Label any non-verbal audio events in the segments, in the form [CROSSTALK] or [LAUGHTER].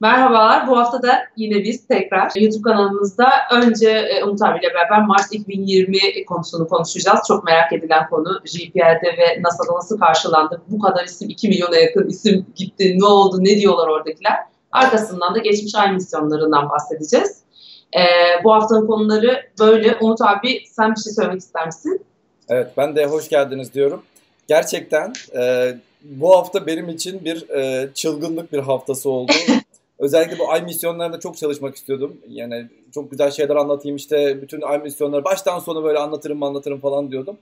Merhabalar. Bu hafta da yine biz tekrar YouTube kanalımızda önce e, Umut abiyle beraber Mars 2020 konusunu konuşacağız. Çok merak edilen konu. JPL'de ve NASA'da nasıl karşılandı? Bu kadar isim, 2 milyona yakın isim gitti. Ne oldu? Ne diyorlar oradakiler? Arkasından da geçmiş ay misyonlarından bahsedeceğiz. Ee, bu haftanın konuları böyle. Umut abi sen bir şey söylemek ister misin? Evet ben de hoş geldiniz diyorum. Gerçekten e, bu hafta benim için bir e, çılgınlık bir haftası oldu. Özellikle bu ay misyonlarında çok çalışmak istiyordum. Yani çok güzel şeyler anlatayım işte bütün ay misyonları baştan sona böyle anlatırım anlatırım falan diyordum.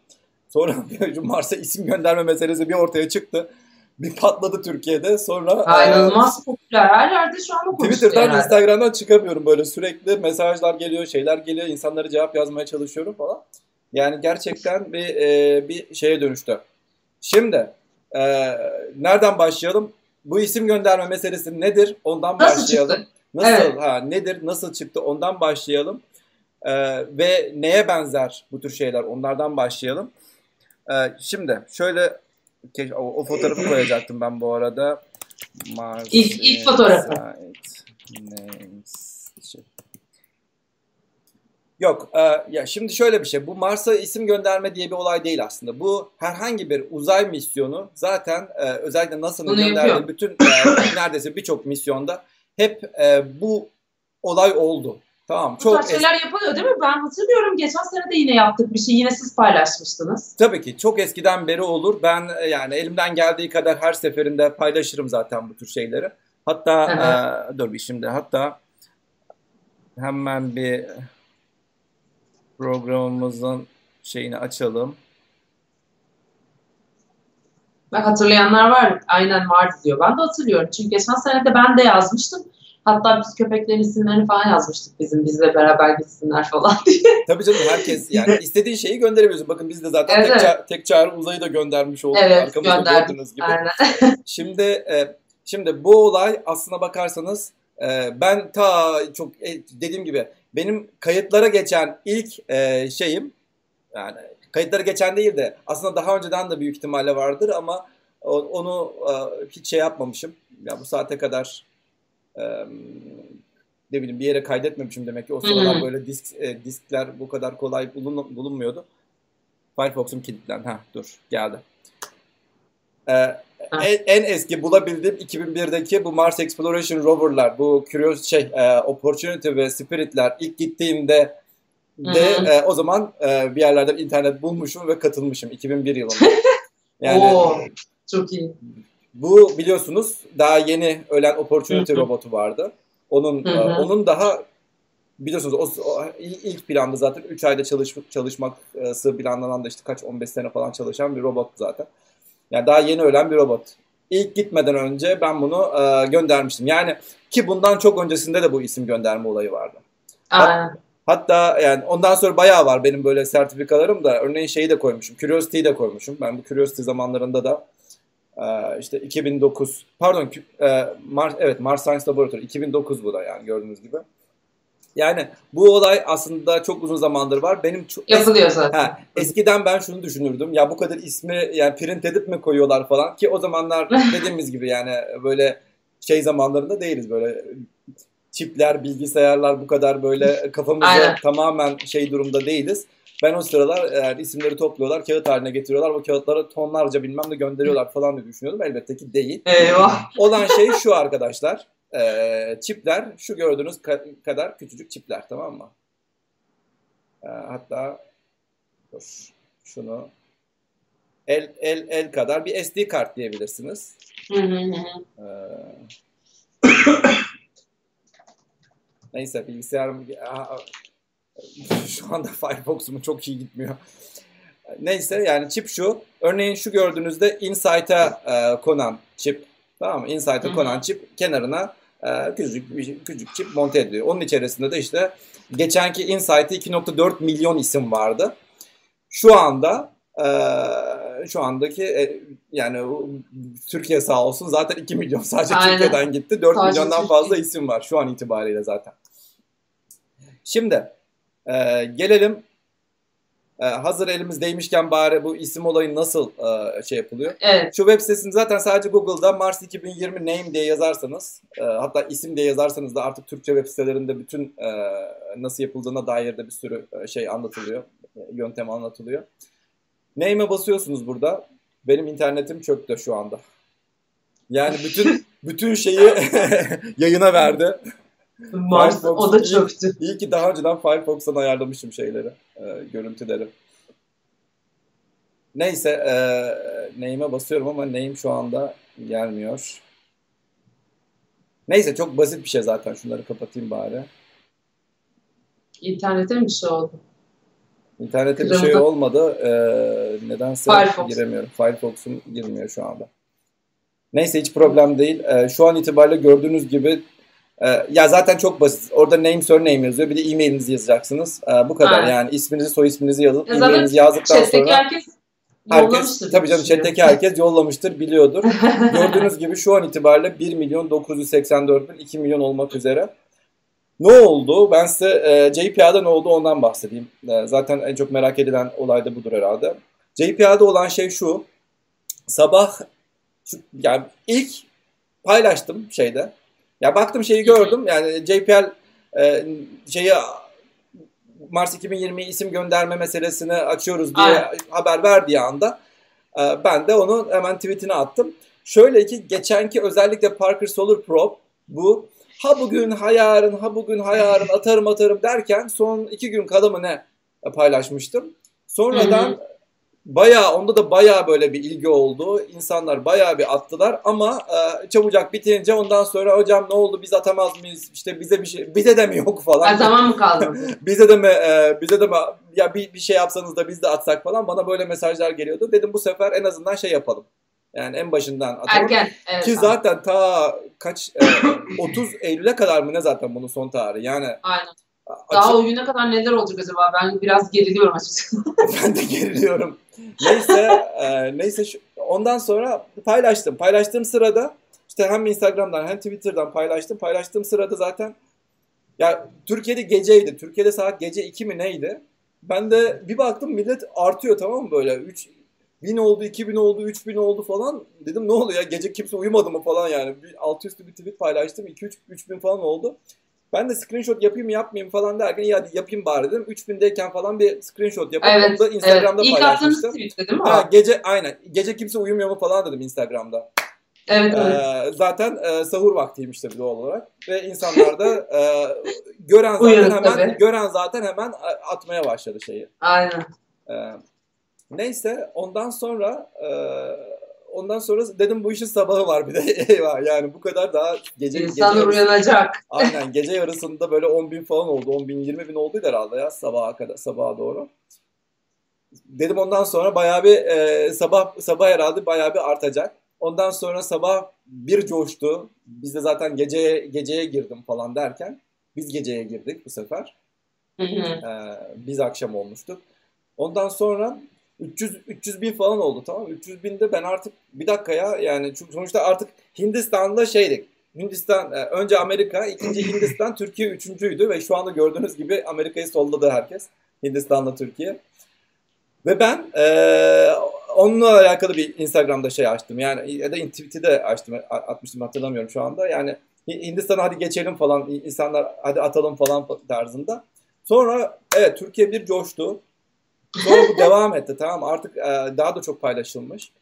Sonra [LAUGHS] Mars'a isim gönderme meselesi bir ortaya çıktı. Bir patladı Türkiye'de. Sonra inanılmaz e, popüler. Her yerde şu an Twitter'dan, herhalde. Instagram'dan çıkamıyorum böyle sürekli mesajlar geliyor, şeyler geliyor. insanlara cevap yazmaya çalışıyorum falan. Yani gerçekten bir e, bir şeye dönüştü. Şimdi e, nereden başlayalım? Bu isim gönderme meselesi nedir? Ondan nasıl başlayalım. Çıktı? Nasıl evet. ha nedir? Nasıl çıktı? Ondan başlayalım. Ee, ve neye benzer bu tür şeyler? Onlardan başlayalım. Ee, şimdi şöyle o, o fotoğrafı [CLEARS THROAT] koyacaktım ben bu arada. Mars ilk, ilk fotoğrafı. Names. Yok. E, ya şimdi şöyle bir şey. Bu Mars'a isim gönderme diye bir olay değil aslında. Bu herhangi bir uzay misyonu zaten e, özellikle NASA'nın gönderdiği bütün e, [CLEARS THROAT] neredeyse birçok misyonda hep e, bu olay oldu. Tamam. Çok Bu tarz şeyler es- yapılıyor değil mi? Ben hatırlıyorum geçen sene de yine yaptık bir şey. Yine siz paylaşmıştınız. Tabii ki. Çok eskiden beri olur. Ben e, yani elimden geldiği kadar her seferinde paylaşırım zaten bu tür şeyleri. Hatta e, dur bir şimdi. Hatta hemen bir programımızın şeyini açalım. Bak hatırlayanlar var. Aynen vardı diyor. Ben de hatırlıyorum. Çünkü geçen sene de ben de yazmıştım. Hatta biz köpeklerin isimlerini falan yazmıştık bizim bizle beraber gitsinler falan diye. [LAUGHS] Tabii canım herkes yani [LAUGHS] istediğin şeyi gönderebiliyorsun. Bakın biz de zaten evet, tek, ça- tek çağrı uzayı da göndermiş olduk. Evet Arkamızda gördüğünüz gibi. Aynen. [LAUGHS] şimdi e, şimdi bu olay aslına bakarsanız e, ben ta çok e, dediğim gibi benim kayıtlara geçen ilk e, şeyim yani kayıtlara geçen değil de aslında daha önceden de büyük ihtimalle vardır ama onu e, hiç şey yapmamışım. Ya bu saate kadar e, ne bileyim bir yere kaydetmemişim demek ki o sıralar böyle disk e, diskler bu kadar kolay bulun, bulunmuyordu. Firefox'um kilitlen. Ha dur geldi. Ee, en, en eski bulabildiğim 2001'deki bu Mars Exploration Rover'lar, bu Curious şey, e, Opportunity ve Spirit'ler ilk gittiğimde de e, o zaman e, bir yerlerden internet bulmuşum ve katılmışım 2001 yılında. [LAUGHS] Yani Oo, çok iyi. Bu biliyorsunuz daha yeni ölen Opportunity robotu vardı. Onun e, onun daha biliyorsunuz o, o ilk planda zaten 3 ayda çalış, çalışması planlanan da işte kaç 15 sene falan çalışan bir robot zaten. Yani daha yeni ölen bir robot. İlk gitmeden önce ben bunu e, göndermiştim. Yani ki bundan çok öncesinde de bu isim gönderme olayı vardı. Hat, hatta yani ondan sonra bayağı var benim böyle sertifikalarım da. Örneğin şeyi de koymuşum. Curiosity'yi de koymuşum. Ben bu Curiosity zamanlarında da e, işte 2009 pardon e, Mars, evet Mars Science Laboratory 2009 bu da yani gördüğünüz gibi. Yani bu olay aslında çok uzun zamandır var. Benim çok yapılıyor zaten. He, eskiden ben şunu düşünürdüm. Ya bu kadar ismi yani print edip mi koyuyorlar falan ki o zamanlar [LAUGHS] dediğimiz gibi yani böyle şey zamanlarında değiliz böyle çipler, bilgisayarlar bu kadar böyle kafamızda tamamen şey durumda değiliz. Ben o sıralar yani isimleri topluyorlar, kağıt haline getiriyorlar. Bu kağıtları tonlarca bilmem de gönderiyorlar falan diye düşünüyordum. Elbette ki değil. Eyvah. Olan şey şu arkadaşlar e, çipler şu gördüğünüz ka- kadar küçücük çipler tamam mı? E, hatta dur, şunu el el el kadar bir SD kart diyebilirsiniz. Hı E, neyse bilgisayarım şu anda Firefox'um çok iyi gitmiyor. Neyse yani çip şu. Örneğin şu gördüğünüzde Insight'a e, konan çip. Tamam mı? Insight'a konan çip kenarına e, küçücük, küçücük çip monte ediliyor. Onun içerisinde de işte geçenki Insight'te 2.4 milyon isim vardı. Şu anda e, şu andaki e, yani Türkiye sağ olsun zaten 2 milyon sadece Aynen. Türkiye'den gitti. 4 sadece milyondan Türkiye. fazla isim var şu an itibariyle zaten. Şimdi e, gelelim e, hazır elimizdeymişken bari bu isim olayı nasıl e, şey yapılıyor? Evet. Şu web sitesini zaten sadece Google'da Mars 2020 name diye yazarsanız e, hatta isim diye yazarsanız da artık Türkçe web sitelerinde bütün e, nasıl yapıldığına dair de bir sürü e, şey anlatılıyor. E, yöntem anlatılıyor. Name'e basıyorsunuz burada. Benim internetim çöktü şu anda. Yani bütün [LAUGHS] bütün şeyi [LAUGHS] yayına verdi. Mars Firefox o da iyi- çöktü. İyi ki daha önceden Firefox'tan ayarlamışım şeyleri, e, görüntüleri. Neyse, e, name'e basıyorum ama name şu anda gelmiyor. Neyse çok basit bir şey zaten. Şunları kapatayım bari. İnternete mi bir şey oldu? İnternete bir şey olmadı. E, nedense Firefox. giremiyorum. Firefox'um girmiyor şu anda. Neyse hiç problem değil. E, şu an itibariyle gördüğünüz gibi e, ya zaten çok basit. Orada name surname yazıyor. Bir de e-mailinizi yazacaksınız. E, bu kadar Ha. yani isminizi soy isminizi yazıp Ya e-mailinizi yazdıktan sonra herkes herkes tabii canım chat'teki herkes yollamıştır biliyordur. [LAUGHS] Gördüğünüz gibi şu an itibariyle 1 milyon 984 bin 2 milyon olmak üzere. Ne oldu? Ben size e, JPA'da ne oldu ondan bahsedeyim. E, zaten en çok merak edilen olay da budur herhalde. JPA'da olan şey şu. Sabah yani ilk paylaştım şeyde. Ya baktım şeyi gördüm. Yani JPL e, şeyi Mars 2020 isim gönderme meselesini açıyoruz diye Aynen. haber verdiği anda e, ben de onu hemen tweetine attım. Şöyle ki geçenki özellikle Parker Solar Probe bu ha bugün ha yarın ha bugün ha yarın [LAUGHS] atarım atarım derken son iki gün kala mı ne paylaşmıştım. Sonradan Hı bayağı onda da bayağı böyle bir ilgi oldu. İnsanlar bayağı bir attılar ama e, çabucak bitince ondan sonra hocam ne oldu biz atamaz mıyız? İşte bize bir şey bize de mi yok falan. Ha, zaman mı kaldı? [LAUGHS] bize de mi e, bize de mi ya bir, bir şey yapsanız da biz de atsak falan bana böyle mesajlar geliyordu. Dedim bu sefer en azından şey yapalım. Yani en başından atalım. Erken. Evet, Ki zaten ta kaç e, 30 Eylül'e kadar mı ne zaten bunun son tarihi. Yani Aynen. Açık- Daha o güne kadar neler olacak acaba? Ben biraz geriliyorum açıkçası. [LAUGHS] ben de geriliyorum. Neyse, e, neyse şu, ondan sonra paylaştım. Paylaştığım sırada işte hem Instagram'dan hem Twitter'dan paylaştım. Paylaştığım sırada zaten ya Türkiye'de geceydi. Türkiye'de saat gece 2 mi neydi? Ben de bir baktım millet artıyor tamam mı böyle 3 bin oldu, 2000 oldu, 3000 oldu falan. Dedim ne oluyor ya gece kimse uyumadı mı falan yani. Bir altı üstü bir tweet paylaştım. 2-3 3000 falan oldu. Ben de screenshot yapayım yapmayayım falan derken iyi hadi yapayım bari dedim. 3000'deyken falan bir screenshot yapıp onu evet. da evet. Instagram'da İlk attığınız paylaşmıştım. tweette değil mi? Ha, gece aynen. Gece kimse uyumuyor mu falan dedim Instagram'da. Evet evet. Ee, zaten e, sahur vaktiymiş tabii doğal olarak ve insanlar da e, gören zaten Uyanık hemen tabii. gören zaten hemen a- atmaya başladı şeyi. Aynen. Ee, neyse ondan sonra e, ondan sonra dedim bu işin sabahı var bir de [LAUGHS] eyvah yani bu kadar daha gece gece İnsanlar yarısı- uyanacak. [LAUGHS] Aynen gece yarısında böyle 10 bin falan oldu. 10 bin 20 bin olduydu herhalde ya sabaha kadar sabaha doğru. Dedim ondan sonra bayağı bir e, sabah sabah herhalde bayağı bir artacak. Ondan sonra sabah bir coştu. Biz de zaten geceye geceye girdim falan derken biz geceye girdik bu sefer. Hı hı. Ee, biz akşam olmuştuk. Ondan sonra 300 300 bin falan oldu tamam mı? 300 binde ben artık bir dakika ya yani çünkü sonuçta artık Hindistan'da şeydik. Hindistan e, önce Amerika, ikinci [LAUGHS] Hindistan, Türkiye üçüncüydü ve şu anda gördüğünüz gibi Amerika'yı solladı herkes. Hindistan'la Türkiye. Ve ben e, onunla alakalı bir Instagram'da şey açtım. Yani ya da Twitter'de açtım, atmıştım hatırlamıyorum şu anda. Yani Hindistan'a hadi geçelim falan, insanlar hadi atalım falan tarzında. Sonra evet Türkiye bir coştu. Sonra bu devam etti tamam? Artık e, daha da çok paylaşılmış.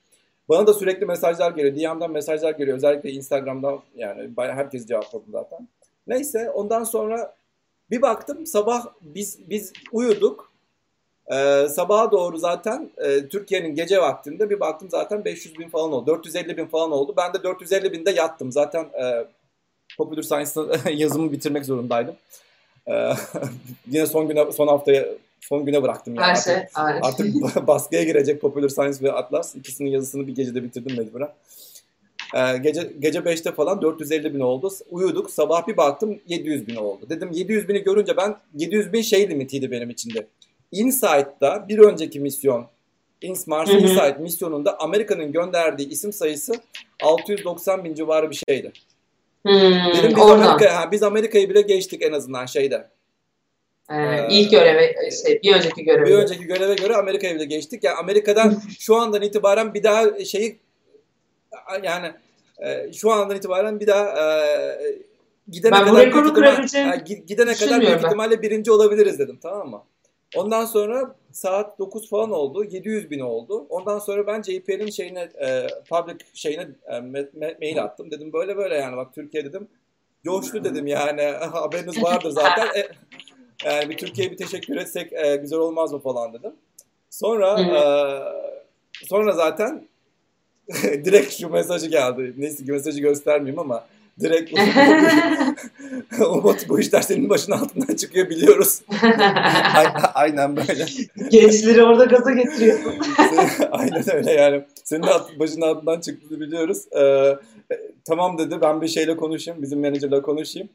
Bana da sürekli mesajlar geliyor. DM'den mesajlar geliyor. Özellikle Instagram'dan yani bayağı herkes cevapladı zaten. Neyse ondan sonra bir baktım sabah biz biz uyuduk. Ee, sabaha doğru zaten e, Türkiye'nin gece vaktinde bir baktım zaten 500 bin falan oldu. 450 bin falan oldu. Ben de 450 binde yattım. Zaten e, Computer Science'da [LAUGHS] yazımı bitirmek zorundaydım. Ee, [LAUGHS] yine son güne son haftaya son güne bıraktım yani. Her Artık- şey. Aynen. Artık [LAUGHS] baskıya girecek Popular Science ve Atlas. İkisinin yazısını bir gecede bitirdim mecburen. Ee, gece gece 5'te falan 450 bin oldu. Uyuduk. Sabah bir baktım 700 bin oldu. Dedim 700 bini görünce ben 700 bin şey limitiydi benim içinde. InSight'ta bir önceki misyon Ins Mars Hı hı. Insight misyonunda Amerika'nın gönderdiği isim sayısı 690 bin civarı bir şeydi. Hmm, Dedim biz oradan. Amerika, ha, biz Amerika'yı bile geçtik en azından şeyde. Ee, ilk göreve, şey, bir önceki göreve. Bir önceki göreve göre Amerika'ya bile geçtik. Yani Amerika'dan [LAUGHS] şu andan itibaren bir daha şeyi yani e, şu andan itibaren bir daha e, gidene ben kadar büyük ihtimal, gidene kadar büyük ihtimalle birinci olabiliriz dedim tamam mı? Ondan sonra saat 9 falan oldu. 700 bin oldu. Ondan sonra ben JPL'in şeyine e, public şeyine e, mail attım. Dedim böyle böyle yani bak Türkiye dedim. Coştu dedim yani [LAUGHS] haberiniz vardır zaten. [LAUGHS] E, yani bir Türkiye'ye bir teşekkür etsek e, güzel olmaz mı falan dedim. Sonra e, sonra zaten [LAUGHS] direkt şu mesajı geldi. Neyse mesajı göstermeyeyim ama direkt [LAUGHS] Umut bu işler senin başın altından çıkıyor biliyoruz. [LAUGHS] Aynen böyle. Gençleri orada gaza getiriyorsun. Aynen öyle yani. Senin başın altından çıktığını biliyoruz. Ee, tamam dedi ben bir şeyle konuşayım. Bizim menajerle konuşayım.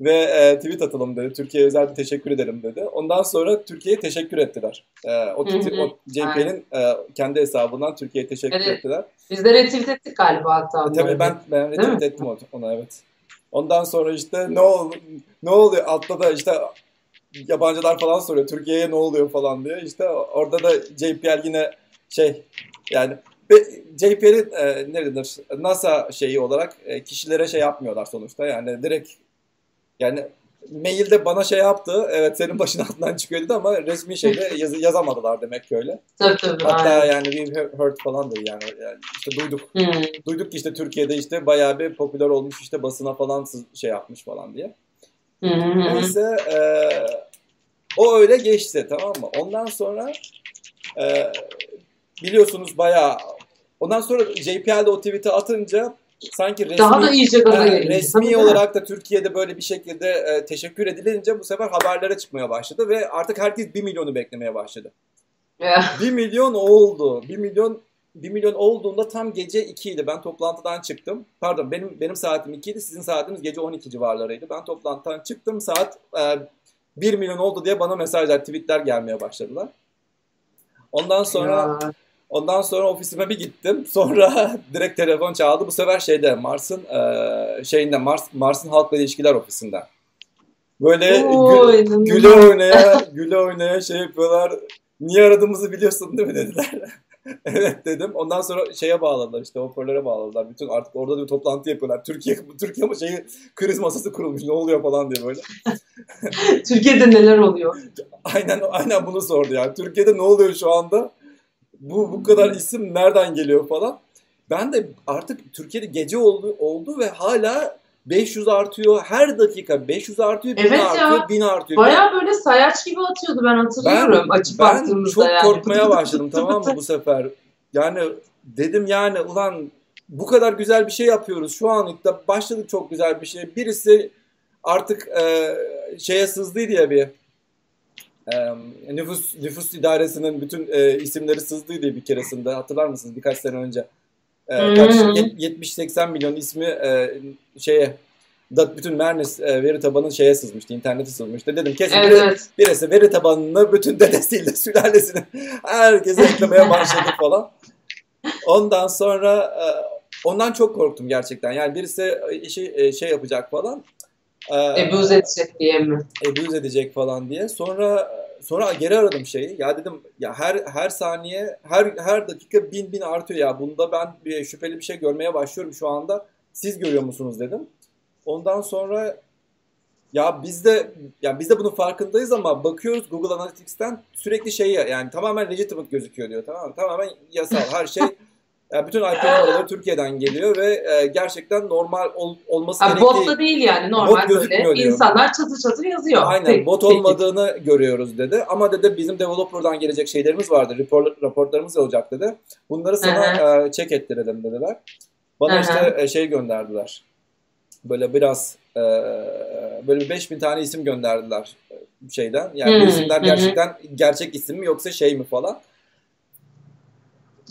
Ve e, tweet atalım dedi. Türkiye'ye özel bir teşekkür edelim dedi. Ondan sonra Türkiye'ye teşekkür ettiler. E, o, o JP'nin e, kendi hesabından Türkiye'ye teşekkür evet. ettiler. Biz de retweet ettik galiba hatta. E, tabii ben, ben retweet ettim ona evet. Ondan sonra işte ne ol ne oluyor altta da işte yabancılar falan soruyor Türkiye'ye ne oluyor falan diye. İşte orada da JPL yine şey yani JPL'in e, neredir NASA şeyi olarak e, kişilere şey yapmıyorlar sonuçta. Yani direkt yani mailde bana şey yaptı. Evet senin başın altından çıkıyor dedi ama resmi şeyde [LAUGHS] yaz, yazamadılar demek ki öyle. Tabii tabii. Hatta aynen. yani bir hurt falan da yani, yani işte duyduk. Hmm. Duyduk ki işte Türkiye'de işte bayağı bir popüler olmuş işte basına falan şey yapmış falan diye. Hmm. Neyse e, o öyle geçti tamam mı? Ondan sonra e, biliyorsunuz bayağı ondan sonra JPL'de o tweet'i atınca sanki resmi, daha da iyice gaza e, resmi olarak da Türkiye'de böyle bir şekilde e, teşekkür edilince bu sefer haberlere çıkmaya başladı ve artık herkes 1 milyonu beklemeye başladı. Yeah. 1 milyon oldu. 1 milyon 1 milyon olduğunda tam gece 2 idi. Ben toplantıdan çıktım. Pardon benim benim saatim 2 idi. Sizin saatiniz gece 12 civarlarıydı. Ben toplantıdan çıktım. Saat e, 1 milyon oldu diye bana mesajlar, tweetler gelmeye başladılar. Ondan sonra ya. Ondan sonra ofisime bir gittim. Sonra [LAUGHS] direkt telefon çaldı. Bu sefer şeyde Mars'ın e, şeyinde Mars Mars'ın halkla ilişkiler ofisinden. Böyle Oo, gül, güle oynaya güle oynaya şey yapıyorlar. Niye aradığımızı biliyorsun değil mi dediler. [LAUGHS] evet dedim. Ondan sonra şeye bağladılar işte hoparlöre bağladılar. Bütün artık orada bir toplantı yapıyorlar. Türkiye Türkiye şeyi kriz masası kurulmuş. Ne oluyor falan diye böyle. Türkiye'de neler oluyor? aynen aynen bunu sordu yani. Türkiye'de ne oluyor şu anda? Bu bu kadar isim nereden geliyor falan. Ben de artık Türkiye'de gece oldu oldu ve hala 500 artıyor. Her dakika 500 artıyor, 1000 evet artıyor, ya. 1000 artıyor. Baya böyle sayaç gibi atıyordu ben hatırlıyorum ben, açıp ben çok yani. korkmaya başladım tamam mı bu sefer. Yani dedim yani ulan bu kadar güzel bir şey yapıyoruz. Şu an ilk de başladık çok güzel bir şey. Birisi artık e, şeye sızdıydı ya bir e, nüfus nüfus idaresinin bütün e, isimleri sızdıydı bir keresinde hatırlar mısınız birkaç sene önce. E, kaç 70-80 milyon ismi e, şeye da bütün Mernis e, veri tabanı şeye sızmıştı, internete sızmıştı. Dedim kesin evet, evet. birisi veri tabanını bütün dedesiyle [LAUGHS] sülalesini herkese eklemeye başladı falan. Ondan sonra e, ondan çok korktum gerçekten. Yani birisi işi e, şey yapacak falan. Ee, Ebuz edecek diye mi? Ebuz edecek falan diye. Sonra sonra geri aradım şeyi. Ya dedim ya her her saniye her her dakika bin bin artıyor ya. Bunda ben bir şüpheli bir şey görmeye başlıyorum şu anda. Siz görüyor musunuz dedim. Ondan sonra ya biz de ya biz de bunun farkındayız ama bakıyoruz Google Analytics'ten sürekli şey yani tamamen legitimate gözüküyor diyor tamam mı? Tamamen yasal her şey Yani bütün IP numaraları Türkiye'den geliyor ve e, gerçekten normal ol, olması yani gerektiği... Bot da değil yani normal bot böyle. Diyor. İnsanlar çatır çatır yazıyor. Aynen tek, bot olmadığını tek. görüyoruz dedi. Ama dedi bizim developer'dan gelecek şeylerimiz vardı. Report, raporlarımız olacak dedi. Bunları sana e, check ettirelim dediler. Bana Hı-hı. işte e, şey gönderdiler. Böyle biraz e, böyle 5000 tane isim gönderdiler e, şeyden. Yani Hı-hı. bu isimler gerçekten Hı-hı. gerçek isim mi yoksa şey mi falan.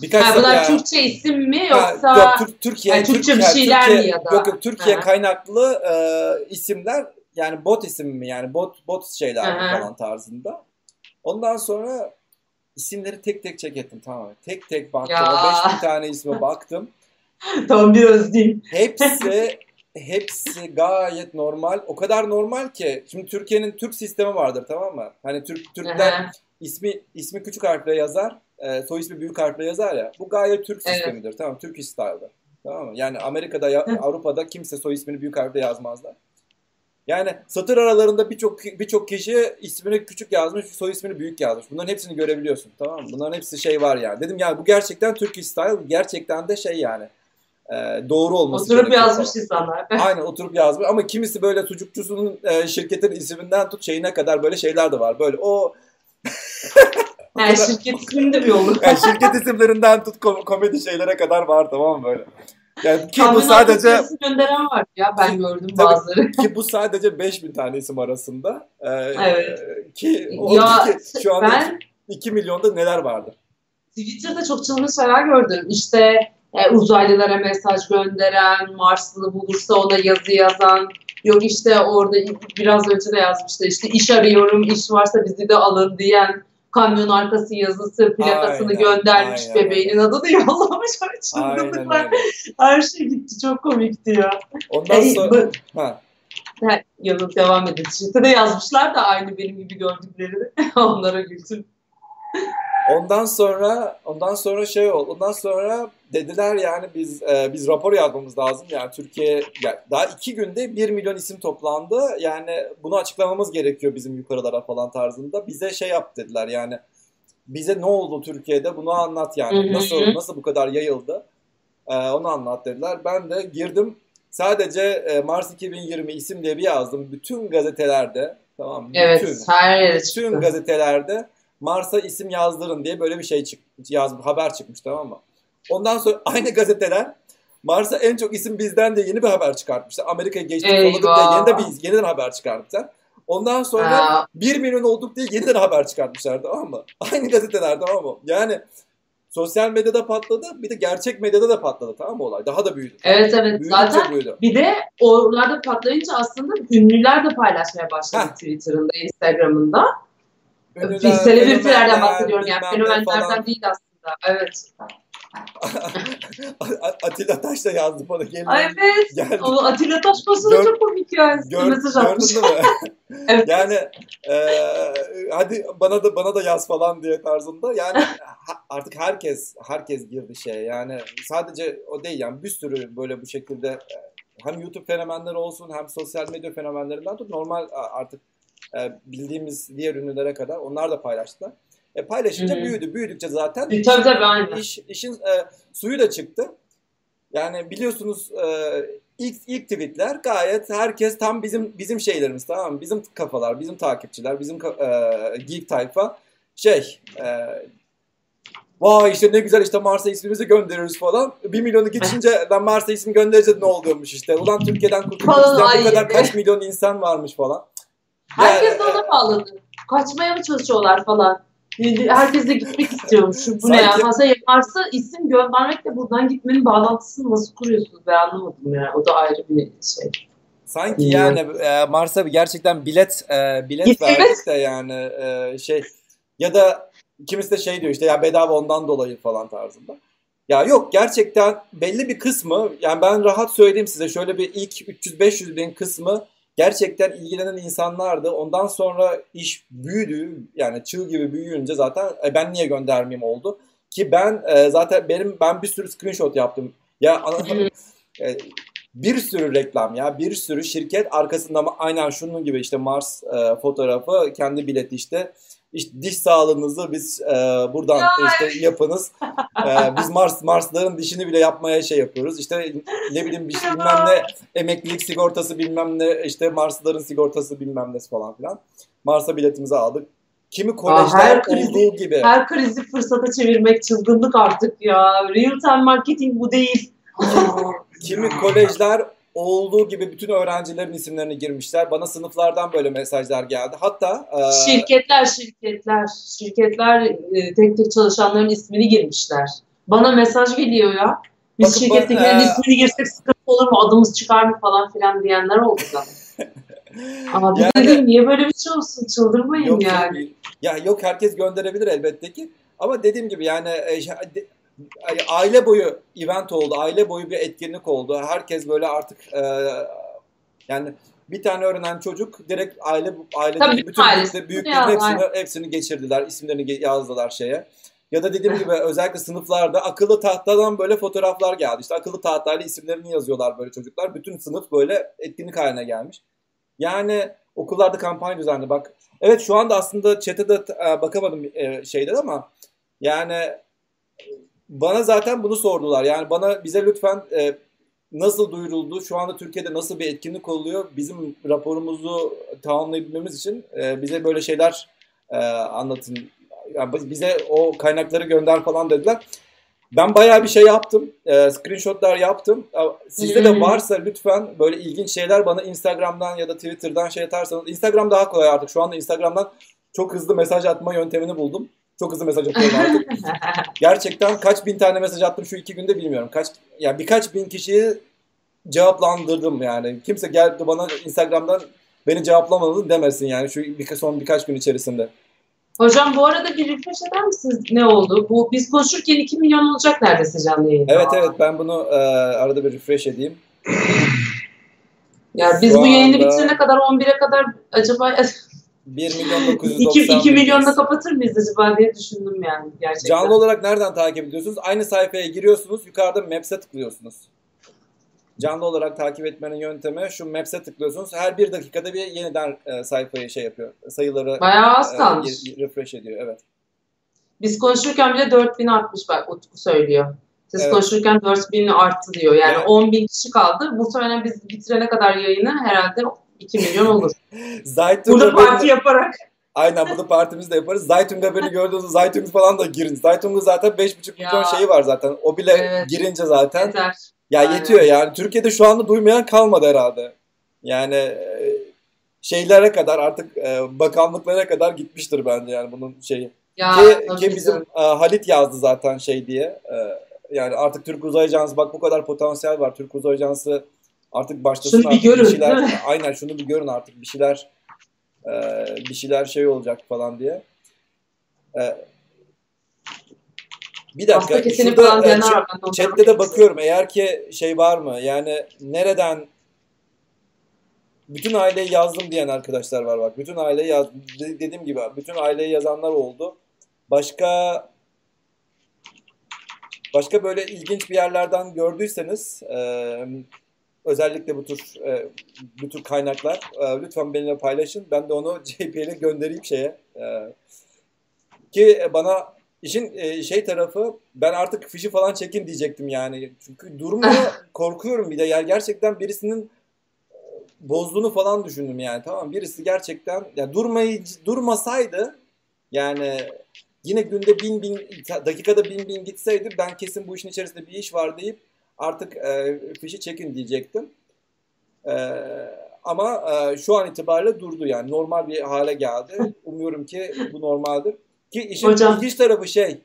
Birkaç ha, bunlar ya, Türkçe isim mi yoksa ha, yok, Türkiye, yani Türkçe Türkiye, bir şeyler Türkiye, mi ya da? Yok yok Türkiye ha. kaynaklı e, isimler yani bot isim mi yani bot bot şeyler Aha. falan tarzında. Ondan sonra isimleri tek tek çek ettim tamam Tek tek baktım. Ya. O 5000 tane isme baktım. [LAUGHS] Tam bir özleyeyim. Hepsi [LAUGHS] hepsi gayet normal. O kadar normal ki şimdi Türkiye'nin Türk sistemi vardır tamam mı? Hani Türk Türkler ismi ismi küçük harfle yazar, e, soy ismi büyük harfle yazar ya. Bu gayet Türk Evet. sistemidir. Tamam, Turkish style'dır. Tamam mı? Yani Amerika'da ya. Avrupa'da kimse soy ismini büyük harfle yazmazlar. Yani satır aralarında birçok birçok kişi ismini küçük yazmış, soy ismini büyük yazmış. Bunların hepsini görebiliyorsun. Tamam mı? Bunların hepsi şey var yani. Dedim yani bu gerçekten Turkish style, gerçekten de şey yani. e, doğru olması Oturup gerekiyor yazmış falan. insanlar. [LAUGHS] Aynen oturup yazmış ama kimisi böyle sucukçusunun e, şirketin isminden tut şeyine kadar böyle şeyler de var. Böyle o [LAUGHS] Yani şirket de bir olur. [LAUGHS] yani şirket isimlerinden tut kom- komedi şeylere kadar var tamam mı böyle. Yani ki bu sadece gönderen var ya ben gördüm Tabii. bazıları. [LAUGHS] ki bu sadece 5000 tane isim arasında. E, Evet. Ki Ya, ki şu anda Ben 2 milyonda neler vardır? Twitter'da çok çılgın şeyler gördüm. İşte e, uzaylılara mesaj gönderen, Marslı bulursa ona yazı yazan, yok işte orada biraz önce de yazmıştı işte iş arıyorum, iş varsa bizi de alın diyen, kamyon arkası yazısı, plakasını Aynen, göndermiş, aynen, bebeğinin adını yollamış. [LAUGHS] Aynen öyle. Her şey gitti, çok komikti ya. Ondan E, sonra bu- ha, Yanıt devam edin. Çifte de yazmışlar da aynı benim gibi gördüklerini. [LAUGHS] Onlara güldüm. Ondan sonra ondan sonra şey oldu. Ondan sonra dediler yani biz e, biz rapor yazmamız lazım. Yani Türkiye yani daha iki günde 1 milyon isim toplandı. Yani bunu açıklamamız gerekiyor bizim yukarılara falan tarzında. Bize şey yap dediler yani bize ne oldu Türkiye'de bunu anlat yani. Nasıl nasıl bu kadar yayıldı? E, onu anlat dediler. Ben de girdim. Sadece e, Mars 2020 isim diye bir yazdım. Bütün gazetelerde tamam mı? Evet, Bütün, her yere bütün gazetelerde Mars'a isim yazdırın diye böyle bir şey çıkmış, yaz, haber çıkmış tamam mı? Ondan sonra [LAUGHS] aynı gazeteler Mars'a en çok isim bizden de yeni bir haber çıkartmışlar. Amerika'ya geçtik olduk diye yeni de bir yeniden haber çıkartmışlar. Ondan sonra Aa, 1 milyon olduk diye yeniden haber çıkartmışlar tamam mı? [LAUGHS] Aynı gazeteler tamam mı? Yani sosyal medyada patladı bir de gerçek medyada da patladı tamam mı olay? Daha da büyüdü. evet evet Büyüdükçe zaten büyüdü. bir de oralarda patlayınca aslında ünlüler de paylaşmaya başladı Heh. Twitter'ında, Instagram'ında. Selebritilerden bahsediyorum yani fenomenlerden değil aslında. Evet. Atilla Taş da yazdı bana. Gelin, Ay evet. geldi. O Atilla Taşması da Gör- çok komik yani. Gör, Mesaj atmış. gördün mi? [LAUGHS] Evet. yani e, hadi bana da bana da yaz falan diye tarzında. Yani artık herkes herkes girdi şeye. Yani sadece o değil yani bir sürü böyle bu şekilde e, hem YouTube fenomenleri olsun hem sosyal medya fenomenlerinden tut normal artık e, bildiğimiz diğer ünlülere kadar onlar da paylaştılar. E, paylaşınca Hı hı. büyüdü. Büyüdükçe zaten E, tabii tabii aynen. iş, işin e, suyu da çıktı. Yani biliyorsunuz e, ilk ilk tweetler gayet herkes tam bizim bizim şeylerimiz tamam mı? Bizim kafalar, bizim takipçiler, bizim e, geek tayfa şey e, Vay işte ne güzel işte Mars'a ismimizi göndeririz falan. Bir milyonu geçince [LAUGHS] lan Mars'a isim göndereceğiz ne oluyormuş işte. Ulan Türkiye'den isteyen bu kadar kaç milyon insan varmış falan. Herkes de ona bağladı. Kaçmaya mı çalışıyorlar falan. Herkes de gitmek istiyormuş. Bu ne ya? Fazla yaparsa isim göndermekle buradan gitmenin bağlantısını nasıl kuruyorsunuz ben anlamadım ya. O da ayrı bir şey. Sanki Hmm. yani e, Mars'a gerçekten bilet e, bilet verdik de yani e, şey ya da kimisi de şey diyor işte ya bedava ondan dolayı falan tarzında. Ya yok gerçekten belli bir kısmı yani ben rahat söyleyeyim size şöyle bir ilk 300-500 bin kısmı gerçekten ilgilenen insanlardı. Ondan sonra iş büyüdü. Yani çığ gibi büyüyünce zaten e, ben niye göndermeyeyim? oldu. Ki ben e, zaten benim ben bir sürü screenshot yaptım. Ya ana- e, bir sürü reklam ya. Bir sürü şirket arkasında ama aynen şunun gibi işte Mars e, fotoğrafı kendi bileti işte işte diş sağlığınızı biz e, buradan Ya. işte yapınız. E, biz Mars Marsların dişini bile yapmaya şey yapıyoruz. İşte ne bileyim bir şey, bilmem ne emeklilik sigortası bilmem ne işte Marsların sigortası bilmem ne falan filan. Mars'a biletimizi aldık. Kimi kolejler her krizi- olduğu gibi. Her krizi fırsata çevirmek çılgınlık artık ya. Real time marketing bu değil. Kimi kolejler olduğu gibi bütün öğrencilerin isimlerini girmişler. Bana sınıflardan böyle mesajlar geldi. Hatta e, şirketler şirketler şirketler e, tek tek çalışanların ismini girmişler. Bana mesaj geliyor ya. Biz Bakın şirkettekilerin e, ismini girsek sıkıntı olur mu? Adımız çıkar mı falan filan diyenler oldu da. [LAUGHS] Abi Yani- dedim niye böyle bir şey olsun? Çıldırmayın yok, yani. ya yok herkes gönderebilir elbette ki. Ama dediğim gibi yani e, aile boyu event oldu. Aile boyu bir etkinlik oldu. Herkes böyle artık e, yani bir tane öğrenen çocuk direkt aile ailedeki bütün ailesi. büyüklerin hepsini, hepsini geçirdiler. isimlerini yazdılar şeye. Ya da dediğim gibi özellikle sınıflarda akıllı tahtadan böyle fotoğraflar geldi. İşte akıllı tahtayla isimlerini yazıyorlar böyle çocuklar. Bütün sınıf böyle etkinlik haline gelmiş. Yani okullarda kampanya düzenli. Bak evet şu anda aslında chat'e de e, bakamadım e, şeyden ama yani bana zaten bunu sordular. Yani bana bize lütfen e, nasıl duyuruldu, şu anda Türkiye'de nasıl bir etkinlik oluyor, bizim raporumuzu tamamlayabilmemiz için e, bize böyle şeyler e, anlatın. Yani bize o kaynakları gönder falan dediler. Ben bayağı bir şey yaptım. E, screenshotlar yaptım. Sizde de varsa lütfen böyle ilginç şeyler bana Instagram'dan ya da Twitter'dan şey atarsanız. Instagram daha kolay artık. Şu anda Instagram'dan çok hızlı mesaj atma yöntemini buldum. Çok hızlı mesaj atıyorum artık. [LAUGHS] Gerçekten kaç bin tane mesaj attım şu iki günde bilmiyorum. Kaç yani birkaç bin kişiyi cevaplandırdım yani. Kimse geldi bana Instagram'dan beni cevaplamadı demesin yani şu bir, son birkaç gün içerisinde. Hocam bu arada bir refresh eder misiniz? Ne oldu? Bu biz konuşurken 2 milyon olacak neredeyse canlı yayında. Evet evet ben bunu e, arada bir refresh edeyim. Ya biz Şu bu yayını anda... bitirene kadar 11'e kadar acaba 1 milyon 990 2, 2 milyonla kapatır mıyız acaba diye düşündüm yani gerçekten. Canlı olarak nereden takip ediyorsunuz? Aynı sayfaya giriyorsunuz. Yukarıda Maps'e tıklıyorsunuz. Canlı olarak takip etmenin yöntemi şu Maps'e tıklıyorsunuz. Her bir dakikada bir yeniden e, sayfayı şey yapıyor. Sayıları Bayağı az e, kalmış. E, refresh ediyor. Evet. Biz konuşurken bile 4000 artmış bak Utku söylüyor. Siz evet. konuşurken 4000 arttı diyor. Yani evet. 10 bin kişi kaldı. Muhtemelen biz bitirene kadar yayını herhalde 2 milyon olur. [LAUGHS] Burada parti yaparak. Aynen burada partimizi de yaparız. Zaytung'a beni gördüğünüzde Zaytung falan da girin. Zaytung'un zaten 5,5 milyon şeyi var zaten. O bile evet. girince zaten. Yeter. Ya Aynen. yetiyor yani. Türkiye'de şu anda duymayan kalmadı herhalde. Yani e, şeylere kadar artık e, bakanlıklara kadar gitmiştir bence yani bunun şeyi. Ya, ki, ki bizim e, Halit yazdı zaten şey diye. yani artık Türk Uzay Ajansı bak bu kadar potansiyel var. Türk Uzay Ajansı artık başlasın şunu bir görün, bir şeyler. [LAUGHS] Aynen şunu bir görün artık bir şeyler bir şeyler şey olacak falan diye. Bir dakika. Şurada e, chat, chatte de bakıyorum. Eğer ki şey var mı? Yani nereden bütün aileyi yazdım diyen arkadaşlar var bak. Bütün aileyi yaz dediğim gibi bütün aileyi yazanlar oldu. Başka başka böyle ilginç bir yerlerden gördüyseniz e, özellikle bu tür e, bu tür kaynaklar e, lütfen benimle paylaşın. Ben de onu [LAUGHS] JPL'e göndereyim şeye. E, ki bana İşin e, şey tarafı ben artık fişi falan çekin diyecektim yani. Çünkü durmuyor [LAUGHS] korkuyorum bir de. Yani gerçekten birisinin e, bozduğunu falan düşündüm yani. Tamam birisi gerçekten ya durmayı durmasaydı yani yine günde bin bin dakikada bin bin gitseydi ben kesin bu işin içerisinde bir iş var deyip artık e, fişi çekin diyecektim. E, ama e, şu an itibariyle durdu yani normal bir hale geldi. Umuyorum ki bu normaldir. Ki işin Hocam. ilginç tarafı şey.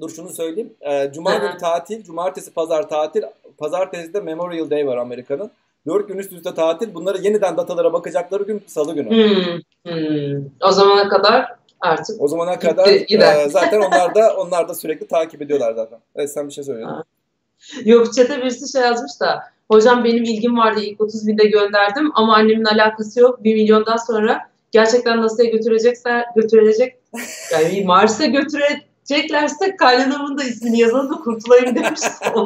Dur şunu söyleyeyim. E, Cuma günü tatil, cumartesi pazar tatil. Pazartesi de Memorial Day var Amerika'nın. Dört gün üst üste tatil. Bunları yeniden datalara bakacakları gün salı günü. Hmm, hmm. O zamana kadar artık O zamana kadar e, zaten onlar da onlar da sürekli takip ediyorlar zaten. Evet sen bir şey söylüyordun. Yok çete birisi şey yazmış da hocam benim ilgim vardı ilk 30 binde gönderdim ama annemin alakası yok. Bir milyondan sonra gerçekten NASA'ya götürecekler, götürecek yani Mars'a götüreceklerse kaynanamın da ismini yazalım da kurtulayım demiştim. [LAUGHS]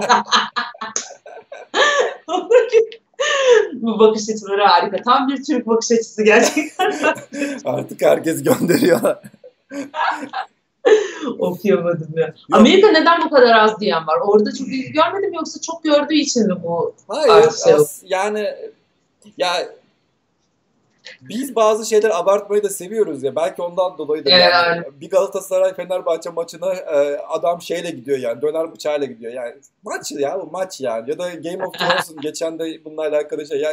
Bu bakış açıları harika. Tam bir Türk bakış açısı gerçekten. Artık herkes gönderiyor. [LAUGHS] [LAUGHS] Okuyamadım ya. Yok. Amerika neden bu kadar az diyen var? Orada çok ilgi görmedim yoksa çok gördüğü için mi bu? Hayır. Şey az, yani ya biz bazı şeyler abartmayı da seviyoruz ya. Belki ondan dolayı da. Evet, yani. Bir Galatasaray Fenerbahçe maçına e, adam şeyle gidiyor yani. Döner bıçağıyla gidiyor. Yani maç ya bu maç yani. Ya da Game of Thrones'un [LAUGHS] geçen de bununla alakalı şey. Ya,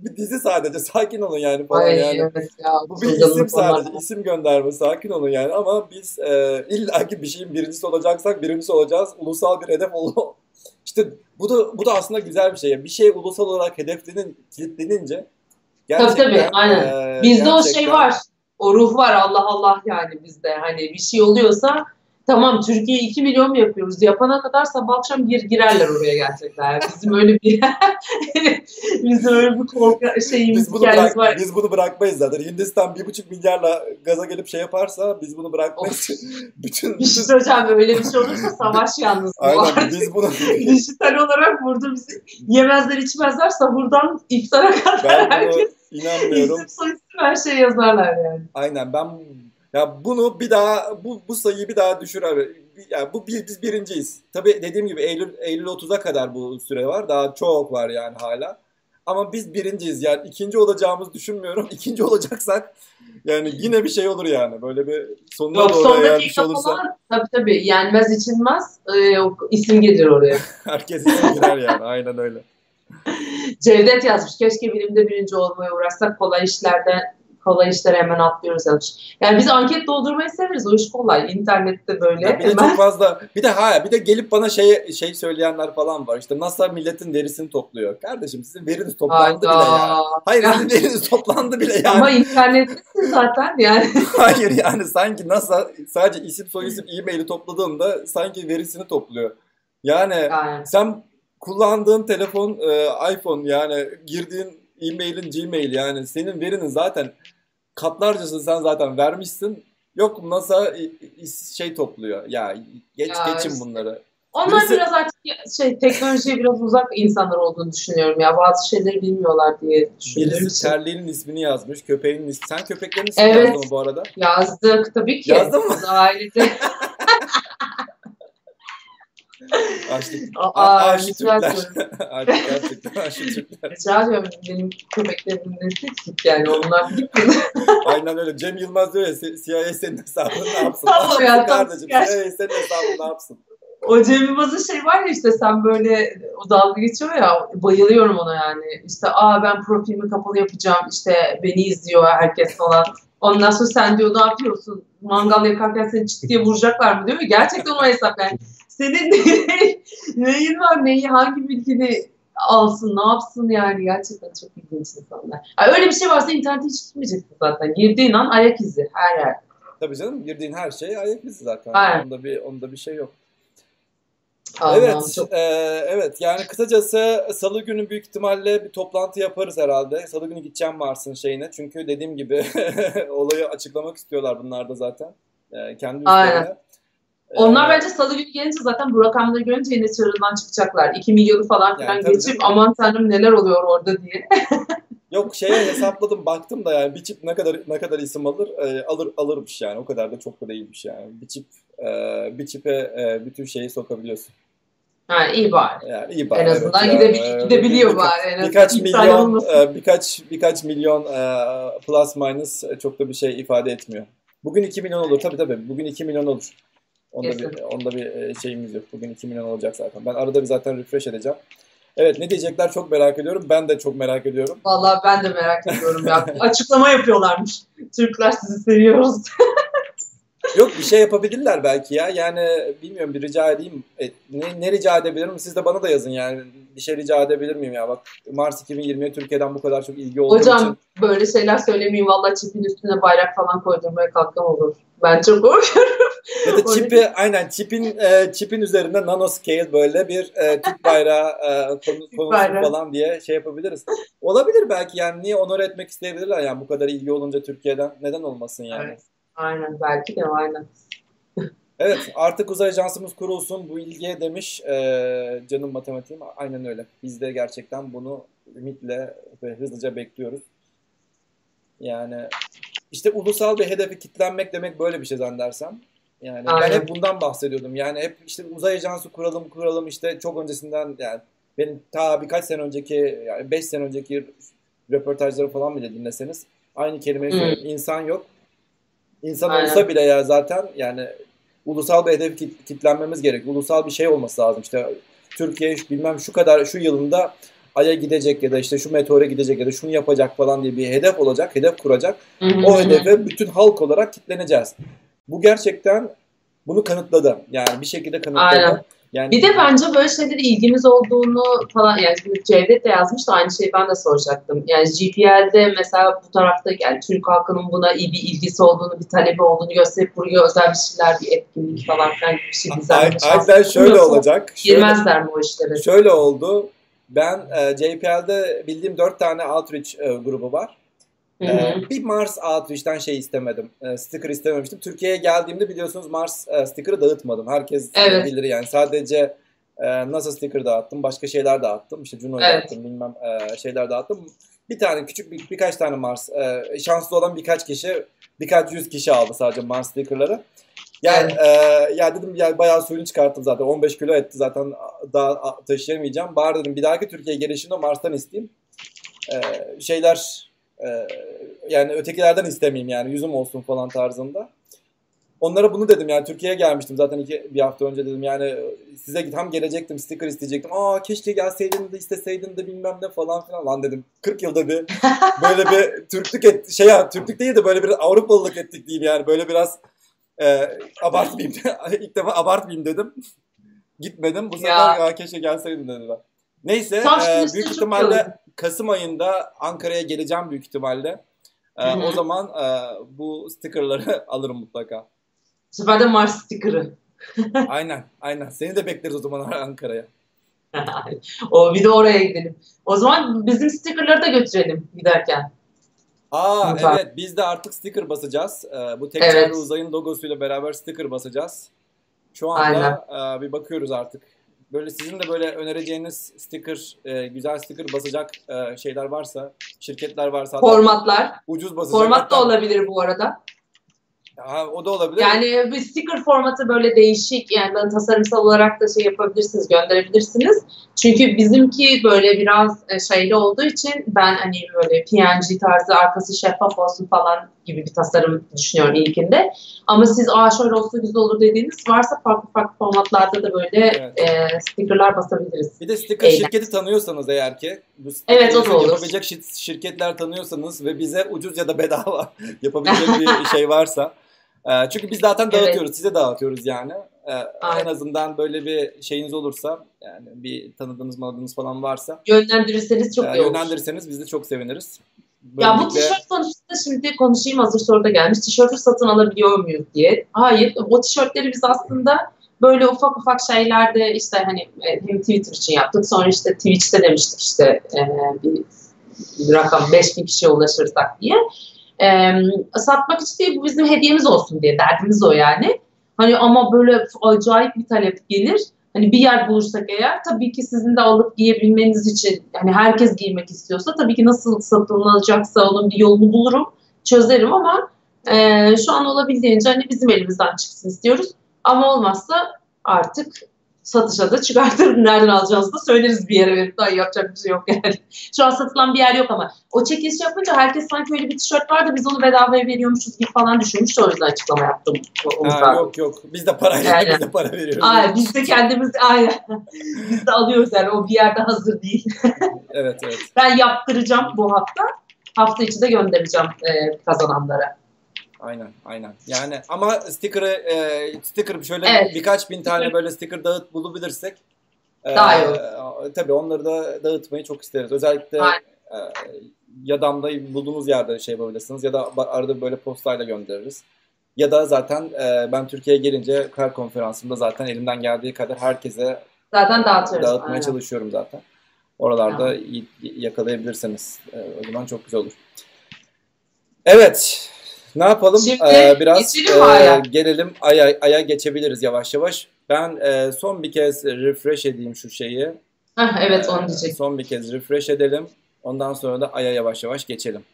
[LAUGHS] bir dizi sadece sakin olun yani falan Ay, yani. Evet ya, bu bir isim sadece. Onlar. isim gönderme sakin olun yani. Ama biz e, illaki bir şeyin birincisi olacaksak birincisi olacağız. Ulusal bir hedef ol [LAUGHS] İşte bu da bu da aslında güzel bir şey. Bir şey ulusal olarak hedeflenin kilitlenince Gerçekten, tabii tabii aynen. E, bizde gerçekten... o şey var. O ruh var Allah Allah yani bizde. Hani bir şey oluyorsa Tamam Türkiye 2 milyon mu yapıyoruz? Yapana kadar sabah akşam gir girerler oraya gerçekten. Yani bizim öyle bir [LAUGHS] bizim öyle bir korku şeyimiz biz bunu, bırak, var. biz bunu bırakmayız zaten. Hindistan bir buçuk milyarla gaza gelip şey yaparsa biz bunu bırakmayız. [LAUGHS] bütün, bir şey söyleyeceğim öyle bir şey olursa savaş yalnız bu Aynen biz bunu [LAUGHS] dijital olarak burada bizi yemezler içmezler sahurdan iftara kadar ben herkes inanmıyorum. isim soyisim her şey yazarlar yani. Aynen ben ya bunu bir daha bu bu sayıyı bir daha düşür abi. Yani bu bir, biz birinciyiz. Tabii dediğim gibi Eylül Eylül 30'a kadar bu süre var. Daha çok var yani hala. Ama biz birinciyiz yani ikinci olacağımızı düşünmüyorum. [LAUGHS] İkinci olacaksak yani yine bir şey olur yani. Böyle bir sonuna Yok, doğru eğer bir şey olursa. Falan, tabii tabii yenmez içilmez e, isim gelir oraya. [LAUGHS] Herkes isim girer yani aynen öyle. Cevdet yazmış. Keşke bilimde birinci olmaya uğraşsak kolay işlerden kolay işlere hemen atlıyoruz yazmış. Yani biz anket doldurmayı severiz. O iş kolay. İnternette böyle. Ya bir de çok fazla bir de ha bir de gelip bana şey şey söyleyenler falan var. İşte NASA milletin derisini topluyor. Kardeşim sizin veriniz toplandı Hayda. bile ya. Hayır sizin veriniz toplandı bile yani. Ama internettesin zaten yani. [LAUGHS] Hayır yani sanki NASA sadece isim soy isim e-maili topladığında sanki verisini topluyor. Yani, yani. sen kullandığın telefon e, iPhone yani girdiğin e-mailin Gmail yani senin verinin zaten katlarcasını sen zaten vermişsin. Yok NASA şey topluyor. Ya geç ya geçin işte. bunları. Onlar Birisi... biraz artık şey teknolojiye biraz uzak insanlar olduğunu düşünüyorum ya. Bazı şeyleri bilmiyorlar diye düşünüyorum. Birisi terliğinin ismini yazmış, köpeğinin ismini. Sen köpeklerin ismini evet. yazdın mı bu arada? Yazdık tabii ki. Yazdın mı? Ailece. [LAUGHS] [LAUGHS] Açlık. Aa, aşı Türkler. Artık [LAUGHS] gerçekten aşı [LAUGHS] Türkler. Rica ediyorum benim köpeklerimin nesi eksik yani onlar. Aynen öyle. Cem Yılmaz diyor ya CIA senin hesabını ne yapsın? Tamam ya kardeşim CIA senin hesabını ne yapsın? O Cem Yılmaz'ın şey var ya işte sen böyle o dalga geçiyor ya bayılıyorum ona yani. İşte aa ben profilimi kapalı yapacağım işte beni izliyor herkes falan. Ondan sonra sen diyor ne yapıyorsun? Mangal yakarken seni çıt diye vuracaklar mı diyor. Gerçekten o hesap yani senin ne, [LAUGHS] neyin var neyi hangi bilgini alsın ne yapsın yani gerçekten çok ilginç insanlar. Yani öyle bir şey varsa internete hiç tutmayacaksın zaten. Girdiğin an ayak izi her yer. Tabii canım girdiğin her şey ayak izi zaten. Aynen. Onda bir onda bir şey yok. Allah, evet, çok... e, evet. Yani kısacası Salı günü büyük ihtimalle bir toplantı yaparız herhalde. Salı günü gideceğim Mars'ın şeyine. Çünkü dediğim gibi [LAUGHS] olayı açıklamak istiyorlar bunlar da zaten. E, kendi Aynen. Onlar ee, bence salı günü gelince zaten bu rakamları görünce yine çığırından çıkacaklar. 2 milyonu falan filan yani, geçip canım. aman tanrım neler oluyor orada diye. [LAUGHS] Yok şeye hesapladım baktım da yani bir çip ne kadar ne kadar isim alır e, alır alırmış yani o kadar da çok da değilmiş yani bir çip e, bir çipe e, bütün şeyi sokabiliyorsun. Ha iyi bari. Yani iyi bari. En azından evet, gidebil yani, gidebiliyor bir, bari. En birkaç milyon e, birkaç birkaç milyon e, plus minus çok da bir şey ifade etmiyor. Bugün 2 milyon olur tabii tabii. Bugün 2 milyon olur. Onda Kesin. bir, onda bir e, şeyimiz yok. Bugün 2 milyon olacak zaten. Ben arada bir zaten refresh edeceğim. Evet ne diyecekler çok merak ediyorum. Ben de çok merak ediyorum. Vallahi ben de merak ediyorum ya. [LAUGHS] Açıklama yapıyorlarmış. Türkler sizi seviyoruz. [LAUGHS] Yok bir şey yapabilirler belki ya. Yani bilmiyorum bir rica edeyim. E, ne, ne rica edebilirim? Siz de bana da yazın yani. Bir şey rica edebilir miyim ya? Bak Mars 2020'ye Türkiye'den bu kadar çok ilgi olduğu Hocam, için. böyle şeyler söylemeyeyim. Valla çipin üstüne bayrak falan koydurmaya kalkam olur. Ben çok korkuyorum. Ya da [LAUGHS] çipi aynen çipin e, çipin üzerinde nanoscale böyle bir e, Türk [LAUGHS] bayrağı e, konu, konusu bayrağı. falan diye şey yapabiliriz. Olabilir belki yani niye onur etmek isteyebilirler yani bu kadar ilgi olunca Türkiye'den neden olmasın yani. Evet. Aynen belki de aynen. [LAUGHS] evet artık uzay ajansımız kurulsun bu ilgiye demiş ee, canım matematiğim. Aynen öyle. Biz de gerçekten bunu ümitle ve hızlıca bekliyoruz. Yani işte ulusal bir hedefi kitlenmek demek böyle bir şey zannedersem. Yani Aynen. ben hep bundan bahsediyordum. Yani hep işte uzay ajansı kuralım kuralım işte çok öncesinden yani benim ta birkaç sene önceki yani 5 sene önceki röportajları falan bile dinleseniz aynı kelimeyi söylüyorum. İnsan yok. İnsan Aynen. olsa bile ya zaten yani ulusal bir hedef kitlenmemiz gerek. Ulusal bir şey olması lazım. İşte Türkiye bilmem şu kadar şu yılında Ay'a gidecek ya da işte şu meteora gidecek ya da şunu yapacak falan diye bir hedef olacak, hedef kuracak. O hedefe bütün halk olarak kitleneceğiz. Bu gerçekten bunu kanıtladı. Yani bir şekilde kanıtladı. Aynen. Yani, bir de bence böyle şeylere ilgimiz olduğunu falan yani Cevdet de yazmış da aynı şeyi ben de soracaktım. Yani GPL'de mesela bu tarafta yani Türk halkının buna iyi bir ilgisi olduğunu, bir talebi olduğunu gösterip buraya özel bir şeyler, bir etkinlik falan filan bir şey düzenlemiş. Aynen şöyle olacak. Girmezler mi o işlere? Şöyle oldu. Ben e, JPL'de bildiğim dört tane outreach e, grubu var. Ee, bir Mars Outreach'ten şey istemedim. E, sticker istememiştim. Türkiye'ye geldiğimde biliyorsunuz Mars e, sticker'ı dağıtmadım. Herkes evet. bilir yani. Sadece e, NASA sticker dağıttım. Başka şeyler dağıttım. İşte Juno'yu evet. dağıttım. Bilmem e, şeyler dağıttım. Bir tane küçük bir, birkaç tane Mars. E, şanslı olan birkaç kişi birkaç yüz kişi aldı sadece Mars sticker'ları. Yani evet. e, ya dedim ya bayağı suyunu çıkarttım zaten. 15 kilo etti zaten daha taşıyamayacağım. Bari dedim bir dahaki Türkiye gelişinde Mars'tan isteyeyim. E, şeyler ee, yani ötekilerden istemeyeyim yani yüzüm olsun falan tarzında. Onlara bunu dedim yani Türkiye'ye gelmiştim zaten iki, bir hafta önce dedim yani size tam gelecektim sticker isteyecektim. Aa keşke gelseydin de isteseydin de bilmem ne falan filan lan dedim. 40 yılda bir [LAUGHS] böyle bir Türklük et, şey ya Türklük değil de böyle bir Avrupalılık ettik diyeyim yani böyle biraz e, abartmayayım. [LAUGHS] ilk defa abartmayayım dedim. Gitmedim. Bu sefer ya keşke gelseydin dediler. Neyse e, büyük ihtimalle Kasım ayında Ankara'ya geleceğim büyük ihtimalle. Ee, o zaman e, bu stickerları [LAUGHS] alırım mutlaka. Bu sefer de Mars stickerı. [LAUGHS] aynen, aynen. Seni de bekleriz o zaman [LAUGHS] Ankara'ya. o bir de oraya gidelim. O zaman bizim stickerları da götürelim giderken. Aa Mutfağı. evet biz de artık sticker basacağız. Ee, bu tekrar evet. uzayın logosuyla beraber sticker basacağız. Şu anda e, bir bakıyoruz artık böyle sizin de böyle önereceğiniz sticker, e, güzel sticker basacak e, şeyler varsa, şirketler varsa. Formatlar. Ucuz basacak. Format da olabilir bu arada. Ha, o da olabilir. Yani bir sticker formatı böyle değişik yani tasarımsal olarak da şey yapabilirsiniz, gönderebilirsiniz. Çünkü bizimki böyle biraz e, şeyli olduğu için ben hani böyle PNG tarzı arkası şeffaf olsun falan gibi bir tasarım düşünüyorum ilkinde. Ama siz aa şöyle olsa güzel olur dediğiniz varsa farklı farklı formatlarda da böyle evet. e, stickerlar basabiliriz. Bir de sticker Eğlen. şirketi tanıyorsanız eğer ki bu evet, o da olur. yapabilecek şirketler tanıyorsanız ve bize ucuz ya da bedava [LAUGHS] yapabilecek bir [LAUGHS] şey varsa ee, çünkü biz zaten dağıtıyoruz, evet. size dağıtıyoruz yani. Ee, en azından böyle bir şeyiniz olursa, yani bir tanıdığınız malınız falan varsa. Yönlendirirseniz çok e, iyi olur. Yönlendirirseniz biz de çok seviniriz. Ya bu tişört konusunda şimdi konuşayım hazır soruda gelmiş. Tişörtü satın alabiliyor muyuz diye. Hayır, o tişörtleri biz aslında böyle ufak ufak şeylerde işte hani e, hem Twitter için yaptık. Sonra işte Twitch'te demiştik işte e, bir, bir rakam 5000 kişiye ulaşırsak diye e, satmak için değil bu bizim hediyemiz olsun diye derdimiz o yani. Hani ama böyle acayip bir talep gelir. Hani bir yer bulursak eğer tabii ki sizin de alıp giyebilmeniz için hani herkes giymek istiyorsa tabii ki nasıl satılacaksa onun bir yolunu bulurum, çözerim ama e, şu an olabildiğince hani bizim elimizden çıksın istiyoruz. Ama olmazsa artık satışa da çıkartır. Nereden alacağınızı da söyleriz bir yere verip daha yapacak bir şey yok yani. [LAUGHS] Şu an satılan bir yer yok ama o çekiliş yapınca herkes sanki öyle bir tişört vardı biz onu bedavaya veriyormuşuz gibi falan düşünmüş. O yüzden açıklama yaptım. Ha, yok yok biz de para yani. biz de para veriyoruz. Aynen biz de kendimiz aynen. [LAUGHS] biz de alıyoruz yani o bir yerde hazır değil. evet evet. [LAUGHS] Ben yaptıracağım bu hafta. Hafta içi de göndereceğim e, kazananlara. Aynen, aynen. Yani ama sticker'ı e, sticker şöyle evet. birkaç bin tane böyle sticker dağıt bulabilirsek e, daha iyi olur. tabii onları da dağıtmayı çok isteriz. Özellikle e, Yadam'da bulduğunuz yerde şey yapabilirsiniz ya da arada böyle postayla göndeririz. Ya da zaten e, ben Türkiye'ye gelince kar konferansında zaten elimden geldiği kadar herkese zaten dağıtıyoruz. Dağıtmaya aynen. çalışıyorum zaten. Oralarda yakalayabilirseniz e, o zaman çok güzel olur. Evet. Ne yapalım? Şimdi ee, biraz e, gelelim aya, aya geçebiliriz yavaş yavaş. Ben e, son bir kez refresh edeyim şu şeyi. Heh, evet onu diyecek. Son bir kez refresh edelim. Ondan sonra da aya yavaş yavaş geçelim.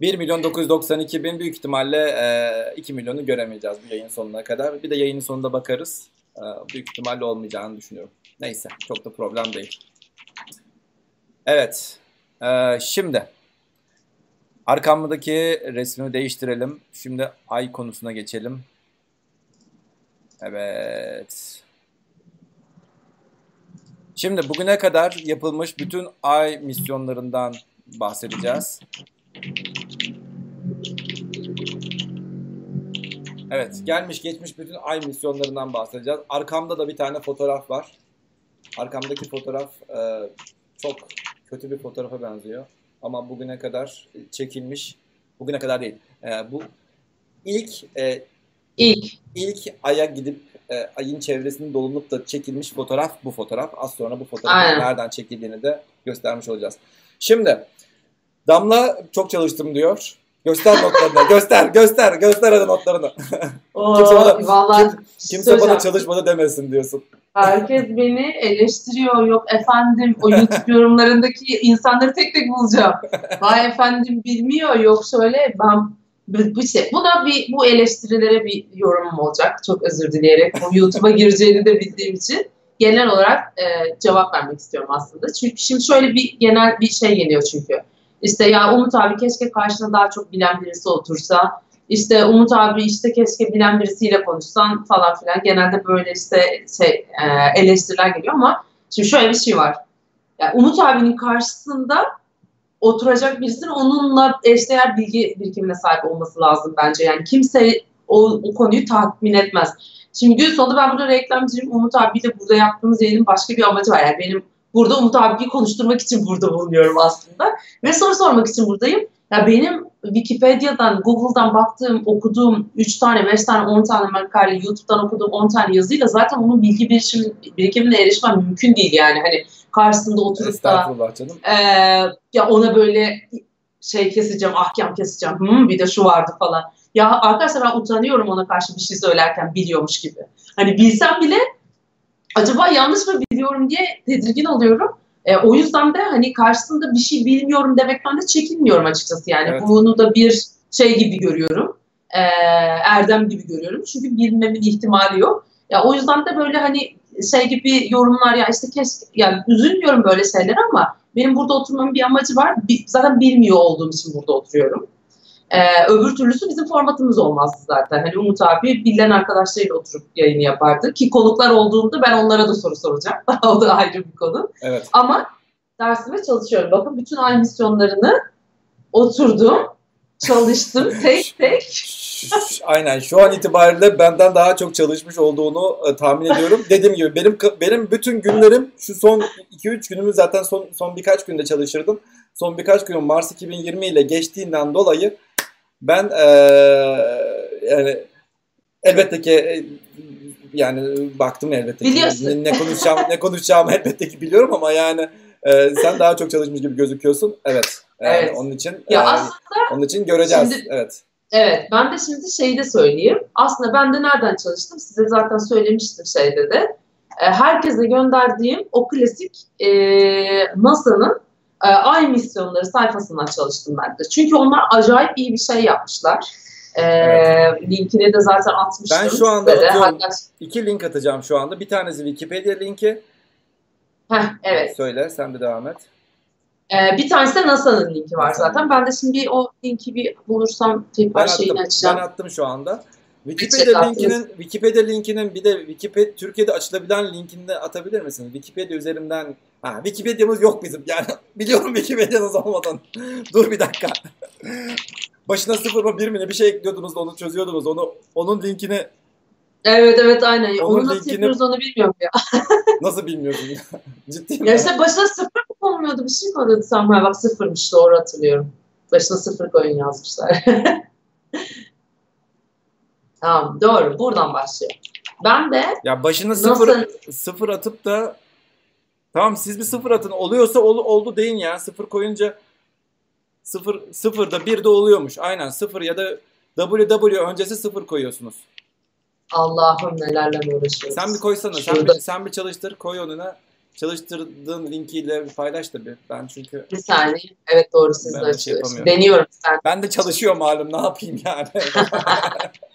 1 milyon 992 bin büyük ihtimalle e, 2 milyonu göremeyeceğiz bu yayın sonuna kadar. Bir de yayının sonunda bakarız. E, büyük ihtimalle olmayacağını düşünüyorum. Neyse çok da problem değil. Evet. E, şimdi Arkamdaki resmi değiştirelim. Şimdi ay konusuna geçelim. Evet. Şimdi bugüne kadar yapılmış bütün ay misyonlarından bahsedeceğiz. Evet, gelmiş geçmiş bütün ay misyonlarından bahsedeceğiz. Arkamda da bir tane fotoğraf var. Arkamdaki fotoğraf e, çok kötü bir fotoğrafa benziyor. Ama bugüne kadar çekilmiş, bugüne kadar değil. E, bu ilk e, ilk ilk aya gidip e, ayın çevresini dolunup da çekilmiş fotoğraf bu fotoğraf. Az sonra bu fotoğrafın nereden çekildiğini de göstermiş olacağız. Şimdi Damla çok çalıştım diyor. Göster notlarını. [LAUGHS] göster, göster, göster hadi notlarını. Oo, kimse bana, vallahi kim, kimse bana çalışmadı demesin diyorsun. Herkes beni eleştiriyor. Yok efendim o YouTube [LAUGHS] yorumlarındaki insanları tek tek bulacağım. Vay efendim bilmiyor. Yok şöyle ben bir şey. Buna bir bu eleştirilere bir yorumum olacak. Çok özür dileyerek. Bu YouTube'a gireceğini de bildiğim için genel olarak e, cevap vermek istiyorum aslında. Çünkü şimdi şöyle bir genel bir şey geliyor çünkü. İşte ya Umut abi keşke karşına daha çok bilen birisi otursa. İşte Umut abi işte keşke bilen birisiyle konuşsan falan filan. Genelde böyle işte şey e, eleştiriler geliyor ama şimdi şöyle bir şey var. Yani Umut abinin karşısında oturacak birisinin onunla eşdeğer bilgi birikimine sahip olması lazım bence. Yani kimse o, o konuyu tatmin etmez. Şimdi gün sonunda ben burada reklamcıyım. Umut abi de burada yaptığımız yayının başka bir amacı var. Yani benim burada Umut abiyi konuşturmak için burada bulunuyorum aslında. Ve soru sormak için buradayım. Ya benim Wikipedia'dan, Google'dan baktığım, okuduğum 3 tane, 5 tane, 10 tane makale, YouTube'dan okuduğum 10 tane yazıyla zaten onun bilgi birikimine, birikimine erişmem mümkün değil yani. Hani karşısında oturup da e, ya ona böyle şey keseceğim, ahkam keseceğim, hmm, bir de şu vardı falan. Ya arkadaşlar ben utanıyorum ona karşı bir şey söylerken biliyormuş gibi. Hani bilsem bile acaba yanlış mı biliyorum diye tedirgin oluyorum. E, o yüzden de hani karşısında bir şey bilmiyorum demekten de çekinmiyorum açıkçası yani. Evet. Bunu da bir şey gibi görüyorum. E, erdem gibi görüyorum. Çünkü bilmemin ihtimali yok. Ya o yüzden de böyle hani şey gibi yorumlar ya işte keşke yani üzülmüyorum böyle şeyler ama benim burada oturmamın bir amacı var. Zaten bilmiyor olduğum için burada oturuyorum. Ee, öbür türlüsü bizim formatımız olmazdı zaten. Hani Umut abi bilen arkadaşlarıyla oturup yayını yapardı. Ki konuklar olduğunda ben onlara da soru soracağım. [LAUGHS] o da ayrı bir konu. Evet. Ama dersime çalışıyorum. Bakın bütün ay misyonlarını oturdum, çalıştım [LAUGHS] tek tek. Aynen şu an itibariyle benden daha çok çalışmış olduğunu e, tahmin ediyorum. [LAUGHS] Dediğim gibi benim benim bütün günlerim şu son 2-3 günümü zaten son son birkaç günde çalışırdım. Son birkaç günüm Mars 2020 ile geçtiğinden dolayı ben e, yani elbette ki e, yani baktım elbette ki ne, ne konuşacağım ne konuşacağım elbette ki biliyorum ama yani e, sen daha çok çalışmış gibi gözüküyorsun. Evet. Yani evet. Onun için ya e, aslında onun için göreceğiz. Şimdi, evet. Evet, ben de şimdi şeyi de söyleyeyim. Aslında ben de nereden çalıştım? Size zaten söylemiştim şeyde de. E, herkese gönderdiğim o klasik e, NASA'nın e, ay misyonları sayfasından çalıştım ben de. Çünkü onlar acayip iyi bir şey yapmışlar. E, evet. Linkini de zaten atmıştım. Ben şu anda atıyorum, Hatta... iki link atacağım şu anda. Bir tanesi Wikipedia linki. Heh, evet. Söyle sen bir devam et. Ee, bir tanesi de NASA'nın linki var zaten. Ben de şimdi o linki bir bulursam tekrar ben şeyini açacağım. Ben attım şu anda. Wikipedia linkinin Wikipedia linkinin bir de Wikipedia Türkiye'de açılabilen linkini de atabilir misin? Wikipedia üzerinden ha Wikipedia'mız yok bizim. Yani [LAUGHS] biliyorum Wikipedia'nız olmadan. [LAUGHS] Dur bir dakika. [LAUGHS] Başına sıfır mı bir mi ne bir şey ekliyordunuz da onu çözüyordunuz. Onu onun linkini Evet evet aynen. Onun onu nasıl linkini... yapıyoruz onu bilmiyorum ya. nasıl bilmiyorsun? Ciddi mi? Ya işte başına sıfır mı konmuyordu? Bir şey mi oluyordu Samuel? Bak sıfırmış doğru hatırlıyorum. Başına sıfır koyun yazmışlar. Tamam doğru buradan başlıyor. Ben de ya başına sıfır nasıl... sıfır atıp da tamam siz bir sıfır atın oluyorsa ol, oldu deyin ya sıfır koyunca sıfır sıfır da bir de oluyormuş aynen sıfır ya da WW öncesi sıfır koyuyorsunuz. Allah'ım nelerle uğraşıyoruz. Sen bir koysana sen bir, sen bir çalıştır koy onuna çalıştırdığın linkiyle paylaş tabii. Ben çünkü... Bir saniye. Evet doğru siz de şey Deniyorum. Sen. Ben de çalışıyor malum ne yapayım yani. [LAUGHS]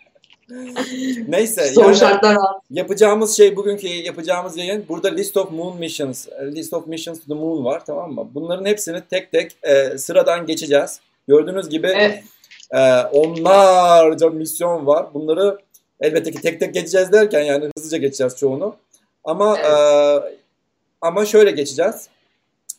[LAUGHS] Neyse. Zor yani şartlar. Yapacağımız şey bugünkü yapacağımız yayın burada List of Moon Missions, List of Missions to the Moon var tamam mı? Bunların hepsini tek tek e, sıradan geçeceğiz. Gördüğünüz gibi evet. e, onlarca misyon var. Bunları elbette ki tek tek geçeceğiz derken yani hızlıca geçeceğiz çoğunu. Ama evet. e, ama şöyle geçeceğiz.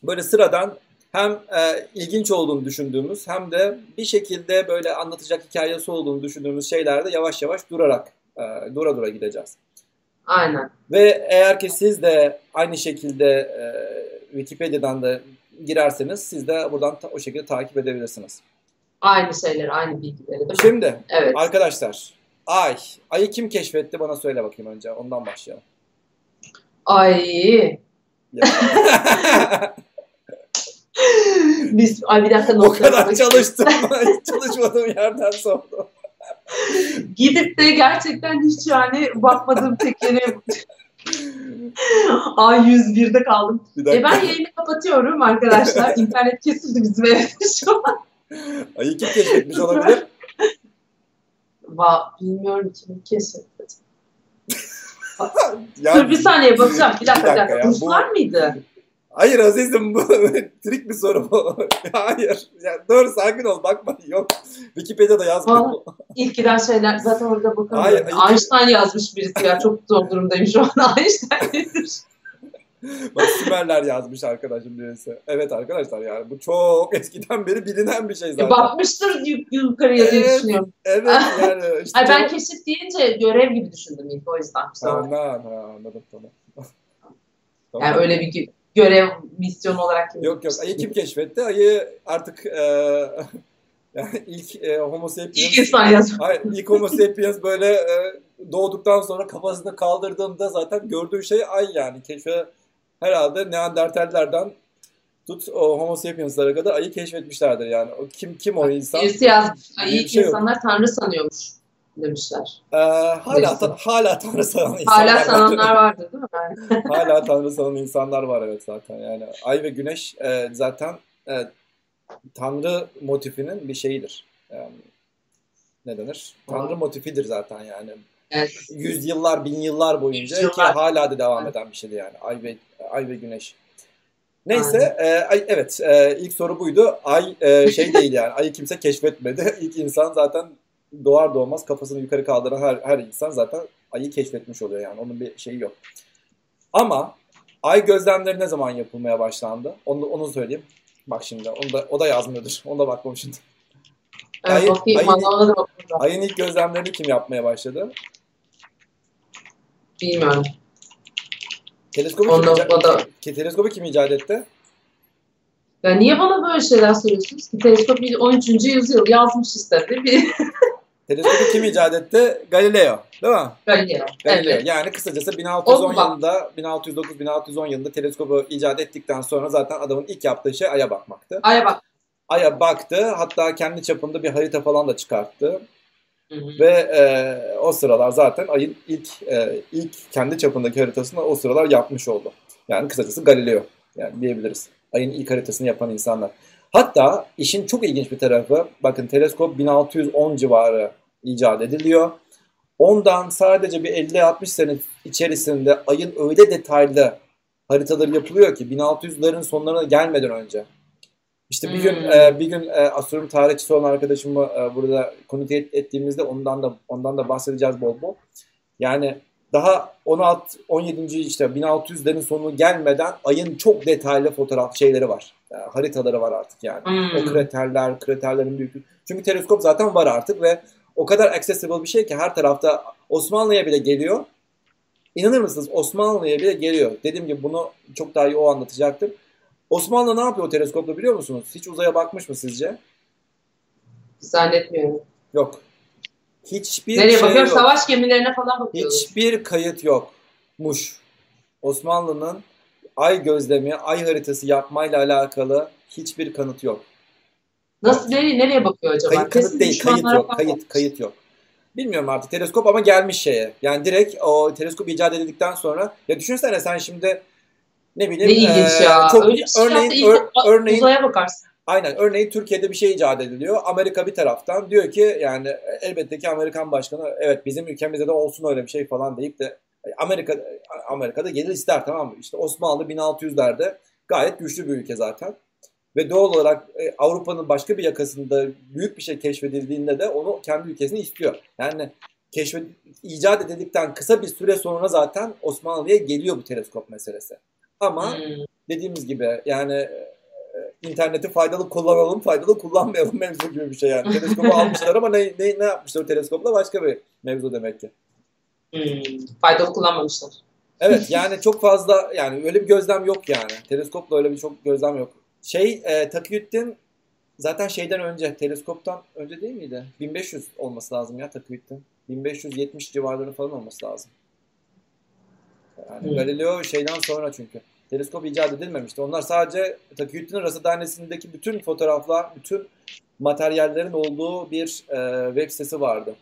Böyle sıradan hem e, ilginç olduğunu düşündüğümüz hem de bir şekilde böyle anlatacak hikayesi olduğunu düşündüğümüz şeylerde yavaş yavaş durarak e, dura dura gideceğiz. Aynen. Ve eğer ki siz de aynı şekilde e, Wikipedia'dan da girerseniz siz de buradan ta, o şekilde takip edebilirsiniz. Aynı şeyler, aynı bilgileri değil mi? Şimdi Evet. arkadaşlar Ay. Ay'ı kim keşfetti bana söyle bakayım önce. Ondan başlayalım. Ay. [LAUGHS] Biz, ay bir dakika o kadar çalıştım. [LAUGHS] Hiç çalışmadığım yerden sordum. Gidip de gerçekten hiç yani bakmadığım tekleri Ay 101'de kaldım. E ben yayını kapatıyorum arkadaşlar. İnternet kesildi bizim evde şu an. Ay'ı kim keşfetmiş olabilir? Va, bilmiyorum kim keşfetti. [LAUGHS] Dur bir saniye bakacağım. Bir dakika bir dakika dakika. ya, bu- Ruslar mıydı? Hayır azizim bu [LAUGHS] trik bir soru bu. [LAUGHS] Hayır. Ya, dur sakin ol bakma. Yok. Wikipedia'da yazmıyor. İlk giden şeyler zaten orada Hayır, bakamıyorum. hayır. Einstein yazmış birisi ya. Çok zor durumdayım şu an. [LAUGHS] Einstein nedir? Bak Sümerler yazmış arkadaşım birisi. Evet arkadaşlar yani bu çok eskiden beri bilinen bir şey zaten. E, bakmıştır yuk- yukarıya diye Evet. düşünüyorum. Evet yani işte. Ay ben keşif deyince görev gibi düşündüm ilk o yüzden. kusura Ha, anladım tamam. tamam. Yani öyle bir görev, misyon olarak. Yok yok ayı kim keşfetti? Ayı artık e, [LAUGHS] yani ilk e, homo sapiens. İlk insan yazmış. Hayır, ilk homo sapiens böyle e, doğduktan sonra kafasını kaldırdığında zaten gördüğü şey ay yani. Keşfe herhalde Neandertallerden tut o homo sapiens'lara kadar ayı keşfetmişlerdir yani. O kim kim o insan? Birisi yazmış. Ay Bir ilk şey yok. insanlar tanrı sanıyormuş demişler. Ee, hala ta- hala tanrı sanan insanlar Hala sananlar vardı değil mi? [LAUGHS] Hala tanrı sanan insanlar var evet zaten yani. Ay ve güneş e, zaten e, tanrı motifinin bir şeyidir. Yani, ne denir? Tanrı motifidir zaten yani. Evet. Yüzyıllar, bin yıllar boyunca ki Yüzyıllar. hala da devam eden bir şeydi yani. Ay ve ay ve güneş. Neyse, e, ay, evet e, ilk soru buydu. Ay e, şey değil yani. Ayı kimse keşfetmedi. [LAUGHS] İlk insan zaten doğar doğmaz kafasını yukarı kaldıran her, her insan zaten ayı keşfetmiş oluyor yani. Onun bir şeyi yok. Ama ay gözlemleri ne zaman yapılmaya başlandı? Onu, onu söyleyeyim. Bak şimdi onu da, o da yazmıyordur. [LAUGHS] Onu da bakmam şimdi. Evet, Ayı- bakayım. ayı- Valla ona da bakacağım. Ayın ilk gözlemlerini kim yapmaya başladı? Bilmiyorum. Teleskobu kim, icat, da- teleskobu kim icat etti? Ya niye bana böyle şeyler söylüyorsunuz ki? Teleskop 13. yüzyıl yazmış işte değil mi? Teleskobu kim icat etti? Galileo. Değil mi? Galileo. Galileo. Evet. Yani kısacası 1610 O bak- yılında 1609-1610 yılında teleskobu icat ettikten sonra zaten adamın ilk yaptığı şey Ay'a bakmaktı. Aya bak. Ay'a baktı. Hatta kendi çapında bir harita falan da çıkarttı. Hı hı. Ve e, o sıralar zaten Ay'ın ilk e, ilk kendi çapındaki haritasını o sıralar yapmış oldu. Yani kısacası Galileo yani diyebiliriz. Ay'ın ilk haritasını yapan insanlar. Hatta işin çok ilginç bir tarafı bakın teleskop 1610 civarı icat ediliyor. Ondan sadece bir 50-60 sene içerisinde Ay'ın öyle detaylı haritaları yapılıyor ki 1600'lerin sonlarına gelmeden önce. İşte bir gün Hmm. e, bir gün e, astronomi tarihçisi olan arkadaşımı e, burada konuk et- ettiğimizde ondan da ondan da bahsedeceğiz bol bol. Yani daha 16 17. işte 1600'lerin sonu gelmeden ayın çok detaylı fotoğraf şeyleri var. Yani haritaları var artık yani. O Hmm. kraterler, kraterlerin büyüklüğü. Çünkü teleskop zaten var artık ve o kadar accessible bir şey ki her tarafta Osmanlı'ya bile geliyor. İnanır mısınız Osmanlı'ya bile geliyor. Dediğim gibi bunu çok daha iyi o anlatacaktır. Osmanlı ne yapıyor o teleskopla biliyor musunuz? Hiç uzaya bakmış mı sizce? Zannetmiyorum. Yok. Hiçbir Nereye şey bakıyorum? yok. Savaş gemilerine falan bakıyorum. Hiçbir kayıt yokmuş. Osmanlı'nın ay gözlemi, ay haritası yapmayla alakalı hiçbir kanıt yok. Nasıl nereye, nereye bakıyor acaba? Kayıt kanıt Kesin değil, kayıt yok. Kayıt kayıt yok. Bilmiyorum artık teleskop ama gelmiş şeye. Yani direkt o teleskop icat edildikten sonra ya düşünsene sen şimdi ne bileyim Ne ilginç eee, ya. çok Öyle bir şey örneğin ör- örneğin uzaya bakarsın. Aynen. Örneğin Türkiye'de bir şey icat ediliyor. Amerika bir taraftan diyor ki yani elbette ki Amerikan başkanı evet bizim ülkemizde de olsun öyle bir şey falan deyip de Amerika Amerika'da gelir ister tamam mı? İşte Osmanlı 1600'lerde gayet güçlü bir ülke zaten. Ve doğal olarak e, Avrupa'nın başka bir yakasında büyük bir şey keşfedildiğinde de onu kendi ülkesine istiyor. Yani keşfet icat edildikten kısa bir süre sonra zaten Osmanlı'ya geliyor bu teleskop meselesi. Ama Hmm. dediğimiz gibi yani interneti faydalı kullanalım, faydalı kullanmayalım [LAUGHS] mevzu gibi bir şey yani. Teleskopu almışlar ama ne, ne, ne yapmışlar o teleskopla başka bir mevzu demek ki. Hmm, faydalı kullanmamışlar. Evet yani çok fazla yani öyle bir gözlem yok yani. Teleskopla öyle bir çok gözlem yok. Şey e, Takiyüddin zaten şeyden önce teleskoptan önce değil miydi? 1500 olması lazım ya Takiyüddin. 1570 civarları falan olması lazım. Yani Hmm. Galileo şeyden sonra çünkü. Teleskop icat edilmemişti. Onlar sadece Takiyüddin'in rasathanesindeki bütün fotoğraflar, bütün materyallerin olduğu bir e, web sitesi vardı.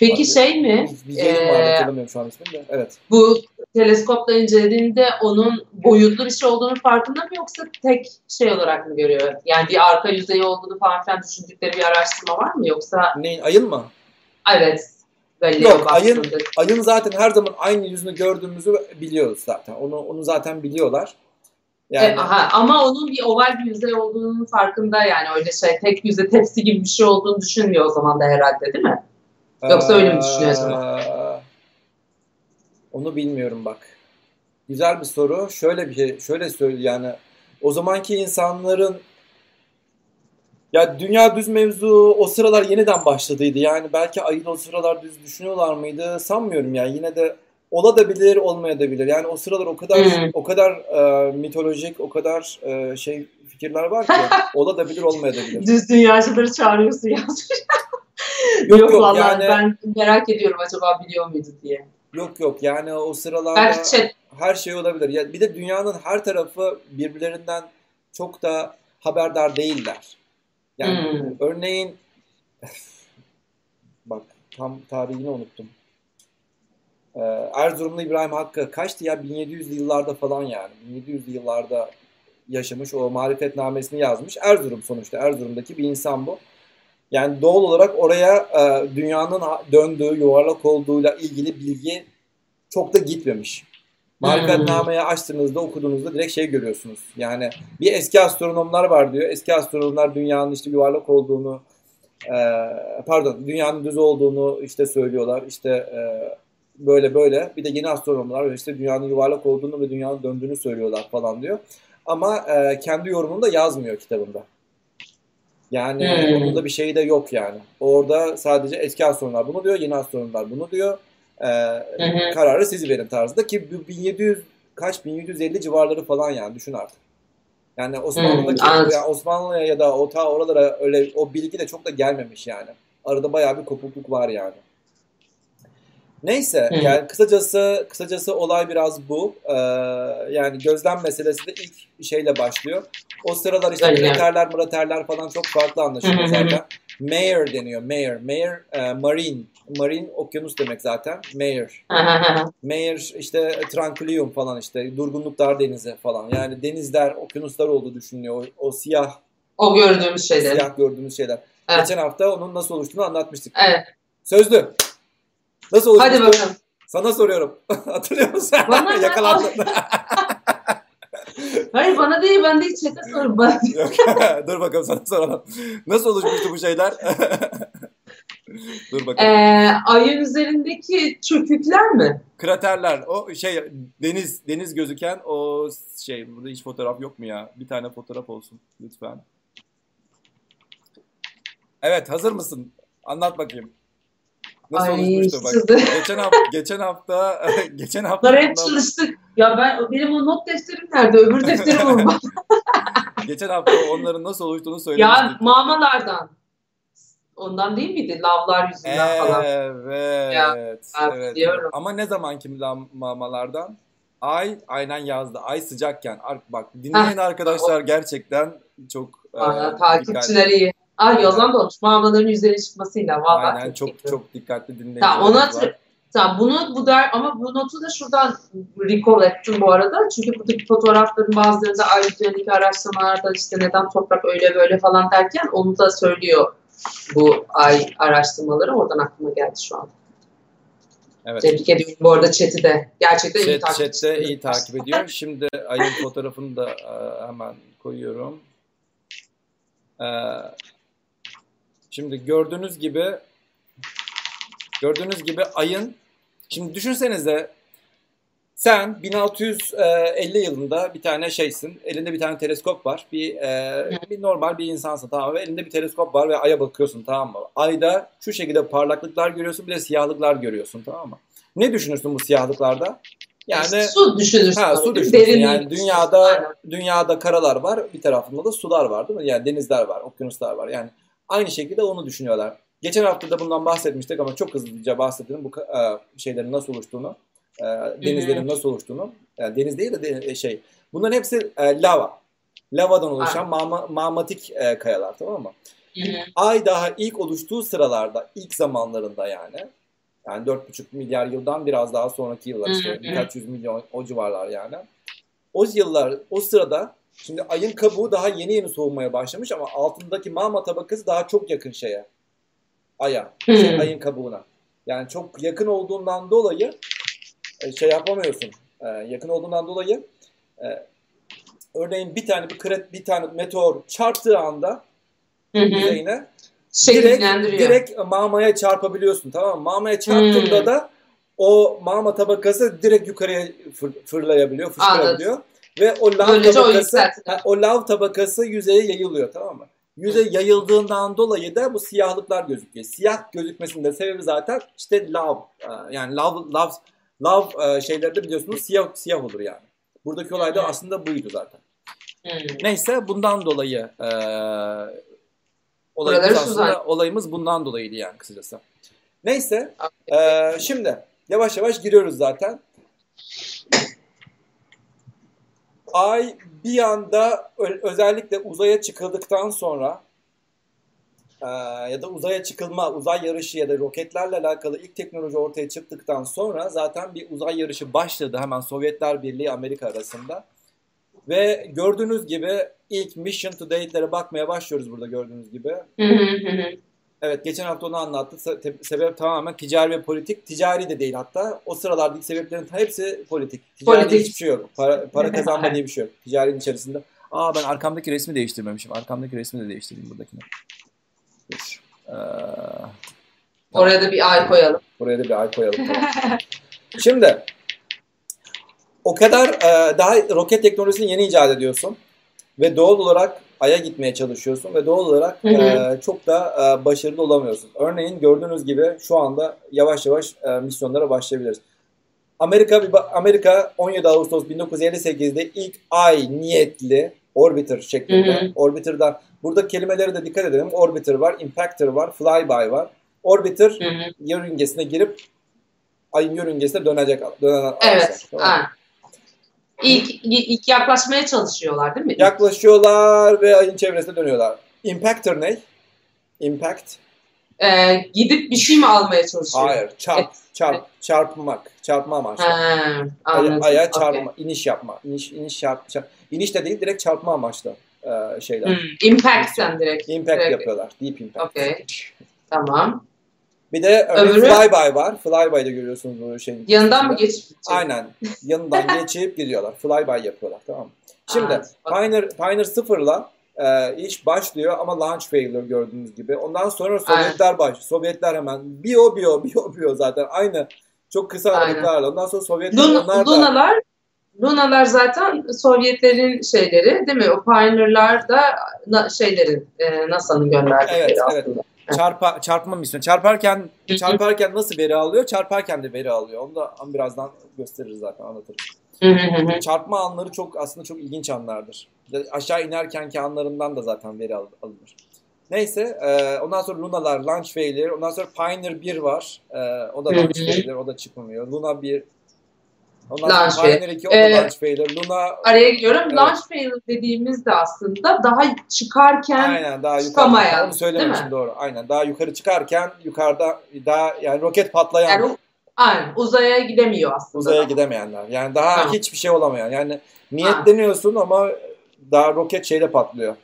Peki Abi, şey mi? Vardı Ee, hatırlamıyorum şu an ismini de. Evet. Bu teleskopla incelediğinde onun boyutlu bir şey olduğunu farkında mı yoksa tek şey olarak mı görüyor? Yani bir arka yüzeyi olduğunu falan filan düşündükleri bir araştırma var mı yoksa Neyin? Ayın mı? evet Galileo Yok, ayın- Ayın zaten her zaman aynı yüzünü gördüğümüzü biliyoruz zaten. Onu onu zaten biliyorlar. Yani E, aha, ama onun bir oval bir yüzey olduğunun farkında yani öyle şey tek yüze tepsi gibi bir şey olduğunu düşünmüyor o zaman da herhalde değil mi? Yoksa öyle mi düşünüyor acaba? Ee, Onu bilmiyorum bak. Güzel bir soru. Şöyle bir şey, şöyle söyle yani o zamanki insanların ya dünya düz mevzu o sıralar yeniden başladıydı. Yani belki ayın o sıralar düz düşünüyorlar mıydı? Sanmıyorum yani. Yine de olabilir, olmayabilir. Yani o sıralar o kadar Hmm. o kadar e, mitolojik, o kadar e, şey fikirler var ki [LAUGHS] olabilir, olmayabilir. Düz dünyacıları çağırıyorsun yazmış. Yok, yok, [LAUGHS] yok, vallahi yani- ben merak ediyorum acaba biliyor muydu diye. Yok yok yani o sıralarda Belki chat her şey olabilir. Ya bir de dünyanın her tarafı birbirlerinden çok da haberdar değiller. Yani Hmm. örneğin bak tam tarihini unuttum. Ee, Erzurumlu İbrahim Hakkı kaçtı ya 1700'lü yıllarda falan yani. 1700'lü yıllarda yaşamış o marifetnamesini yazmış. Erzurum sonuçta Erzurum'daki bir insan bu. Yani doğal olarak oraya e, dünyanın döndüğü, yuvarlak olduğuyla ilgili bilgi çok da gitmemiş. Marifetnameyi açtığınızda, okuduğunuzda direkt şey görüyorsunuz. Yani bir eski astronomlar var diyor. Eski astronomlar dünyanın işte yuvarlak olduğunu, e, pardon dünyanın düz olduğunu işte söylüyorlar. İşte e, böyle böyle. Bir de yeni astronomlar işte dünyanın yuvarlak olduğunu ve dünyanın döndüğünü söylüyorlar falan diyor. Ama e, kendi yorumunu da yazmıyor kitabında. Yani Hmm. onun da bir şeyi de yok yani. Orada sadece eski astronomlar bunu diyor, yeni astronomlar bunu diyor. E, hı. kararı siz verin tarzında ki bu 1700 kaç 1750 civarları falan yani düşün artık. Yani Osmanlı'daki Hmm, yani Osmanlı'ya ya da o ta oralara öyle o bilgi de çok da gelmemiş yani. Arada bayağı bir kopukluk var yani. Neyse Hı. yani kısacası kısacası olay biraz bu. Ee, yani gözlem meselesi de ilk şeyle başlıyor. O sıralar işte Öyle. kraterler, mraterler falan çok farklı anlaşılıyor Hı hı hı. zaten. Mayor deniyor. Mayor. Mayor e, marine. Marine okyanus demek zaten. Hı. Mayor işte Tranquilium falan işte durgunluklar denizi falan. Yani denizler, okyanuslar olduğu düşünülüyor. O, o siyah o gördüğümüz şeyler. siyah gördüğümüz şeyler. Evet. Geçen hafta onun nasıl oluştuğunu anlatmıştık. Evet. Sözlü. Nasıl oluşmuştu? Hadi bakalım. Sana soruyorum. [LAUGHS] Hatırlıyor musun? Bana? [LAUGHS] Yakalandın. [LAUGHS] Hayır bana değil ben de chat'e sor. Bana Yok. Dur bakalım sana soralım. Nasıl oluşmuştu bu şeyler? [LAUGHS] Dur bakalım. Ee, ayın üzerindeki çökükler mi? Kraterler. O şey deniz deniz gözüken o şey burada hiç fotoğraf yok mu ya? Bir tane fotoğraf olsun lütfen. Evet hazır mısın? Anlat bakayım. Nasıl Ay, oluşmuştu bak. [LAUGHS] Geçen hafta [LAUGHS] geçen hafta geçen hafta Bunları hep çalıştık. Ya ben benim o not defterim nerede? Öbür defterim orada. geçen hafta onların nasıl oluştuğunu ya söylemiştik. mamalardan. Ondan değil miydi? Lavlar yüzünden falan. Evet. Ya, evet, evet, biliyorum. Ama ne zamanki mamalardan? Ay aynen yazdı. Ay sıcakken. Bak [LAUGHS] dinleyen arkadaşlar gerçekten çok Aa, e, takipçiler iyi. Ay yazan da olmuş. Mamaların yüzlerine çıkmasıyla. Vallahi Aynen çok çok dikkatli dinleyicilerimiz Tamam hatır- Tamam bunu bu der ama bu notu da şuradan recall ettim bu arada. Çünkü buradaki fotoğrafların bazılarında ay üzerindeki araştırmalarda işte neden toprak öyle böyle falan derken onu da söylüyor bu ay araştırmaları. Oradan aklıma geldi şu an. Evet. Tebrik ediyorum bu arada chat'i de. Gerçekten iyi Chat, takip chat'te iyi takip ediyor. Şimdi ayın fotoğrafını da e, hemen koyuyorum. E, şimdi gördüğünüz gibi gördüğünüz gibi ayın şimdi düşünsenize Sen 1650 yılında bir tane şeysin. Elinde bir tane teleskop var. Bir, e, bir normal bir insansın tamam mı? Ve elinde bir teleskop var ve aya bakıyorsun tamam mı? Ayda şu şekilde parlaklıklar görüyorsun bir de siyahlıklar görüyorsun tamam mı? Ne düşünürsün bu siyahlıklarda? Yani su düşünürsün. Ha, su düşünürsün. Yani dünyada Aynen. dünyada karalar var, bir tarafında da sular var değil mi? Yani denizler var, okyanuslar var. Yani aynı şekilde onu düşünüyorlar. Geçen hafta da bundan bahsetmiştik ama çok hızlıca bahsedelim bu e, şeylerin nasıl oluştuğunu, e, denizlerin nasıl oluştuğunu. Yani deniz değil de e, şey. Bunların hepsi lava. Lavadan oluşan mama, mağmatik kayalar tamam mı? Hı-hı. Ay daha ilk oluştuğu sıralarda, ilk zamanlarında yani yani 4,5 milyar yıldan biraz daha sonraki yıllar işte birkaç yüz milyon o civarlar yani. O yıllar, o sırada şimdi ayın kabuğu daha yeni yeni soğumaya başlamış ama altındaki mama tabakası daha çok yakın şeye. Aya, şey, ayın kabuğuna. Yani çok yakın olduğundan dolayı e, şey yapamıyorsun. E, yakın olduğundan dolayı e, örneğin bir tane bir kret, bir tane meteor çarptığı anda yüzeyine direkt, direkt mamaya çarpabiliyorsun tamam mı? Mamaya çarptığında hmm. da o mama tabakası direkt yukarıya fır, fırlayabiliyor, fışkırabiliyor. Ve o lav tabakası o, o lav tabakası yüzeye yayılıyor tamam mı? Yüzey yayıldığından dolayı da bu siyahlıklar gözüküyor. Siyah gözükmesinin de sebebi zaten işte lav. E, yani lav lav lav e, şeyleri de biliyorsunuz siyah siyah olur yani. Buradaki olay da aslında buydu zaten. Hmm. Neyse bundan dolayı e, Olayımız Buraları aslında olayımız bundan dolayıydı yani kısacası. Neyse e, şimdi yavaş yavaş giriyoruz zaten. Ay bir anda özellikle uzaya çıkıldıktan sonra ya da uzaya çıkılma, uzay yarışı ya da roketlerle alakalı ilk teknoloji ortaya çıktıktan sonra zaten bir uzay yarışı başladı hemen Sovyetler Birliği Amerika arasında. Ve gördüğünüz gibi ilk mission to date'lere bakmaya başlıyoruz burada gördüğünüz gibi. evet geçen hafta onu anlattı. Se- sebep tamamen ticari ve politik. Ticari de değil hatta. O sıralardaki sebeplerin hepsi politik. Ticari politik. hiçbir şey yok. Para, para kazanma diye bir şey yok. Ticarinin içerisinde. Aa ben arkamdaki resmi değiştirmemişim. Arkamdaki resmi de değiştireyim buradakini. Dur. Ee, Oraya da bir ay koyalım. Oraya da bir ay koyalım. [LAUGHS] Şimdi o kadar e, daha roket teknolojisini yeni icat ediyorsun ve doğal olarak Ay'a gitmeye çalışıyorsun ve doğal olarak hı hı. E, çok da e, başarılı olamıyorsun. Örneğin gördüğünüz gibi şu anda yavaş yavaş e, misyonlara başlayabiliriz. Amerika Amerika 17 Ağustos 1958'de ilk Ay niyetli orbiter şeklinde. Hı hı. Orbiter'dan burada kelimelere de dikkat edelim. Orbiter var, impactor var, flyby var. Orbiter hı hı. yörüngesine girip ayın yörüngesine dönecek dönen Evet. Tamam. İlk, ilk yaklaşmaya çalışıyorlar değil mi? Yaklaşıyorlar ve ayın çevresine dönüyorlar. Impactor ne? Impact. Ee, gidip bir şey mi almaya çalışıyor? Hayır. Çarp, evet. çarp, evet. çarpmak. Çarpma amaçlı. Ha, Aya, aya çarpma. Okay. iniş yapma. İniş, iniş çarp, çarp. İniş de değil direkt çarpma amaçlı e, şeyler. Hmm. Impact'ten direkt. Impact direkt. yapıyorlar. Deep impact. Okay. Tamam. Bir de Öbürü, flyby var. Flyby'de görüyorsunuz bu şeyin. Yanından mı geçip? Aynen. Yanından geçip gidiyorlar. Flyby yapıyorlar tamam mı? Şimdi [LAUGHS] Aa, Pioneer, Pioneer 0'la e, iş başlıyor ama launch failure gördüğünüz gibi. Ondan sonra Sovyetler baş. Sovyetler hemen bio bio bio bio zaten aynı çok kısa aralıklarla. Ondan sonra Sovyetler Lun, onlar da Lunalar Lunalar zaten Sovyetlerin şeyleri değil mi? O Pioneer'lar da şeylerin e, NASA'nın gönderdikleri evet, aslında. Evet. Çarpa, çarpma misyonu. Çarparken çarparken nasıl veri alıyor? Çarparken de veri alıyor. Onu da birazdan gösteririz zaten anlatırız. Çarpma anları çok aslında çok ilginç anlardır. Aşağı inerkenki anlarından da zaten veri alınır. Neyse e, ondan sonra Luna'lar launch failure. Ondan sonra Pioneer 1 var. E, o da launch failure. O da çıkmıyor. Luna 1 Ondan launch sonra Pioneer 2 o da ee, launch failure. Luna araya gidiyorum. Evet. Launch failure dediğimiz de aslında daha çıkarken Aynen, daha çıkamayan. Onu söylemişim doğru. Aynen. Daha yukarı çıkarken yukarıda daha yani roket patlayan. Yani, aynen. Uzaya gidemiyor aslında. Uzaya gidemeyenler. Yani daha ha. hiçbir şey olamayan. Yani niyetleniyorsun ha. ama daha roket şeyle patlıyor.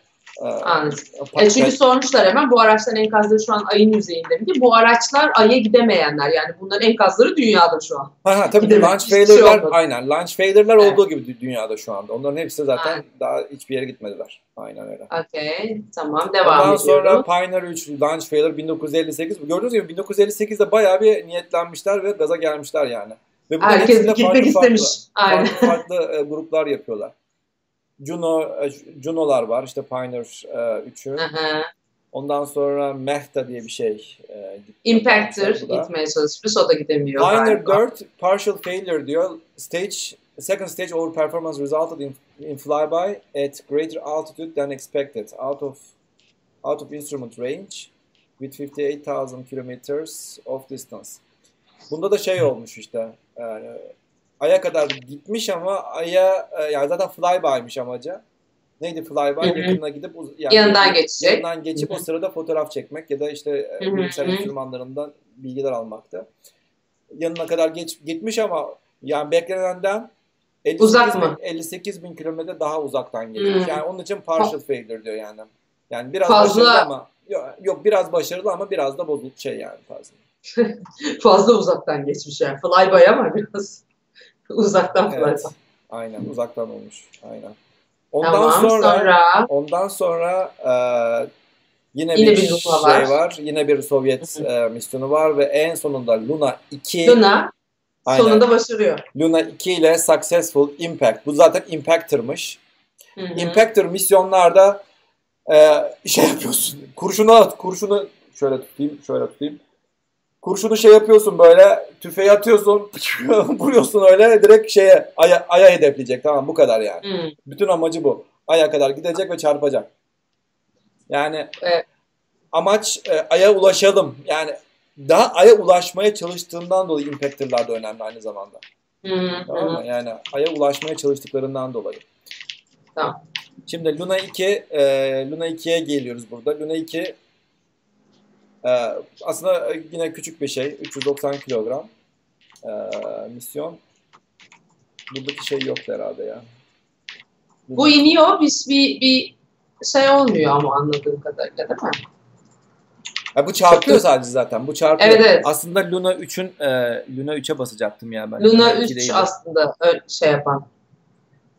Anladım. E çünkü sormuşlar hemen bu araçların enkazları şu an ayın yüzeyinde mi. Bu araçlar aya gidemeyenler yani bunların enkazları dünyada şu an. Ha, ha tabii Gidemez. launch failure'lar şey aynen. Launch failure'lar evet. olduğu gibi dünyada şu anda. Onların hepsi zaten aynen. daha hiçbir yere gitmediler. Aynen öyle. Okey. Tamam devam Ondan sonra Pioneer 3 launch failure 1958. Gördüğünüz gibi 1958'de bayağı bir niyetlenmişler ve gaza gelmişler yani. Ve Herkes gitmek farklı istemiş. Farklı, Aynen. farklı, farklı e, gruplar yapıyorlar. Juno, e, Juno'lar var. işte Pioneer e, 3'ü. Hı hı. Ondan sonra Mehta diye bir şey. E. Impactor gitmeye çalışmış. O da gidemiyor. Pioneer galiba. 4 partial failure diyor. Stage second stage over performance resulted in, in flyby at greater altitude than expected. Out of out of instrument range with 58,000 kilometers of distance. Bunda da şey olmuş işte. Yani Ay'a kadar gitmiş ama Ay'a e, yani zaten flyby'miş amacı. Neydi flyby? Yakınına gidip yani Yanından geçecek. Yanından geçip o sırada fotoğraf çekmek ya da işte e, bilgisayar enstrümanlarından bilgiler almaktı. Yanına kadar geç, gitmiş ama yani beklenenden 58 Uzak bin, mı? 58 bin kilometre daha uzaktan. Hmm. Yani onun için partial failure diyor yani. Yani biraz Fazla- başarılı ama yok, yok biraz başarılı ama biraz da bozuk şey yani fazla. [LAUGHS] Fazla uzaktan geçmiş yani. Flyby ama biraz [LAUGHS] uzaktan. Evet. Aynen uzaktan olmuş. Aynen. Ondan Tamam sonra, sonra, ondan sonra e, yine, Yine bir, bir şey var. var. Yine bir Sovyet e, misyonu var ve en sonunda Luna 2 Luna Aynen. sonunda başarıyor. Luna 2 ile Successful Impact. Bu zaten Impactor'mış. Hı hı. Impactor misyonlarda e, şey yapıyorsun. Kurşunu at, kurşunu şöyle tutayım, şöyle tutayım. Kurşunu şey yapıyorsun böyle tüfeği atıyorsun, [LAUGHS] vuruyorsun öyle direkt şeye aya, aya hedefleyecek tamam bu kadar yani. Hı. Bütün amacı bu. Aya kadar gidecek ve çarpacak. Yani Evet. amaç e, aya ulaşalım. Yani daha aya ulaşmaya çalıştığından dolayı Impactor'lar da önemli aynı zamanda. Hı. Tamam mı? Yani Ay'a ulaşmaya çalıştıklarından dolayı. Tamam. Şimdi Luna 2, e, Luna 2'ye geliyoruz burada. Luna 2 e, aslında yine küçük bir şey. 390 kilogram e, misyon. Buradaki şey yoktu herhalde ya. Bu iniyor bir, bir, bir şey olmuyor ama anladığım kadarıyla değil mi? Ha, bu çarpıyor sadece zaten. Bu çarpıyor. Evet, evet. Aslında Luna 3'ün e, Luna 3'e basacaktım ya ben. Luna iki 3 değil. aslında öyle şey yapan.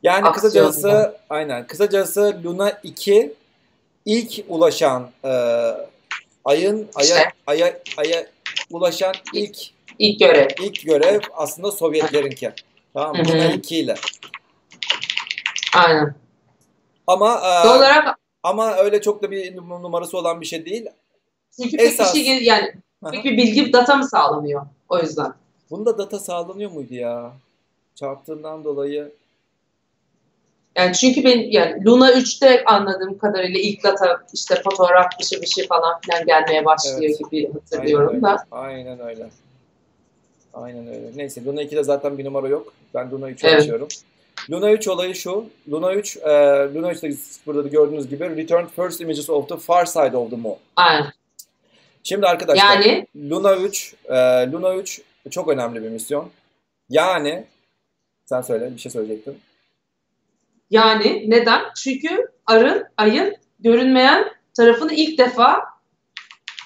Yani Aksiyonda. kısacası aynen. Kısacası Luna 2 ilk ulaşan e, ayın aya İşte. aya aya ulaşan ilk İlk görev. ilk görev aslında Sovyetlerinki. Tamam mı? 2 ile. Aynen. Ama e, olarak ama öyle çok da bir numarası olan bir şey değil. çünkü pek bir esas- şey yani pek bir bilgi data mı sağlamıyor o yüzden. Bunda data sağlanıyor muydu ya? Çarptığından dolayı. Yani çünkü ben yani Luna 3'te anladığım kadarıyla ilk data işte fotoğraf bir şey bir şey falan filan gelmeye başlıyor Evet. gibi hatırlıyorum Aynen da. öyle. Aynen öyle. Aynen öyle. Neyse Luna 2'de zaten bir numara yok. Ben Luna 3'ü Evet. açıyorum. Luna 3 olayı şu. Luna 3, e, Luna 3'te burada da gördüğünüz gibi Returned First Images of the Far Side of the Moon. Aynen. Şimdi arkadaşlar Yani Luna 3, e, Luna 3 çok önemli bir misyon. Yani sen söyle bir şey söyleyecektin. Yani neden? Çünkü arın ayın görünmeyen tarafını ilk defa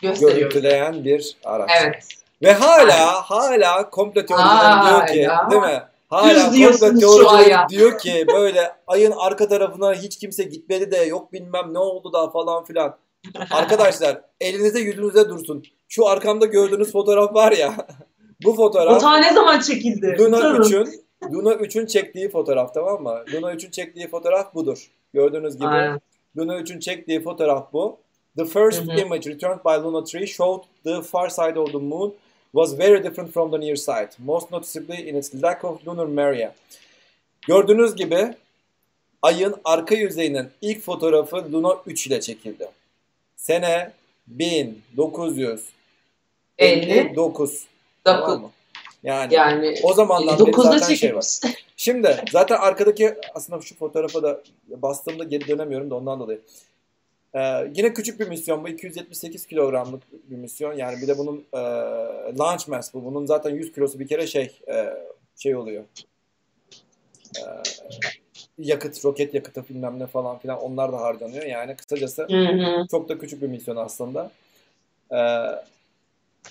gösteriyor. Görüntüleyen bir araç. Evet. Ve hala hala komplo teorileri diyor ki Hala. değil mi? Hala komplo teorileri diyor ki böyle ayın arka tarafına hiç kimse gitmedi de yok bilmem ne oldu da falan filan. [LAUGHS] Arkadaşlar elinizde yüzünüzde dursun. Şu arkamda gördüğünüz fotoğraf var ya. [LAUGHS] bu fotoğraf ta ne zaman çekildi? Luna Sorun. 3'ün Luna 3'ün çektiği fotoğraf tamam mı? Luna 3'ün çektiği fotoğraf budur. Gördüğünüz gibi. Aynen. Luna 3'ün çektiği fotoğraf bu. The first Hı hı. image returned by Luna 3 showed the far side of the moon was very different from the near side, most noticeably in its lack of lunar maria. Gördüğünüz gibi ayın arka yüzeyinin ilk fotoğrafı Luna 3 ile çekildi. Sene 1959. 50. Tamam mı? Yani Yani o zamandan beri 9'da zaten şey var. çekilmiş. [LAUGHS] Şimdi zaten arkadaki aslında şu fotoğrafa da bastığımda geri dönemiyorum da ondan dolayı. Ee, yine küçük bir misyon bu 278 kilogramlık bir misyon yani bir de bunun e, launch mass bu bunun zaten 100 kilosu bir kere şey e, şey oluyor Ee, yakıt roket yakıtı bilmem ne falan filan onlar da harcanıyor yani kısacası Hı hı. çok da küçük bir misyon aslında. Ee,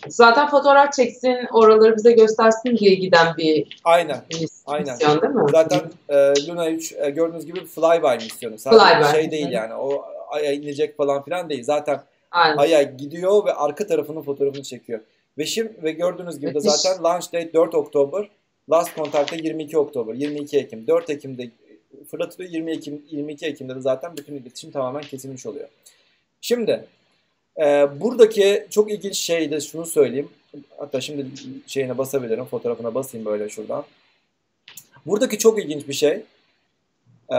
Zaten fotoğraf çeksin, oraları bize göstersin diye giden bir aynen mis- Aynen. misyon değil mi? Zaten e, Luna 3 e, gördüğünüz gibi flyby misyonu. Sadece Flyby. şey değil Hı. yani. O aya inecek falan filan değil. Zaten Aynen. aya gidiyor ve arka tarafının fotoğrafını çekiyor. Ve şimdi ve gördüğünüz gibi de zaten launch date 4 Oktober Last Contact'ta 22 Oktober, 22 Ekim, 4 Ekim'de fırlatılıyor. 20 Ekim, 22 Ekim'de de zaten bütün iletişim tamamen kesilmiş oluyor. Şimdi e, buradaki çok ilginç şey de şunu söyleyeyim. Hatta şimdi şeyine basabilirim. Fotoğrafına basayım böyle şuradan. Buradaki çok ilginç bir şey. Ee,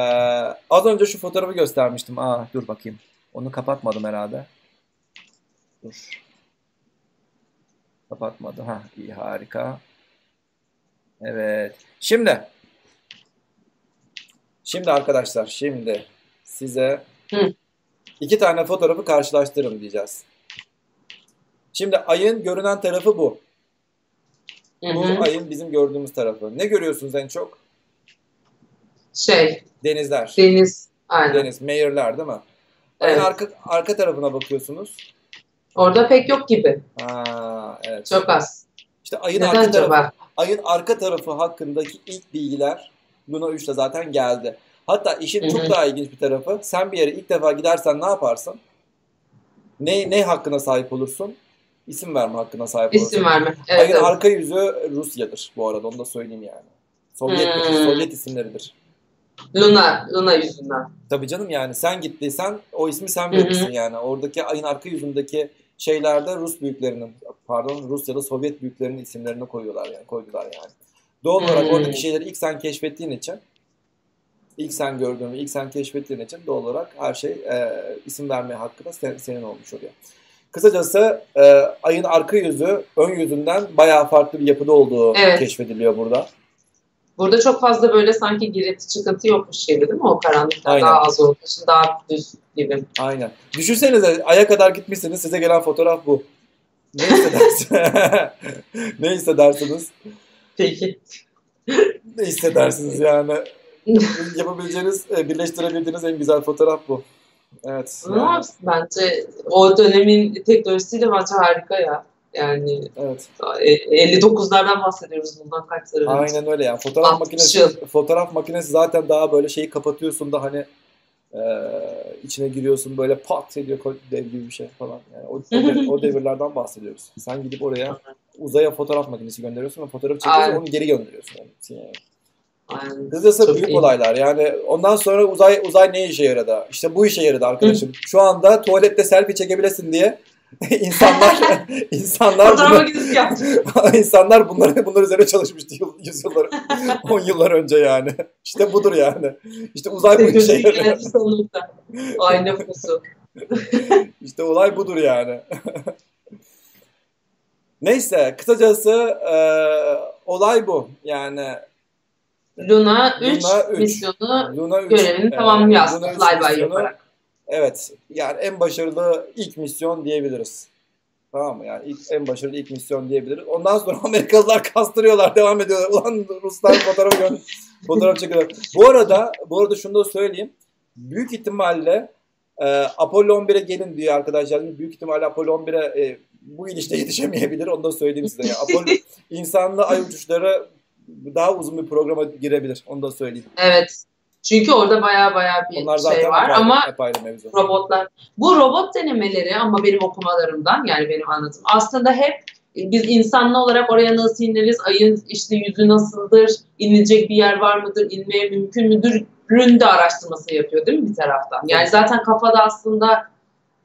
az önce şu fotoğrafı göstermiştim. Aa dur bakayım. Onu kapatmadım herhalde. Dur. Kapatmadı. Ha iyi harika. Evet. Şimdi Şimdi arkadaşlar şimdi size Hı. İki tane fotoğrafı karşılaştırın diyeceğiz. Şimdi ayın görünen tarafı bu. Hı Bu ayın bizim gördüğümüz tarafı. Ne görüyorsunuz en çok? Şey, Denizler. deniz. Aynen. Deniz, meyirler değil mi? Ayın Evet. arka, arka tarafına bakıyorsunuz. Orada pek yok gibi. Ha, evet. Çok az. İşte ayın Neden arka tarafı, acaba? ayın arka tarafı hakkındaki ilk bilgiler Luna 3'te zaten geldi. Hatta işin çok daha ilginç bir tarafı. Sen bir yere ilk defa gidersen ne yaparsın? Ne ne hakkına sahip olursun? İsim verme hakkına sahip olursun. İsim verme. Evet, Ayın evet. arka yüzü Rusya'dır bu arada onu da söyleyeyim yani. Sovyet, Hmm. Sovyet isimleridir. Luna, Luna yüzünden. Tabii canım yani sen gittiysen o ismi sen verirsin yani. Oradaki ayın arka yüzündeki şeylerde Rus büyüklerinin pardon Rus ya da Sovyet büyüklerinin isimlerini koyuyorlar yani koydular yani. Doğal olarak Hmm. oradaki şeyleri ilk sen keşfettiğin için ilk sen gördüğün ve ilk sen keşfettiğin için doğal olarak her şey e, isim verme hakkı da sen- senin olmuş oluyor. Kısacası e, ayın arka yüzü ön yüzünden bayağı farklı bir yapıda olduğu Evet. keşfediliyor burada. Burada çok fazla böyle sanki girinti çıkıntı yokmuş gibi değil mi? O karanlıkta Aynen. daha az olduğu için daha düz gibi. Aynen. Düşünsenize aya kadar gitmişsiniz size gelen fotoğraf bu. Ne hissedersiniz? [LAUGHS] [LAUGHS] ne hissedersiniz? Peki. Ne hissedersiniz yani? Yapabileceğiniz, e, birleştirebildiğiniz en güzel fotoğraf bu. Evet. Ne yani, yapsın bence o dönemin teknolojisiyle bence harika ya. Yani evet. e, 59'lardan bahsediyoruz bundan kaç sene önce. Aynen öyle yani. Fotoğraf 60 makinesi, yıl. fotoğraf makinesi zaten daha böyle şeyi kapatıyorsun da hani e, içine giriyorsun böyle pat ediyor dev gibi bir şey falan. Yani o, o, devir- [LAUGHS] o devirlerden bahsediyoruz. Sen gidip oraya uzaya fotoğraf makinesi gönderiyorsun ve fotoğrafı çekiyorsun Aynen. onu geri gönderiyorsun. Yani. Çok büyük iyi. olaylar. Yani ondan sonra uzay uzay ne işe yaradı? İşte bu işe yaradı arkadaşım. Şu anda tuvalette selfie çekebilesin diye [LAUGHS] insanlar [LAUGHS] insanlar bunu, [LAUGHS] insanlar bunları bunlar üzerine çalışmıştı yıl, yüzyıllar 10 yıllar önce yani. İşte budur yani. İşte uzay bu işe yarıyor. Ay nüfusu. İşte olay budur yani. Neyse kısacası e, olay bu. Yani Luna 3 Luna üç. misyonu Luna 3 görevini tamamlıyor aslında flyby yaparak. Evet. Yani en başarılı ilk misyon diyebiliriz. Tamam mı? Yani ilk, en başarılı ilk misyon diyebiliriz. Ondan sonra [LAUGHS] Amerikalılar kastırıyorlar, devam ediyorlar. [LAUGHS] Ulan Ruslar fotoğraf gö- [LAUGHS] fotoğraf çekiyorlar. Bu arada, bu arada şunu da söyleyeyim. Büyük ihtimalle e, Apollo 11'e gelin diyor arkadaşlar. Büyük ihtimalle Apollo 11'e e, bu ilişte yetişemeyebilir. Onu da söyleyeyim size. Yani Apollo insanlı ay uçuşları daha uzun bir programa girebilir. Onu da söyleyeyim. Evet. Çünkü orada baya baya bir Onlar şey var apayrı, ama apayrı mevzu. robotlar. Bu robot denemeleri ama benim okumalarımdan yani benim anlatım aslında hep biz insanlı olarak oraya nasıl ineriz, ayın işte yüzü nasıldır, inilecek bir yer var mıdır, inmeye mümkün müdür de araştırması yapıyor değil mi bir taraftan? Yani zaten kafada aslında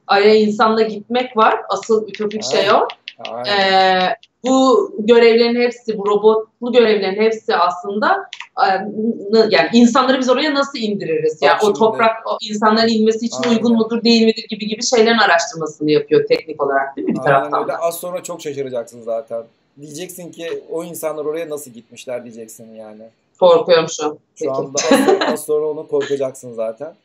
aya insanla gitmek var. Asıl ütopik şey o. Aynen. Ee, bu görevlerin hepsi, bu robotlu görevlerin hepsi aslında e, yani insanları biz oraya nasıl indiririz? Yani Bak o toprak o insanların inmesi için Aynen. uygun mudur, değil midir gibi gibi şeylerin araştırmasını yapıyor teknik olarak değil mi bir Aynen taraftan öyle. da? Az sonra çok şaşıracaksın zaten. Diyeceksin ki o insanlar oraya nasıl gitmişler diyeceksin yani. Korkuyorum şu an. Peki. Şu anda az sonra, az sonra onu korkacaksın zaten. [LAUGHS]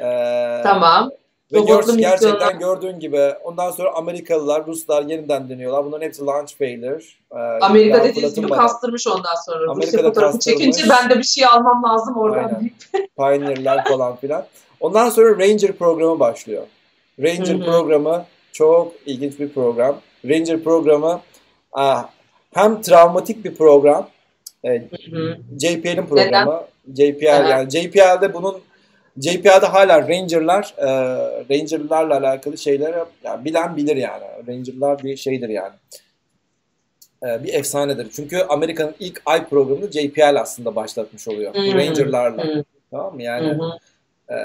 Ee, Tamam. Ve gör, gerçekten gördüğün gibi ondan sonra Amerikalılar, Ruslar yeniden deniyorlar. Bunların hepsi launch failure. Ee, Amerika dediğiniz gibi kastırmış ondan sonra. Amerika'da fotoğrafı çekince ben de bir şey almam lazım oradan. Aynen. [LAUGHS] Pioneer'ler falan filan. Ondan sonra Ranger programı başlıyor. Ranger Hı hı. programı çok ilginç bir program. Ranger programı ah, hem travmatik bir program, e. JPL'in programı. JPL Aha. yani JPL'de bunun JPL'de hala Ranger'lar e, Ranger'larla alakalı şeyleri yani bilen bilir yani. Ranger'lar bir şeydir yani. e, bir efsanedir. Çünkü Amerika'nın ilk ay programını JPL aslında başlatmış oluyor. Hmm. Ranger'larla. Hmm. Tamam mı? Yani hı. e,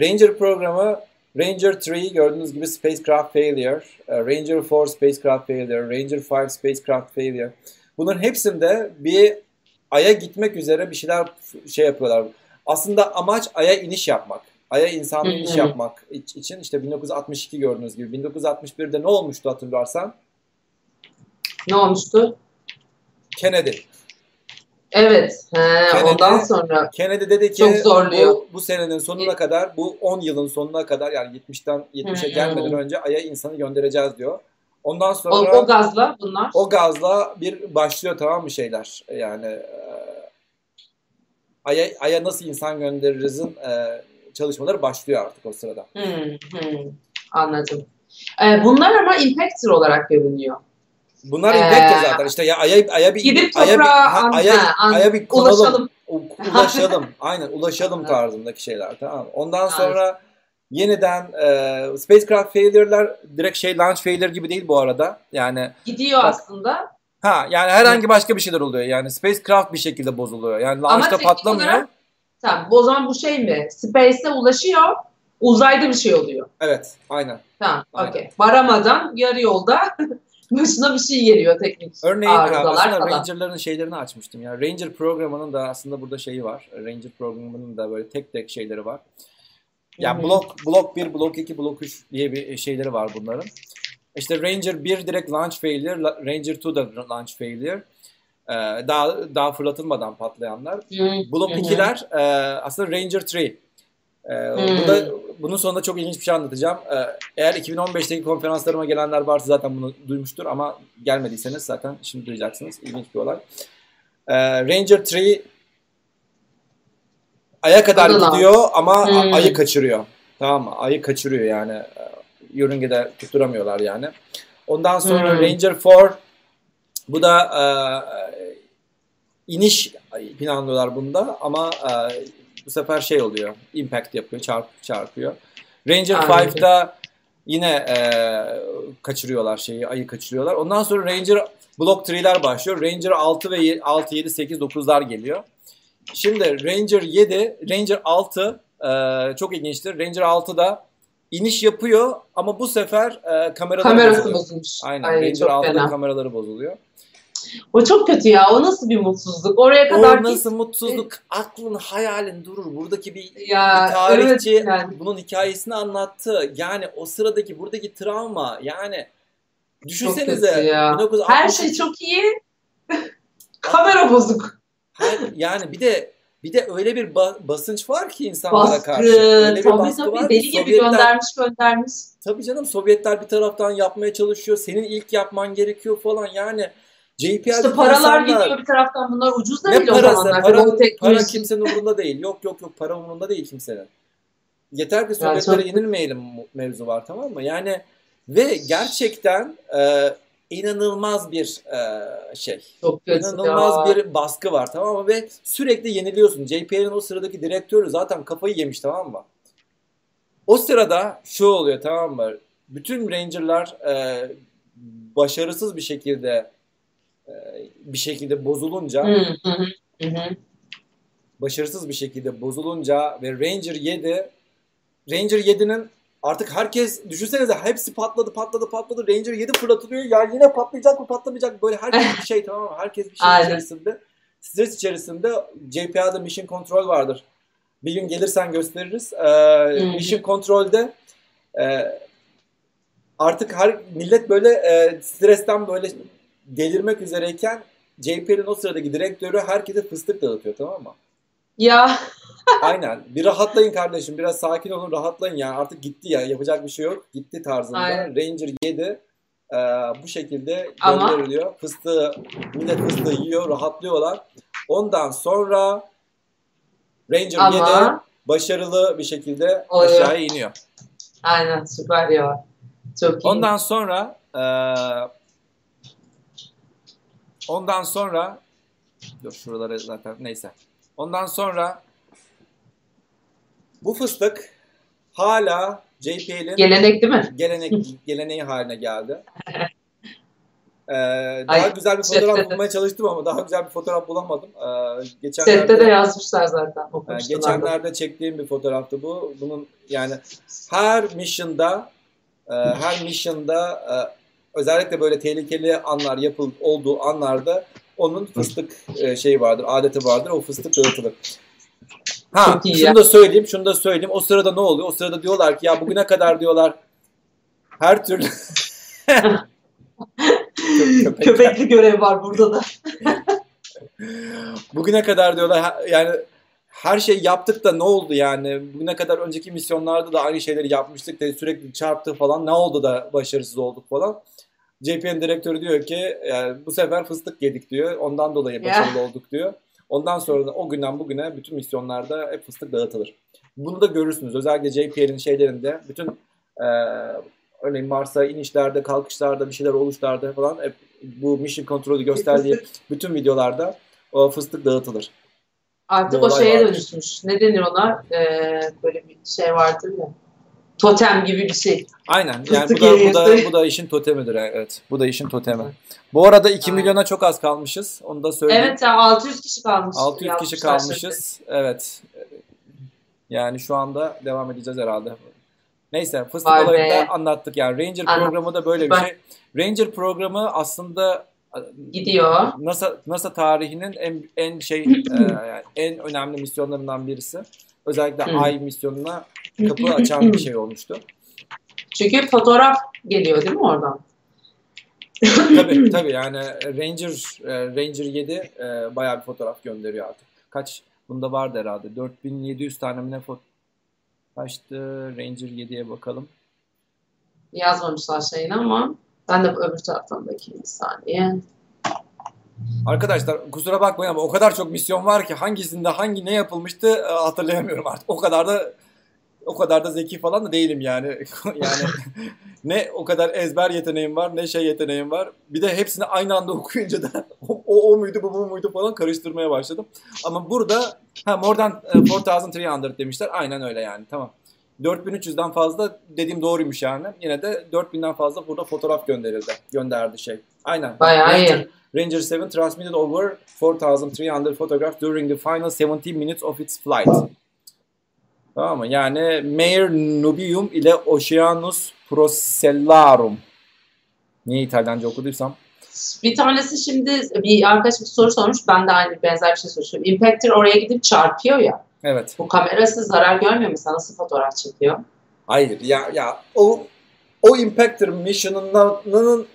Ranger programı Ranger 3 gördüğünüz gibi spacecraft failure, e, Ranger 4 spacecraft failure, Ranger 5 spacecraft failure. Bunların hepsinde bir Ay'a gitmek üzere bir şeyler şey yapıyorlar. Aslında amaç Ay'a iniş yapmak. Ay'a insanlı iniş yapmak iç- için işte 1962 gördüğünüz gibi. 1961'de ne olmuştu hatırlarsan? Ne olmuştu? Kennedy. Evet. He, Kennedy- ondan sonra Kennedy dedi ki Çok zorluyor. bu, bu senenin sonuna kadar, bu 10 yılın sonuna kadar yani 70'ten 70'e Hı hı. gelmeden önce Ay'a insanı göndereceğiz diyor. Ondan o, sonra o gazla bunlar. O gazla bir başlıyor tamam mı şeyler yani e, Ay'a, Ay'a nasıl insan göndeririz'in e, çalışmaları başlıyor artık o sırada. Hmm, hmm. Anladım. Ee, bunlar ama impactor olarak görünüyor. Bunlar Ee, impactor zaten işte ya Ay'a Ay'a bir Gidip Ay'a bir, ha, Ay'a, an- Ay'a bir konalım, ulaşalım. ulaşalım, [LAUGHS] aynen ulaşalım tarzındaki şeyler tamam? Ondan sonra yeniden e, spacecraft failure'lar direkt şey launch failure gibi değil bu arada. Yani Gidiyor Bak, aslında. Ha yani herhangi başka bir şeyler oluyor. Yani spacecraft bir şekilde bozuluyor. Yani launch'ta patlamıyor. olarak- Tamam. O zaman bu şey mi? Space'e ulaşıyor. Uzayda bir şey oluyor. Evet, aynen. Tamam. Okey. Varamadan yarı yolda [LAUGHS] başına bir şey geliyor teknik Örneğin arızalar falan. Ranger'ların şeylerini açmıştım ya. Ranger programının da aslında burada şeyi var. Ranger programının da böyle tek tek şeyleri var. Ya Hı hı. blok blok 1, blok 2, blok 3 diye bir şeyleri var bunların. İşte Ranger 1 direkt launch failure, Ranger 2 da launch failure. Ee, daha daha fırlatılmadan patlayanlar. Hı hı. 2'ler e, aslında Ranger 3. Ee, Hmm. burada, bunun sonunda çok ilginç bir şey anlatacağım. Ee, eğer 2015'teki konferanslarıma gelenler varsa zaten bunu duymuştur ama gelmediyseniz zaten şimdi duyacaksınız. İlginç bir olay. Ee, Ranger 3 Ay'a kadar Adalar. gidiyor ama Hmm. Ay'ı kaçırıyor. Tamam mı? Ay'ı kaçırıyor yani. Yörüngede tutturamıyorlar yani. Ondan sonra Hmm. Ranger 4 bu da e, iniş planlıyorlar bunda ama e, bu sefer şey oluyor. Impact yapıyor, çarp, çarpıyor. Ranger Anladım. 5'da yine e, kaçırıyorlar şeyi, ayı kaçırıyorlar. Ondan sonra Ranger Block 3'ler başlıyor. Ranger 6 ve ye- 6, 7, 8, 9'lar geliyor. Şimdi Ranger 7, Ranger 6 e, çok ilginçtir. Ranger 6'da iniş yapıyor ama bu sefer e, kameraları Kamerası bozuluyor. bozulmuş. Aynen. Ay, Ranger çok 6'da fena. kameraları bozuluyor. O çok kötü ya. O nasıl bir mutsuzluk? Oraya kadar O nasıl mutsuzluk? Aklın hayalin durur. Buradaki bir, Ya, bir tarihçi evet yani. bunun hikayesini anlattı. Yani o sıradaki buradaki travma yani düşünsenize. ya. 1960 Her şey çok iyi. [LAUGHS] Kamera bozuk. Yani bir de bir de öyle bir ba- basınç var ki insanlara Baskı. karşı. Öyle bir Tabii baskı tabii. var Deli gibi Sovyetler, göndermiş göndermiş. tabii canım Sovyetler bir taraftan yapmaya çalışıyor. Senin ilk yapman gerekiyor falan. Yani JPL İşte paralar gidiyor bir taraftan. Bunlar ucuz da Ne o parası? zamanlar. Para, o para teknoloji. kimsenin umurunda değil. Yok yok yok para umurunda değil kimsenin. Yeter ki Yani Sovyetlere çok- yenilmeyelim mevzu var tamam mı? Yani ve gerçekten e, inanılmaz bir e, şey. Çok İnanılmaz ya. bir baskı var tamam mı? Ve sürekli yeniliyorsun. JPL'in o sıradaki direktörü zaten kafayı yemiş tamam mı? O sırada şu oluyor tamam mı? Bütün Ranger'lar e, başarısız bir şekilde e, bir şekilde bozulunca Hı hı hı. Hı hı. başarısız bir şekilde bozulunca ve Ranger 7 Ranger 7'nin artık herkes düşünsenize hepsi patladı patladı patladı Ranger 7 fırlatılıyor ya yine patlayacak mı patlamayacak böyle herkes [LAUGHS] bir şey tamam mı? Herkes bir şey Aynen. içerisinde stres içerisinde JPA'da Mission Control vardır. Bir gün gelirsen gösteririz. Ee, hı. Mission Control'de e, artık her millet böyle e, stresten böyle delirmek üzereyken JPL'in o sıradaki direktörü herkese fıstık dağıtıyor tamam mı? Ya Aynen. Bir rahatlayın kardeşim. Biraz sakin olun. Rahatlayın yani. Artık gitti ya. Yapacak bir şey yok. Gitti tarzında. Aynen. Ranger 7 e, bu şekilde Ama- gönderiliyor. Fıstığı, millet fıstığı yiyor. Rahatlıyorlar. Ondan sonra Ranger 7 ama başarılı bir şekilde Oluyor. aşağıya iniyor. aynen süper ya. Çok iyi. Ondan sonra e, ondan sonra dur şuraları zaten neyse. Ondan sonra bu fıstık hala JPL'in Gelenek değil mi? gelenek [LAUGHS] geleneği haline geldi. [LAUGHS] Ee, daha Ay, güzel bir fotoğraf de. bulmaya çalıştım ama daha güzel bir fotoğraf bulamadım. Ee, Sette geçenlerde, de yazmışlar zaten. de. geçenlerde çektiğim bir fotoğraftı bu. Bunun yani her mission'da e, her mission'da e, özellikle böyle tehlikeli anlar yapıl olduğu anlarda onun fıstık e, şeyi vardır, adeti vardır. O fıstık dağıtılır. Ha, Çok iyi şunu ya. da söyleyeyim, şunu da söyleyeyim. O sırada ne oluyor? O sırada diyorlar ki ya bugüne kadar diyorlar her türlü [LAUGHS] Köpekler. Köpekli görev var burada da. [LAUGHS] Bugüne kadar diyorlar yani her şey yaptık da ne oldu yani? Bugüne kadar önceki misyonlarda da aynı şeyleri yapmıştık da sürekli çarptı falan. Ne oldu da başarısız olduk falan. JP'nin direktörü diyor ki yani bu sefer fıstık yedik diyor. Ondan dolayı başarılı olduk diyor. Ondan sonra da o günden bugüne bütün misyonlarda hep fıstık dağıtılır. Bunu da görürsünüz. Özellikle JPL'in şeylerinde bütün e, örneğin Mars'a inişlerde, kalkışlarda, bir şeyler oluşlarda falan hep bu mission kontrolü gösterdiği bütün videolarda o fıstık dağıtılır. Artık o şeye vardır. dönüşmüş. Ne denir ona? Ee, böyle bir şey vardır ya. Totem gibi bir şey. Aynen. Yani bu da, bu da, bu da işin totemidir. Evet. Bu da işin totemi. Bu arada 2 Aynen. milyona çok az kalmışız. Onu da söyleyeyim. Evet ya 600 kişi kalmış. 600 kişi kalmışız. Evet. Yani şu anda devam edeceğiz herhalde. Neyse fıstık Vay olayını be. da anlattık yani. Ranger Anlat. programı da böyle bir şey. Ranger programı aslında. Gidiyor. NASA NASA tarihinin en en şey [CLEARS THROAT] e, yani en önemli misyonlarından birisi. Özellikle Hı. Ay misyonuna kapı açan bir şey olmuştu. Çünkü fotoğraf geliyor değil mi oradan? tabii tabii yani Ranger e, Ranger 7 e, bayağı bir fotoğraf gönderiyor artık. Kaç bunda vardı herhalde. 4700 tane mi ne foto kaçtı? Ranger 7'ye bakalım. Yazmamışlar şeyini ama ben de öbür taraftan bakayım bir saniye. Arkadaşlar kusura bakmayın ama o kadar çok misyon var ki hangisinde hangi ne yapılmıştı e, hatırlayamıyorum artık. O kadar da o kadar da zeki falan da değilim yani. [LAUGHS] yani ne o kadar ezber yeteneğim var ne şey yeteneğim var. Bir de hepsini aynı anda [LAUGHS] okuyunca da o, o, o muydu bu, bu muydu falan karıştırmaya başladım. Ama burada ha more than e, 4300 demişler. Aynen öyle yani tamam. 4300'den fazla dediğim doğruymuş yani. Yine de 4000'den fazla burada fotoğraf gönderildi. Gönderdi şey. Aynen. Bayağı Ranger- iyi. Ranger 7 transmitted over 4,300 photographs during the final 70 minutes of its flight. Tamam mı? Yani Mare Nubium ile Oceanus Procellarum. Niye İtalyanca okuduysam? Bir tanesi şimdi bir arkadaş bir soru sormuş. Ben de aynı benzer bir şey soruyorum. Impactor oraya gidip çarpıyor ya. Evet. Bu kamerası zarar görmüyor mu? Sana nasıl fotoğraf çekiyor? Hayır ya ya o o Impactor mission'ının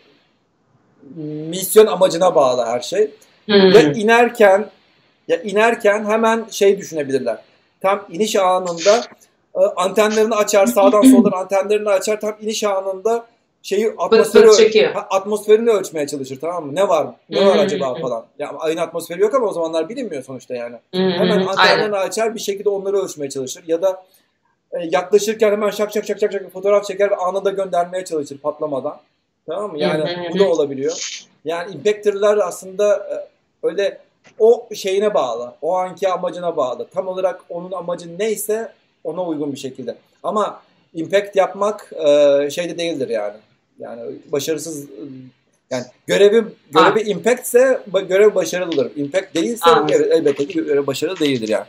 misyon amacına bağlı her şey. Hmm. Ya inerken ya inerken hemen şey düşünebilirler. Tam iniş anında e, antenlerini açar sağdan [CLEARS THROAT] soldan antenlerini açar tam iniş anında şeyi atmosferi ha, atmosferini ölçmeye çalışır tamam mı? Ne var? Ne var hı acaba falan. Ya ayın atmosferi yok ama o zamanlar bilinmiyor sonuçta yani. Hmm, Hemen Aynen. antenlerini açar bir şekilde onları ölçmeye çalışır ya da e, yaklaşırken hemen şak şak şak şak şak fotoğraf çeker ve anında göndermeye çalışır patlamadan. Tamam mı? Yani Hı hı bu da olabiliyor. Yani impactor'lar aslında e, öyle o şeyine bağlı. O anki amacına bağlı. Tam olarak onun amacı neyse ona uygun bir şekilde. Ama impact yapmak e, şeyde değildir yani. Yani başarısız yani görevi görevi impact ise ba- görev başarılıdır. Impact değilse evet, elbette ki görev başarılı değildir yani.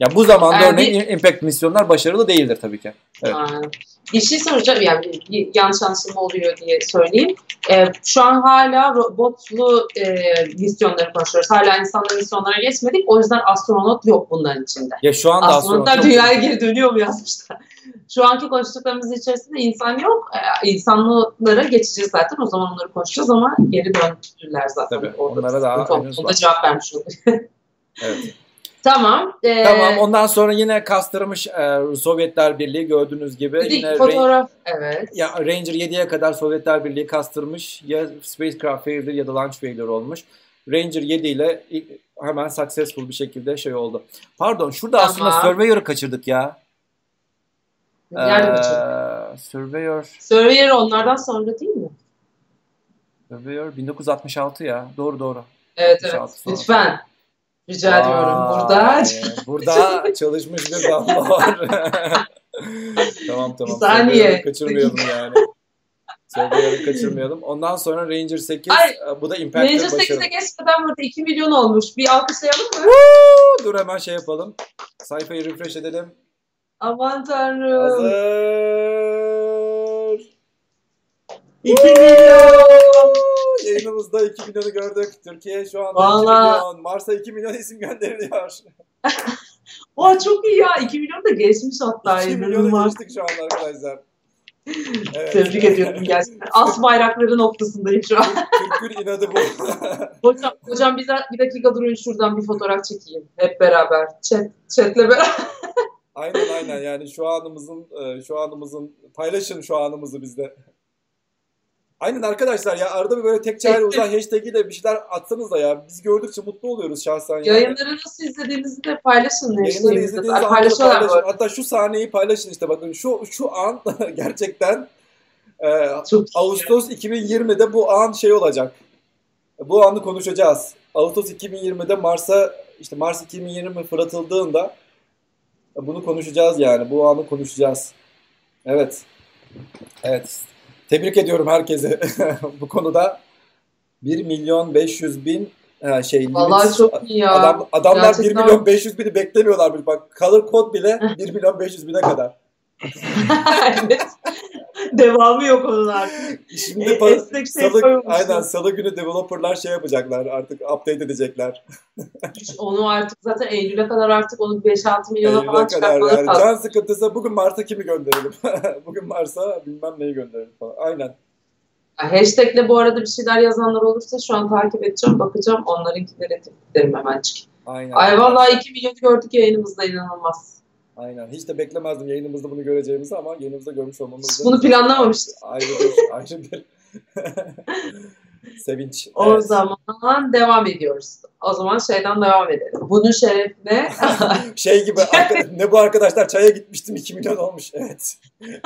Ya bu zamanda Ee, örneğin impact misyonlar başarılı değildir tabii ki. Evet. Aynen. Bir şey soracağım yani bir yanlış anlaşılma oluyor diye söyleyeyim. Ee, şu an hala robotlu e, misyonları konuşuyoruz. Hala insanlar misyonlara geçmedik. O yüzden astronot yok bunların içinde. Ya şu anda Astronotlar astronot- dünyaya geri dönüyor mu yazmışlar. Şu anki konuştuklarımız içerisinde insan yok. Ee, insanlara geçeceğiz zaten. O zaman onları konuşacağız ama geri döndüler zaten. Tabii, Orada onlara daha. Onda cevap vermiş olduk. Evet. Tamam. ee, Tamam ondan sonra yine kastırmış e, Sovyetler Birliği gördüğünüz gibi. bir yine Ra- fotoğraf. Evet. ya Ranger 7'ye kadar Sovyetler Birliği kastırmış. Ya spacecraft failure ya da launch failure olmuş. Ranger 7 ile hemen successful bir şekilde şey oldu. Pardon şurada Tamam. aslında Surveyor'ı kaçırdık ya. Kaçırdık? Ee, Surveyor, Surveyor onlardan sonra değil mi? Surveyor 1966 ya. Doğru doğru. Evet evet. sonra. Lütfen. Rica ediyorum. Vay, Burada. [LAUGHS] Burada [LAUGHS] çalışmış bir damla var. [LAUGHS] tamam tamam. Bir saniye. Kaçırmayalım yani. Surveyor'u kaçırmayalım. Ondan sonra Ranger 8. Ay, e, bu da Impact'te Ranger başarılı. 8'e geçmeden burada 2 milyon olmuş. Bir alkışlayalım mı? Woo! Dur hemen şey yapalım. Sayfayı refresh edelim. Aman tanrım. Hazır. 2 milyon. Yayınımızda 2 milyonu gördük. Türkiye şu anda Vallahi- 2 milyon. Mars'a 2 milyon isim gönderiliyor. [LAUGHS] Oha çok iyi ya. 2 milyon da geçmiş hatta. 2 milyonu geçtik şu anda arkadaşlar. Evet. Tebrik ediyorum gerçekten. As bayrakları noktasındayım şu an. Türk'ün inadı bu. [LAUGHS] Hocam, hocam bir, bir dakika durun şuradan bir fotoğraf çekeyim. Hep beraber. Chat, chatle beraber. [LAUGHS] aynen aynen yani şu anımızın e, şu anımızın paylaşın şu anımızı bizde. Aynen arkadaşlar ya arada bir böyle tek çare uzay hashtag'iyle bir şeyler atsanız da ya biz gördükçe mutlu oluyoruz şahsen. Yani. Yayınları nasıl izlediğinizi de paylaşın. Yayınları hashtag'imizde. izlediğiniz anda Paylaşıyorlar paylaşın. Hatta şu sahneyi paylaşın işte bakın şu şu an [LAUGHS] gerçekten e, Çok iyi. Ağustos 2020'de bu an şey olacak. Bu anı konuşacağız. Ağustos 2020'de Mars'a işte Mars 2020 fırlatıldığında bunu konuşacağız yani. Bu anı konuşacağız. Evet. Evet. Tebrik ediyorum herkese [LAUGHS] bu konuda. 1 milyon 500 bin e, şey limit- Vallahi çok iyi ya. Adam, adamlar 1 Gerçekten. milyon 500 bini beklemiyorlar. Bak color kod bile 1 milyon 500 bine kadar. [LAUGHS] evet. Devamı yok onun artık. Şimdi E, esnek şey salı, aynen salı günü developerlar şey yapacaklar artık update edecekler. Onu artık zaten Eylül'e kadar artık onu 5-6 milyona Eylül'e falan kadar çıkartmaları yani. lazım. Can sıkıntısı bugün Mars'a kimi gönderelim? [LAUGHS] bugün Mars'a bilmem neyi gönderelim falan. Aynen. Hashtag'le bu arada bir şeyler yazanlar olursa şu an takip edeceğim, bakacağım. Onlarınkileri tıklarım hemen çık. Aynen. Ay vallahi 2 milyon gördük yayınımızda inanılmaz. Aynen. Hiç de beklemezdim yayınımızda bunu göreceğimizi ama yayınımızda görmüş olmamız Bunu planlamamıştık. ayrı bir, [LAUGHS] ayrı bir sevinç. O Evet. zaman devam ediyoruz. O zaman şeyden devam edelim. Bunun şerefine [LAUGHS] Şey gibi ne bu arkadaşlar çaya gitmiştim 2 milyon olmuş. Evet. [LAUGHS]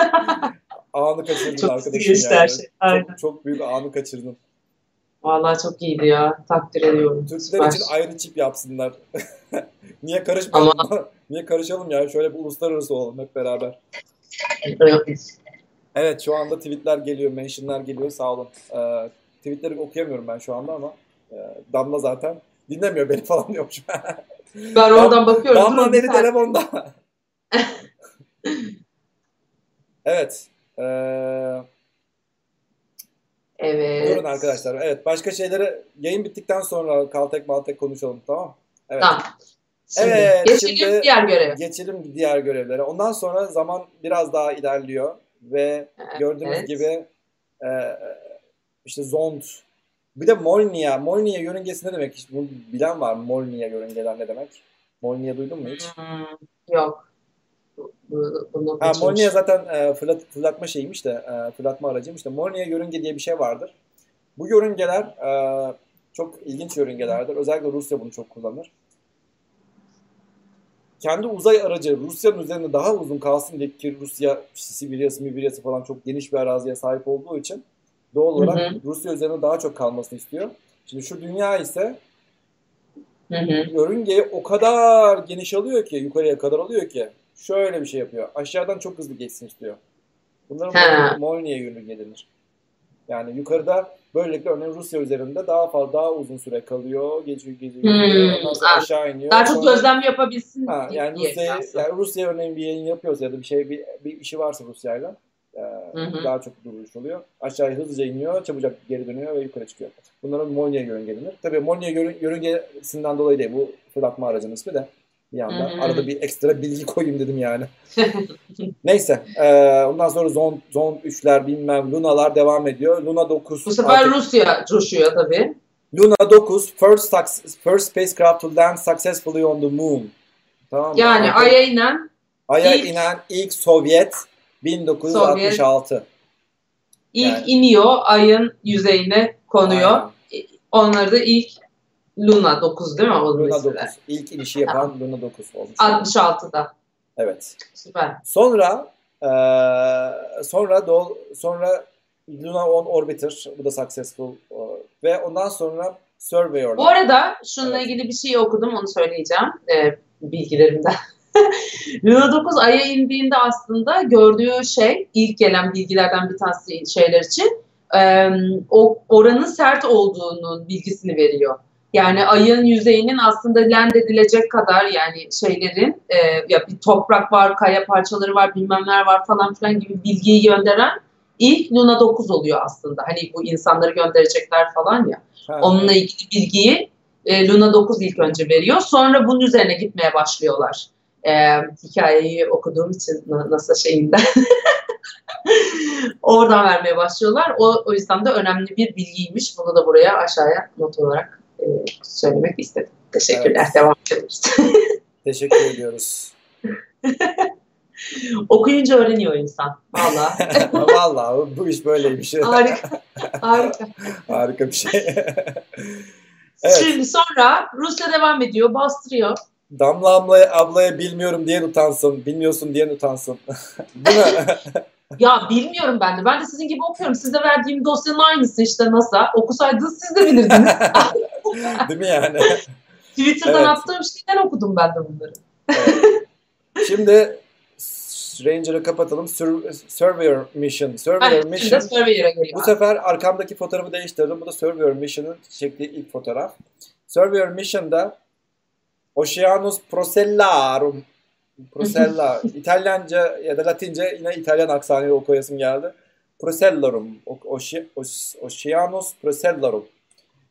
anı kaçırdın çok arkadaşım yani. şey. Aynen. Çok, çok büyük anı kaçırdın. Vallahi çok iyiydi ya. Takdir ediyorum. Türkler Süper. için ayrı çip yapsınlar. [LAUGHS] Niye karışmayalım? [LAUGHS] Niye karışalım ya? Şöyle bir uluslararası olalım hep beraber. Evet şu anda tweetler geliyor, mentionlar geliyor. Sağ olun. Ee, tweetleri okuyamıyorum ben şu anda ama e, Damla zaten dinlemiyor beni [LAUGHS] falan diyormuş. Ben oradan bakıyorum. Damla'nın Durun, eli bir saniye. telefonda. evet. Ee, Evet. durun arkadaşlar. Evet başka şeyleri yayın bittikten sonra Kaltek Maltek konuşalım tamam? Evet. Tamam. Şimdi, Evet, geçelim şimdi- diğer göreve. Geçelim diğer görevlere. Ondan sonra zaman biraz daha ilerliyor ve gördüğünüz Evet. gibi e, işte Zond bir de Molnia. Molnia yörüngesi ne demek? Hiç bunu bilen var mı? Molnia yörüngeler ne demek? Molnia duydun mu hiç? Hmm, yok. Bu, bu, bunu Ha. Molnia zaten e, fırlat, fırlatma şeyiymiş de e, fırlatma aracıymış da Molnia yörünge diye bir şey vardır. Bu yörüngeler e, çok ilginç yörüngelerdir. Özellikle Rusya bunu çok kullanır. Kendi uzay aracı Rusya'nın üzerinde daha uzun kalsın diye ki Rusya Sibirya'sı, Mibirya'sı falan çok geniş bir araziye sahip olduğu için doğal olarak Hı hı. Rusya üzerinde daha çok kalmasını istiyor. Şimdi şu dünya ise Hı hı. yörüngeyi o kadar geniş alıyor ki, yukarıya kadar alıyor ki şöyle bir şey yapıyor. Aşağıdan çok hızlı geçsin istiyor. Bunların Ha. Molniya yörünge denir. Yani yukarıda böylelikle örneğin Rusya üzerinde daha fazla daha uzun süre kalıyor, geçiyor, geziyor. Hmm, Ondan sonra anladım. aşağı iniyor. Daha çok Sonra- gözlem yapabilsin Ha, diye yani Rusya, yani Rusya örneğin bir yayın yapıyorsa ya da bir şey bir, bir işi varsa Rusya'yla e, daha çok duruş oluyor. Aşağıya hızlıca iniyor, çabucak geri dönüyor ve yukarı çıkıyor. Bunlara Molniya yörünge denir. Tabii Molniya yörü- yörüngesinden dolayı değil. Bu fırlatma aracının ismi de bir yandan. Hı hı. Arada bir ekstra bilgi koyayım dedim yani. [LAUGHS] Neyse. e, ondan sonra Zond, Zond 3'ler bilmem Luna'lar devam ediyor. Luna 9. Bu sefer artık- Rusya coşuyor tabii. Luna 9 first, suc- first spacecraft to land successfully on the moon. Tamam mı? Yani Artık- Ay'a inen Ay'a İlk- inen ilk Sovyet 1966. ilk Yani- iniyor, Ay'ın yüzeyine konuyor. Aynen. Onları da ilk Luna 9 değil mi? Onun Luna ismi? 9. İlk inişi yapan Luna 9 olmuş. 66'da. Evet. Süper. Sonra eee, sonra do, sonra Luna 10 Orbiter bu da successful e, ve ondan sonra Surveyor. Bu arada şununla Evet. ilgili bir şey okudum onu söyleyeceğim e, bilgilerimden. [LAUGHS] Luna 9 Ay'a indiğinde aslında gördüğü şey ilk gelen bilgilerden bir tanesi şeyler için e, o oranın sert olduğunun bilgisini veriyor. Yani ayın yüzeyinin aslında land edilecek kadar yani şeylerin e, ya bir toprak var, kaya parçaları var, bilmemler var falan filan gibi bilgiyi gönderen ilk Luna 9 oluyor aslında. Hani bu insanları gönderecekler falan ya. Ha. Onunla ilgili bilgiyi e, Luna 9 ilk önce veriyor. Sonra bunun üzerine gitmeye başlıyorlar. E, hikayeyi okuduğum için NASA şeyinde. [LAUGHS] Oradan vermeye başlıyorlar. O, o yüzden de önemli bir bilgiymiş. Bunu da buraya aşağıya not olarak e, söylemek istedim. Teşekkürler. Evet. Devam ediyoruz. [LAUGHS] Teşekkür ediyoruz. [LAUGHS] Okuyunca öğreniyor insan. Valla. [LAUGHS] Valla bu iş böyleymiş. Harika. Harika. Harika bir şey. evet. Şimdi sonra Rusya devam ediyor. Bastırıyor. Damla ablaya, ablaya bilmiyorum diye utansın. Bilmiyorsun diye utansın. Değil mi? Ya bilmiyorum ben de. Ben de sizin gibi okuyorum. Size verdiğim dosyanın aynısı işte NASA. Okusaydınız siz de bilirdiniz. [LAUGHS] Değil mi yani? Twitter'dan evet. attığım şeyden okudum ben de bunları. Evet. Şimdi Ranger'ı kapatalım. Sur Surveyor Mission. Surveyor Mission. Bu sefer arkamdaki fotoğrafı değiştirdim. Bu da Surveyor Mission'ın çektiği ilk fotoğraf. Surveyor Mission'da Oceanus Procellarum Procella. [LAUGHS] İtalyanca ya da Latince yine İtalyan aksanıyla okuyasım geldi. Procellarum. Oceanus Procellarum.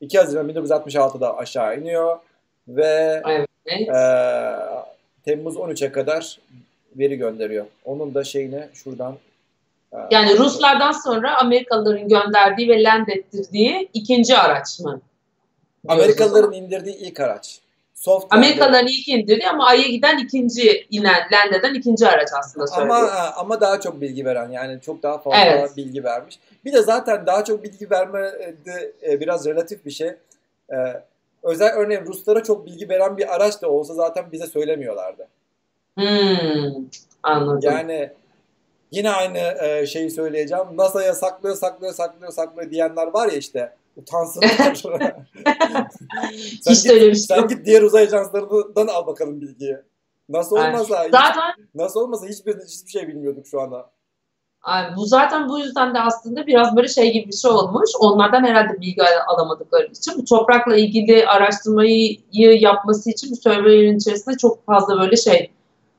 2 Haziran 1966'da aşağı iniyor ve evet. e, Temmuz 13'e kadar veri gönderiyor. Onun da şeyine şuradan e, yani Ruslardan sonra Amerikalıların gönderdiği ve land ettirdiği ikinci araç mı? Amerikalıların indirdiği ilk araç. Soft Amerikalıların ilk indirdiği ama Ay'a giden ikinci inen, land eden ikinci araç aslında söylüyor. Ama, ama daha çok bilgi veren yani çok daha fazla evet. bilgi vermiş. Bir de zaten daha çok bilgi verme de e, biraz relatif bir şey. Ee, özel örneğin Ruslara çok bilgi veren bir araç da olsa zaten bize söylemiyorlardı. Hmm, anladım. Yani yine aynı e, şeyi söyleyeceğim. NASA'ya saklıyor, saklıyor, saklıyor, saklıyor diyenler var ya işte. Utansınlar. [LAUGHS] sen, Hiç git, sen git diğer uzay ajanslarından al bakalım bilgiyi. Nasıl olmasa, zaten, hiç, nasıl olmasa hiçbir, hiçbir şey bilmiyorduk şu anda. Yani bu zaten bu yüzden de aslında biraz böyle şey gibi bir şey olmuş. Onlardan herhalde bilgi alamadıkları için bu toprakla ilgili araştırmayı yapması için bu serverlerin içerisinde çok fazla böyle şey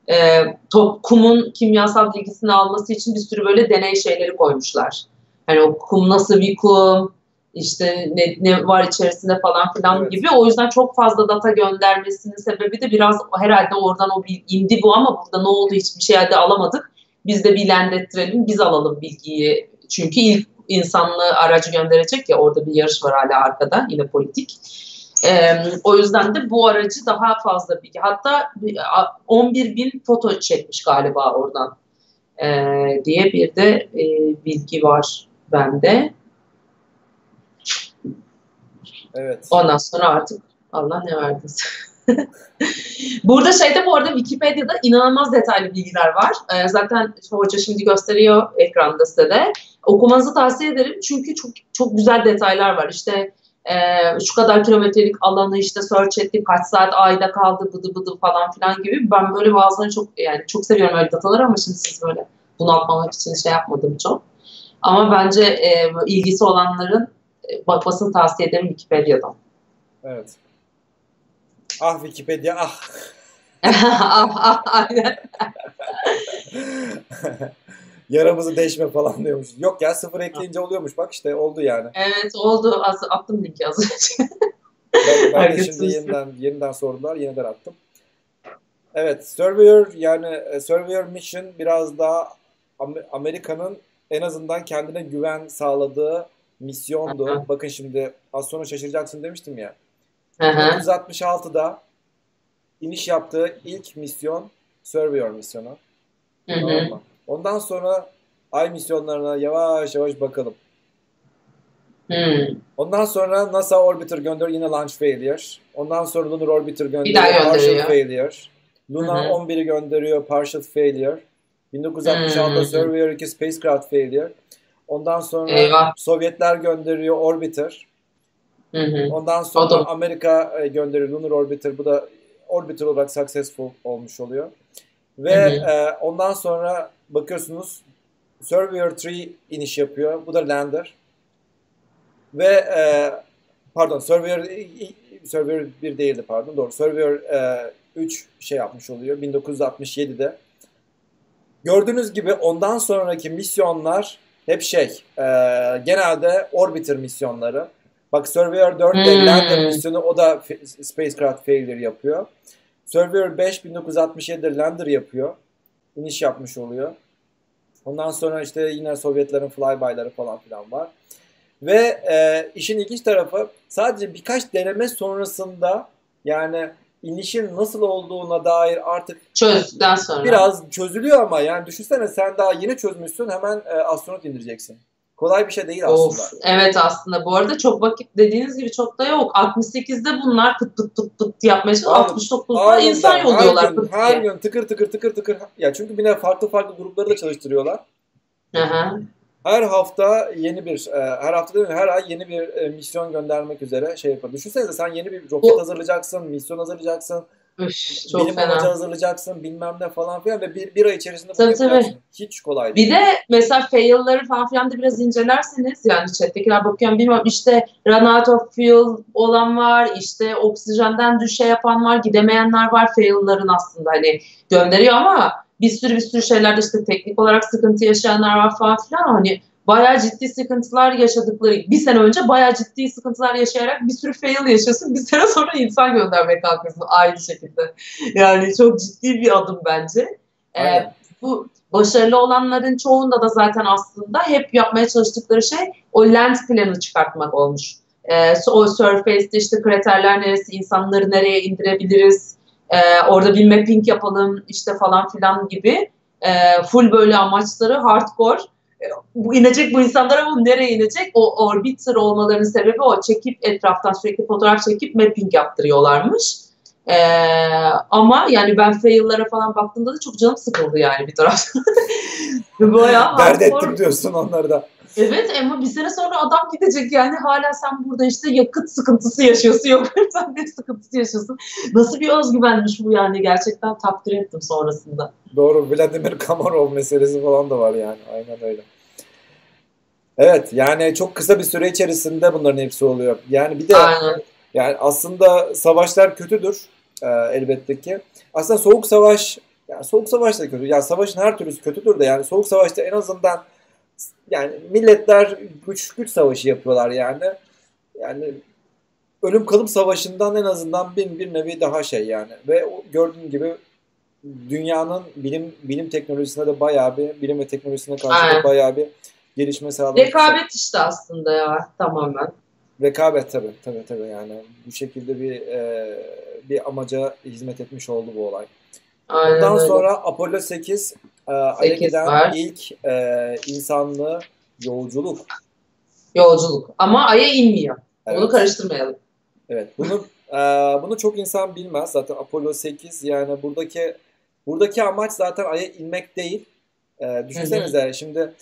e, top, kumun kimyasal bilgisini alması için bir sürü böyle deney şeyleri koymuşlar. Hani o kum nasıl bir kum, işte ne, ne var içerisinde falan filan evet. gibi. O yüzden çok fazla data göndermesinin sebebi de biraz herhalde oradan o bir indi bu ama burada ne oldu hiçbir şey de alamadık. Biz de bir lendettirelim, biz alalım bilgiyi. Çünkü ilk insanlı aracı gönderecek ya orada bir yarış var hala arkada yine politik. Ee, o yüzden de bu aracı daha fazla bilgi. Hatta 11 bin foto çekmiş galiba oradan ee, diye bir de e, bilgi var bende. Evet. Ondan sonra artık Allah ne verdiyse. [LAUGHS] Burada şeyde bu arada Wikipedia'da inanılmaz detaylı bilgiler var. Ee, zaten hoca şimdi gösteriyor ekranda size de. Okumanızı tavsiye ederim çünkü çok çok güzel detaylar var. İşte e, şu kadar kilometrelik alanı işte search etti, kaç saat ayda kaldı, bıdı bıdı falan filan gibi. Ben böyle bazılarını çok yani çok seviyorum öyle dataları ama şimdi siz böyle bunaltmamak için şey yapmadım çok. Ama bence e, ilgisi olanların bakmasını tavsiye ederim Wikipedia'dan. Evet. Ah Wikipedia ah. [LAUGHS] ah ah aynen. [LAUGHS] Yaramızı değişme falan diyormuş. Yok ya sıfır ekleyince oluyormuş. Bak işte oldu yani. Evet oldu. Az, attım linki az önce. ben, ben de şimdi yeniden, yeniden sordular. Yeniden attım. Evet. Surveyor yani e, Surveyor Mission biraz daha Amerika'nın en azından kendine güven sağladığı misyondu. Aha. Bakın şimdi az sonra şaşıracaksın demiştim ya. Aha. 1966'da iniş yaptığı ilk misyon Surveyor misyonu. Hı hı. Ondan sonra ay misyonlarına yavaş yavaş bakalım. Hmm. Ondan sonra NASA Orbiter gönderiyor yine launch failure. Ondan sonra Lunar Orbiter gönderiyor partial failure. Luna hı 11'i gönderiyor partial failure. 1966'da hmm. Surveyor 2 spacecraft failure. Ondan sonra Eyvah. Sovyetler gönderiyor Orbiter. Hı hı. Ondan sonra Amerika e, gönderiyor Lunar Orbiter. Bu da Orbiter olarak successful olmuş oluyor. Ve e, ondan sonra bakıyorsunuz Surveyor 3 iniş yapıyor. Bu da lander. Ve e, pardon Surveyor Surveyor 1 değildi pardon doğru. Surveyor e, 3 şey yapmış oluyor 1967'de. Gördüğünüz gibi ondan sonraki misyonlar hep şey e, genelde orbiter misyonları. Bak Surveyor 4 hmm. Lander misyonu o da spacecraft failure yapıyor. Surveyor 5 1967'de Lander yapıyor. İniş yapmış oluyor. Ondan sonra işte yine Sovyetlerin flyby'ları falan filan var. Ve e, işin ilginç tarafı sadece birkaç deneme sonrasında yani inişin nasıl olduğuna dair artık çözdükten sonra biraz çözülüyor ama yani düşünsene sen daha yeni çözmüşsün hemen e, astronot indireceksin. Kolay bir şey değil aslında. Of, evet aslında. Bu arada çok vakit dediğiniz gibi çok da yok. 68'de bunlar pıt pıt pıt pıt yapmaya çalışıyor. 69'da insan yolluyorlar. Her gün, her gün tıkır tıkır tıkır tıkır. Ya çünkü bir farklı farklı grupları da çalıştırıyorlar. Aha. Her hafta yeni bir, e, her hafta değil mi? Her ay yeni bir e, misyon göndermek üzere şey yapar. Düşünsenize sen yeni bir roket hazırlayacaksın, misyon hazırlayacaksın. Üş, çok bilim fena. hazırlayacaksın bilmem ne falan filan ve bir, bir ay içerisinde bunu tabii. Hiç kolay değil. Bir de mesela fail'ları falan filan da biraz incelerseniz yani chat'tekiler bakıyorum bilmiyorum işte run out of fuel olan var işte oksijenden düşe yapan var gidemeyenler var fail'ların aslında hani gönderiyor ama bir sürü bir sürü şeylerde işte teknik olarak sıkıntı yaşayanlar var falan filan hani bayağı ciddi sıkıntılar yaşadıkları bir sene önce bayağı ciddi sıkıntılar yaşayarak bir sürü fail yaşıyorsun. Bir sene sonra insan göndermeye kalkıyorsun aynı şekilde. Yani çok ciddi bir adım bence. Ee, bu başarılı olanların çoğunda da zaten aslında hep yapmaya çalıştıkları şey o land planı çıkartmak olmuş. Ee, o surface'de işte kraterler neresi, insanları nereye indirebiliriz, ee, orada bir mapping yapalım işte falan filan gibi e, full böyle amaçları hardcore bu inecek bu insanlar ama nereye inecek? O orbiter olmalarının sebebi o. Çekip etraftan sürekli fotoğraf çekip mapping yaptırıyorlarmış. Ee, ama yani ben fail'lara falan baktığımda da çok canım sıkıldı yani bir taraftan. [LAUGHS] Bayağı Dert ettim diyorsun onları da. Evet ama bir sene sonra adam gidecek yani hala sen burada işte yakıt sıkıntısı yaşıyorsun [LAUGHS] yok ne sıkıntısı yaşıyorsun. Nasıl bir özgüvenmiş bu yani gerçekten takdir ettim sonrasında. Doğru Vladimir Kamarov meselesi falan da var yani aynen öyle. Evet yani çok kısa bir süre içerisinde bunların hepsi oluyor. Yani bir de Aynen. yani aslında savaşlar kötüdür e, elbette ki. Aslında soğuk savaş yani soğuk savaş da kötü. Yani savaşın her türlüsü kötüdür de yani soğuk savaşta en azından yani milletler güç güç savaşı yapıyorlar yani. Yani ölüm kalım savaşından en azından bin bir nevi daha şey yani. Ve gördüğün gibi dünyanın bilim bilim teknolojisine de bayağı bir bilim ve teknolojisine karşı da bayağı bir gelişme sağlamak Rekabet işte aslında ya tamamen. Rekabet tabii tabii tabii yani bu şekilde bir e, bir amaca hizmet etmiş oldu bu olay. Aynen Ondan öyle. sonra Apollo 8 e, Ay'a giden var. ilk e, insanlı yolculuk. Yolculuk ama Ay'a inmiyor. Evet. Bunu karıştırmayalım. Evet. Bunu e, bunu çok insan bilmez. Zaten Apollo 8 yani buradaki buradaki amaç zaten Ay'a inmek değil. E, düşünsenize Hı-hı. şimdi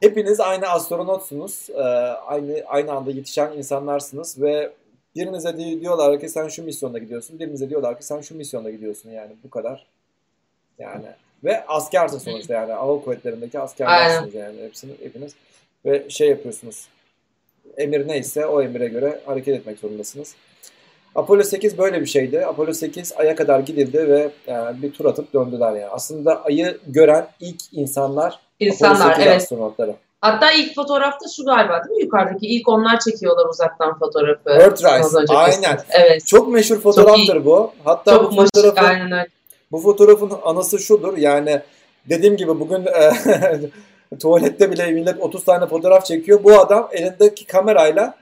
hepiniz aynı astronotsunuz. E, aynı aynı anda yetişen insanlarsınız ve birinize diyorlar ki sen şu misyonda gidiyorsun. Birinize diyorlar ki sen şu misyonda gidiyorsun yani bu kadar. Yani ve askersin sonuçta yani hava kuvvetlerindeki askerlersiniz yani hepsini hepiniz ve şey yapıyorsunuz. Emir neyse o emire göre hareket etmek zorundasınız. Apollo 8 böyle bir şeydi. Apollo 8 Ay'a kadar gidildi ve yani bir tur atıp döndüler yani. Aslında Ay'ı gören ilk insanlar İnsanlar evet. astronotları. Hatta ilk fotoğrafta şu galiba değil mi yukarıdaki? ilk onlar çekiyorlar uzaktan fotoğrafı. Earthrise. Aynen. Evet. Çok meşhur fotoğraftır Çok bu. Hatta Çok bu fotoğrafın, aynen öyle. Bu fotoğrafın anısı şudur. Yani dediğim gibi bugün e, [LAUGHS] tuvalette bile millet 30 tane fotoğraf çekiyor. Bu adam elindeki kamerayla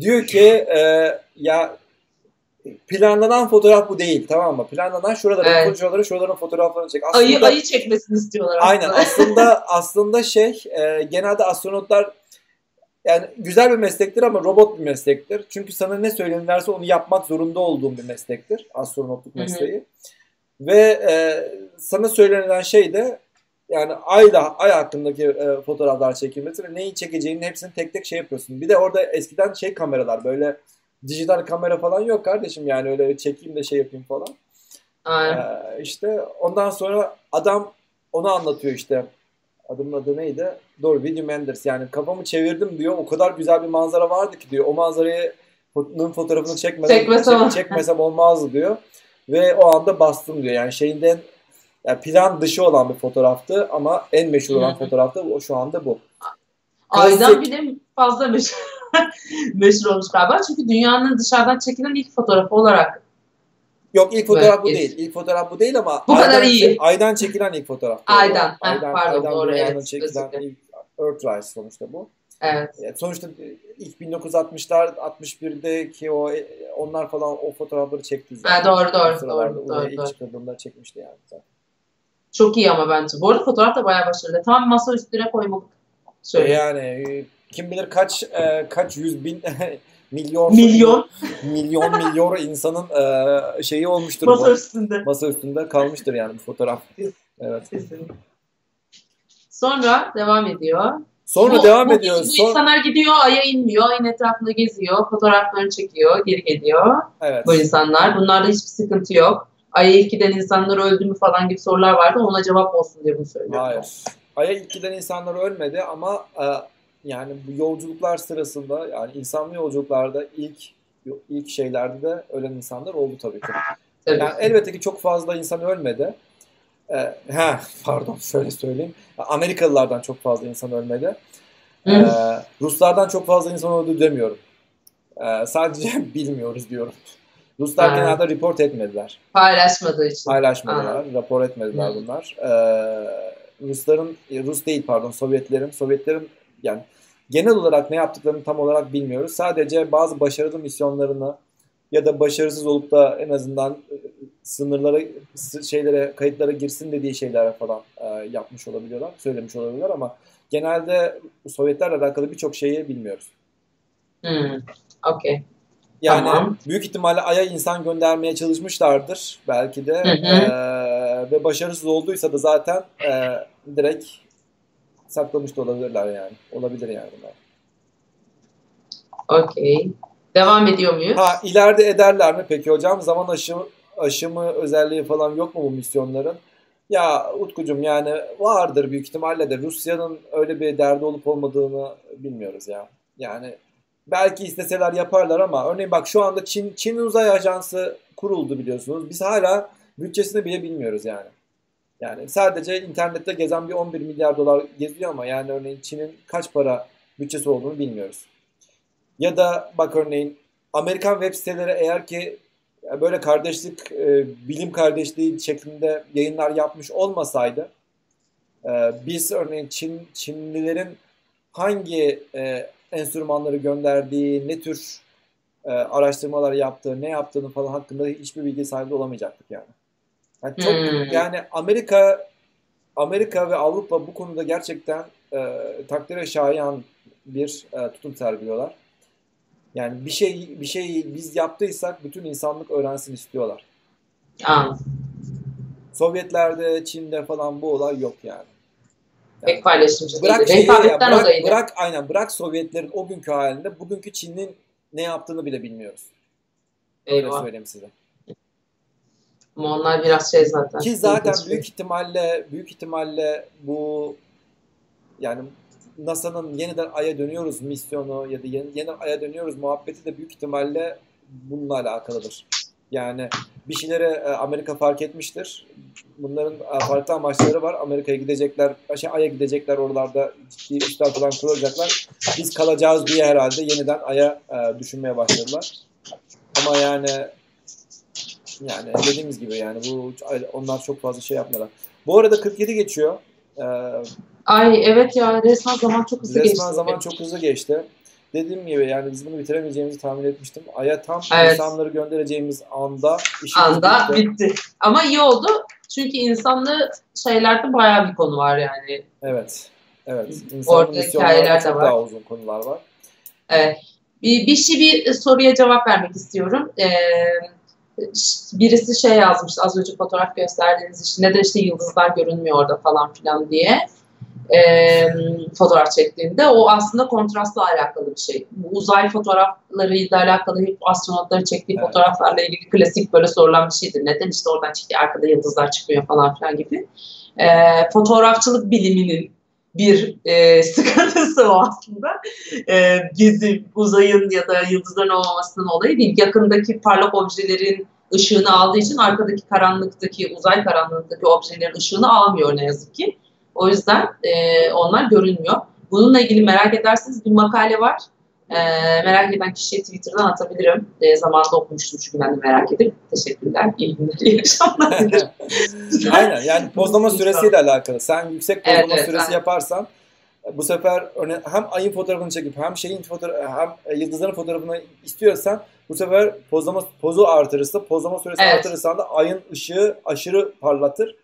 diyor ki e, ya planlanan fotoğraf bu değil tamam mı? Planlanan şuraların evet. şuraların şuraların fotoğraflarını çek. Aslında, ayı ayı çekmesini istiyorlar aslında. Aynen aslında aslında şey e, genelde astronotlar yani güzel bir meslektir ama robot bir meslektir. Çünkü sana ne söylenirse onu yapmak zorunda olduğun bir meslektir astronotluk mesleği. Hı hı. Ve e, sana söylenen şey de yani ayda ay hakkındaki e, fotoğraflar çekilmesi ve neyi çekeceğinin hepsini tek tek şey yapıyorsun. Bir de orada eskiden şey kameralar böyle dijital kamera falan yok kardeşim yani öyle çekeyim de şey yapayım falan. Aynen. Ee, işte ondan sonra adam onu anlatıyor işte. Adamın adı neydi? Doğru William Anders. Yani kafamı çevirdim diyor. O kadar güzel bir manzara vardı ki diyor. O manzarayı fotoğrafını çekmeden Çekmesem- çek- çekmesem olmazdı diyor. Ve o anda bastım diyor. Yani şeyinden yani plan dışı olan bir fotoğraftı ama en meşhur olan Hı hı. fotoğraf da o şu anda bu. Aydan bile fazla meşhur, [LAUGHS] meşhur olmuş galiba. Çünkü dünyanın dışarıdan çekilen ilk fotoğrafı olarak. Yok ilk fotoğraf bu değil. İlk fotoğraf bu değil ama Bu kadar aydan, iyi. aydan çekilen ilk fotoğraf. Aydan. Heh, pardon, doğru, dünyanın evet. çekilen ilk Earthrise sonuçta bu. Evet. Yani sonuçta ilk 1960'lar 61'deki o onlar falan o fotoğrafları çekti zaten. Ha, doğru, doğru, sıralarda doğru, doğru, ilk doğru. çıkardığında çekmişti yani. zaten. Çok iyi ama bence. Bu arada fotoğraf da bayağı başarılı. Tam masa üstüne koymalık. E Şöyle. yani e, kim bilir kaç e, kaç yüz bin [LAUGHS] milyon Milyon [LAUGHS] milyon milyon insanın e, şeyi olmuştur masa bu. üstünde. Masa üstünde kalmıştır yani bu fotoğraf. Evet. Kesinlikle. Sonra devam ediyor. Sonra Bu- devam bu, ediyor. Bu Son- insanlar gidiyor, Ay'a inmiyor, Ay'ın etrafında geziyor, fotoğraflarını çekiyor, geri geliyor Evet. bu insanlar. Bunlarda hiçbir sıkıntı yok. Ay'a ilk giden insanlar öldü mü falan gibi sorular vardı. Ona cevap olsun diye bunu söylüyorum. Hayır. Ay'a ilk giden insanlar ölmedi ama e, yani bu yolculuklar sırasında yani insanlı yolculuklarda ilk ilk şeylerde de ölen insanlar oldu tabii ki. Tabii. Yani elbette ki çok fazla insan ölmedi. E, ha pardon şöyle söyleyeyim. Amerikalılardan çok fazla insan ölmedi. E, Ruslardan çok fazla insan öldü demiyorum. E, sadece [LAUGHS] bilmiyoruz diyorum. Ruslar Ha. genelde report etmediler. Paylaşmadığı için. Paylaşmadılar, rapor etmediler Hı. bunlar. Ee, Rusların, Rus değil pardon, Sovyetlerin, Sovyetlerin yani genel olarak ne yaptıklarını tam olarak bilmiyoruz. Sadece bazı başarılı misyonlarını ya da başarısız olup da en azından e, sınırlara, şeylere, kayıtlara girsin dediği şeyler falan e, yapmış olabiliyorlar, söylemiş olabiliyorlar ama genelde Sovyetlerle alakalı birçok şeyi bilmiyoruz. Hmm. Okey. Yani Tamam. büyük ihtimalle Ay'a insan göndermeye çalışmışlardır belki de. Hı hı. Ee, ve başarısız olduysa da zaten e, direkt saklamış da olabilirler yani. Olabilir yani bunlar. Okey. Devam ediyor muyuz? Ha ileride ederler mi peki hocam? Zaman aşımı, aşımı özelliği falan yok mu bu misyonların? Ya Utkucuğum yani vardır büyük ihtimalle de Rusya'nın öyle bir derdi olup olmadığını bilmiyoruz ya. Yani belki isteseler yaparlar ama örneğin bak şu anda Çin Çin Uzay Ajansı kuruldu biliyorsunuz. Biz hala bütçesini bile bilmiyoruz yani. Yani sadece internette gezen bir 11 milyar dolar geziyor ama yani örneğin Çin'in kaç para bütçesi olduğunu bilmiyoruz. Ya da bak örneğin Amerikan web siteleri eğer ki böyle kardeşlik, e, bilim kardeşliği şeklinde yayınlar yapmış olmasaydı e, biz örneğin Çin Çinlilerin hangi e, enstrümanları gönderdiği, ne tür e, araştırmalar yaptığı, ne yaptığını falan hakkında hiçbir bilgi sahibi olamayacaktık yani. Yani çok Hmm. yani Amerika Amerika ve Avrupa bu konuda gerçekten e, takdire şayan bir e, tutum sergiliyorlar. Yani bir şey bir şey biz yaptıysak bütün insanlık öğrensin istiyorlar. Anladım. Sovyetlerde, Çin'de falan bu olay yok yani. Yani Pek paylaşımcı bırak değildi. şeyi ya, bırak, odaydı. bırak aynen bırak Sovyetlerin o günkü halinde bugünkü Çin'in ne yaptığını bile bilmiyoruz. Öyle Eyvah. söyleyeyim size. Ama onlar biraz şey zaten. Ki zaten büyük ihtimalle büyük ihtimalle bu yani NASA'nın yeniden Ay'a dönüyoruz misyonu ya da yeni, yeniden Ay'a dönüyoruz muhabbeti de büyük ihtimalle bununla alakalıdır. Yani bir şeyleri e, Amerika fark etmiştir. Bunların e, farklı amaçları var. Amerika'ya gidecekler, şey, Ay'a gidecekler, oralarda ciddi işler falan kuracaklar. Biz kalacağız diye herhalde yeniden Ay'a e, düşünmeye başladılar. Ama yani yani dediğimiz gibi yani bu onlar çok fazla şey yapmıyorlar. Bu arada 47 geçiyor. Ee, Ay evet ya resmen zaman çok hızlı geçti. resmen zaman çok hızlı geçti. Dediğim gibi yani biz bunu bitiremeyeceğimizi tahmin etmiştim. Ay'a tam Evet. insanları göndereceğimiz anda işimiz anda bitti. bitti. Ama iyi oldu. Çünkü insanlı şeylerde bayağı bir konu var yani. Evet. Evet. Orada İnsanın misyonlarında hikayeler de var. daha uzun konular var. Evet. Bir, bir şey bir soruya cevap vermek istiyorum. Ee, birisi şey yazmış az önce fotoğraf gösterdiğiniz için neden işte yıldızlar görünmüyor orada falan filan diye. E, fotoğraf çektiğinde o aslında kontrastla alakalı bir şey. Bu uzay fotoğraflarıyla alakalı hep astronotları çektiği evet. fotoğraflarla ilgili klasik böyle sorulan bir şeydir. Neden işte oradan çıktı arkada yıldızlar çıkmıyor falan filan gibi. E, fotoğrafçılık biliminin bir e, [LAUGHS] sıkıntısı o aslında. E, gezi, uzayın ya da yıldızların olmamasının olayı değil. Yakındaki parlak objelerin ışığını aldığı için arkadaki karanlıktaki, uzay karanlığındaki objelerin ışığını almıyor ne yazık ki. O yüzden e, onlar görünmüyor. Bununla ilgili merak ederseniz bir makale var. E, merak eden kişiye Twitter'dan atabilirim. E, zamanında okumuştum çünkü ben de merak edip. Teşekkürler. İyi günler, iyi akşamlar [LAUGHS] Aynen yani pozlama süresiyle alakalı. Sen yüksek pozlama evet, süresi evet. yaparsan bu sefer hem ayın fotoğrafını çekip hem şeyin fotoğrafı hem yıldızların fotoğrafını istiyorsan bu sefer pozlama pozu artırırsa pozlama süresi evet. artırırsan da ayın ışığı aşırı parlatır.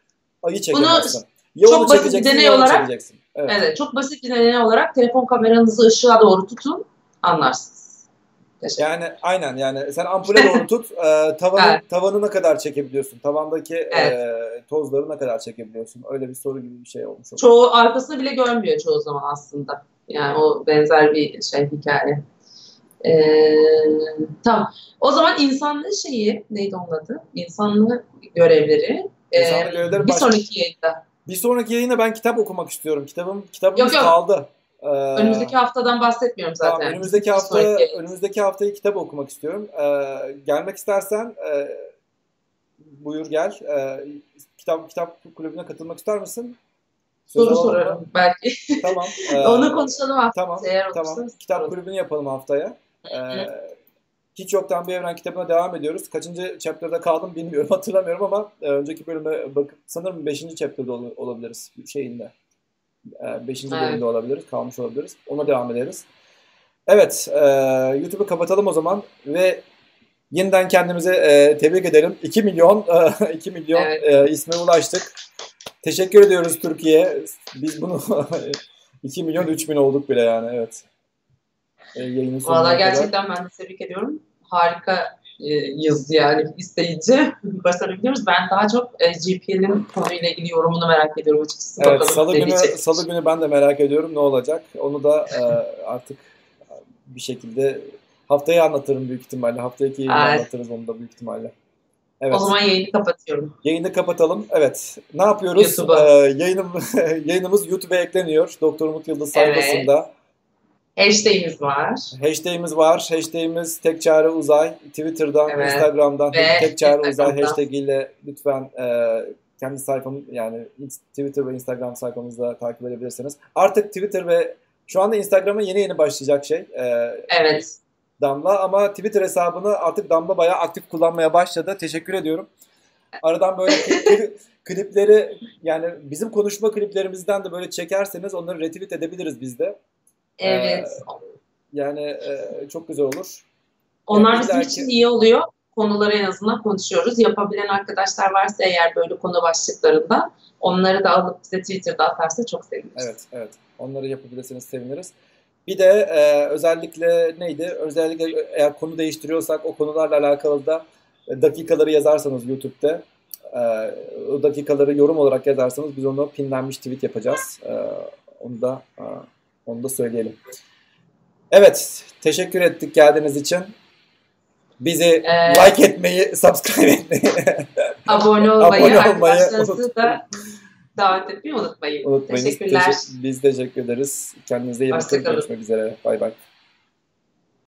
Ayı çekemezsin. Ya çok basit bir deney olarak evet. evet. çok basit bir deney olarak telefon kameranızı ışığa doğru tutun anlarsınız. Yani aynen yani sen ampule doğru tut [LAUGHS] e, tavanı, evet. tavanı ne kadar çekebiliyorsun? Tavandaki evet. e, tozları ne kadar çekebiliyorsun? Öyle bir soru gibi bir şey olmuş. Oluyor. Çoğu arkasını bile görmüyor çoğu zaman aslında. Yani o benzer bir şey hikaye. Ee, tamam. O zaman insanlığı şeyi neydi onun adı? İnsanlığı görevleri. E, görevleri bir başka... sonraki yayında. Bir sonraki yayında ben kitap okumak istiyorum. Kitabım kitabımız yok, yok. kaldı. Ee, önümüzdeki haftadan bahsetmiyorum zaten. Tamam, önümüzdeki hafta önümüzdeki haftayı kitap okumak istiyorum. Ee, gelmek istersen e, buyur gel. Ee, kitap kitap kulübüne katılmak ister misin? Söz Soru sorarım belki. Tamam. [LAUGHS] E, Onu konuşalım haftaya. Tamam. Eğer tamam. Kitap kulübünü yapalım haftaya. Ee, hiç Yoktan Bir Evren kitabına devam ediyoruz. Kaçıncı chapter'da kaldım bilmiyorum [LAUGHS] hatırlamıyorum ama e, önceki bölüme bakıp sanırım 5. chapter'da ol, olabiliriz şeyinde. 5. E, evet. bölümde olabiliriz, kalmış olabiliriz. Ona devam ederiz. Evet, e, YouTube'u kapatalım o zaman ve yeniden kendimize e, tebrik edelim. 2 milyon e, [LAUGHS] 2 milyon evet. e, isme ulaştık. Teşekkür ediyoruz Türkiye. Biz bunu [LAUGHS] 2 milyon 3 bin olduk bile yani evet. E, yayının Valla gerçekten ben de tebrik ediyorum. Harika e, yazı yani isteyince [LAUGHS] başarabiliyoruz. Ben daha çok e, GPL'in konuyla ilgili yorumunu merak ediyorum açıkçası. Evet, Bakalım salı günü, salı günü ben de merak ediyorum ne olacak. Onu da e, artık bir şekilde haftaya anlatırım büyük ihtimalle. Haftaki yayını evet. anlatırız onu da büyük ihtimalle. Evet. O zaman yayını kapatıyorum. Yayını kapatalım. Evet. Ne yapıyoruz? Ee, yayınım, [LAUGHS] yayınımız YouTube'a ekleniyor. Doktor Umut Yıldız sayfasında. Evet. Hashtag'imiz var. Hashtag'imiz var. Hashtag'imiz tek çare uzay. Twitter'dan, evet. Instagram'dan ve tek çare uzay hashtag ile lütfen e, kendi sayfam yani Twitter ve Instagram sayfamızda takip edebilirsiniz. Artık Twitter ve şu anda Instagram'a yeni yeni başlayacak şey. E, evet. Damla ama Twitter hesabını artık Damla bayağı aktif kullanmaya başladı. Teşekkür ediyorum. Aradan böyle klipleri yani bizim konuşma kliplerimizden de böyle çekerseniz onları retweet edebiliriz biz de. Evet. Ee, yani e, çok güzel olur. Onlar yani bizim için iyi oluyor. Konuları en azından konuşuyoruz. Yapabilen arkadaşlar varsa eğer böyle konu başlıklarında onları da alıp bize Twitter'da atarsa çok seviniriz. Evet, evet. Onları yapabilirseniz seviniriz. Bir de e, özellikle neydi? Özellikle eğer konu değiştiriyorsak o konularla alakalı da dakikaları yazarsanız YouTube'da e, o dakikaları yorum olarak yazarsanız biz onu pinlenmiş tweet yapacağız. E, onu da e, onu da söyleyelim. Evet, teşekkür ettik geldiğiniz için. Bizi ee, like etmeyi, subscribe etmeyi, [LAUGHS] abone olmayı, abone olmayı arkadaşlarınızı da davet etmeyi unutmayın. Unutmayın. Teşekkürler. Teşekkür, biz teşekkür ederiz. Kendinize iyi bakın. Görüşmek üzere. Bay bay.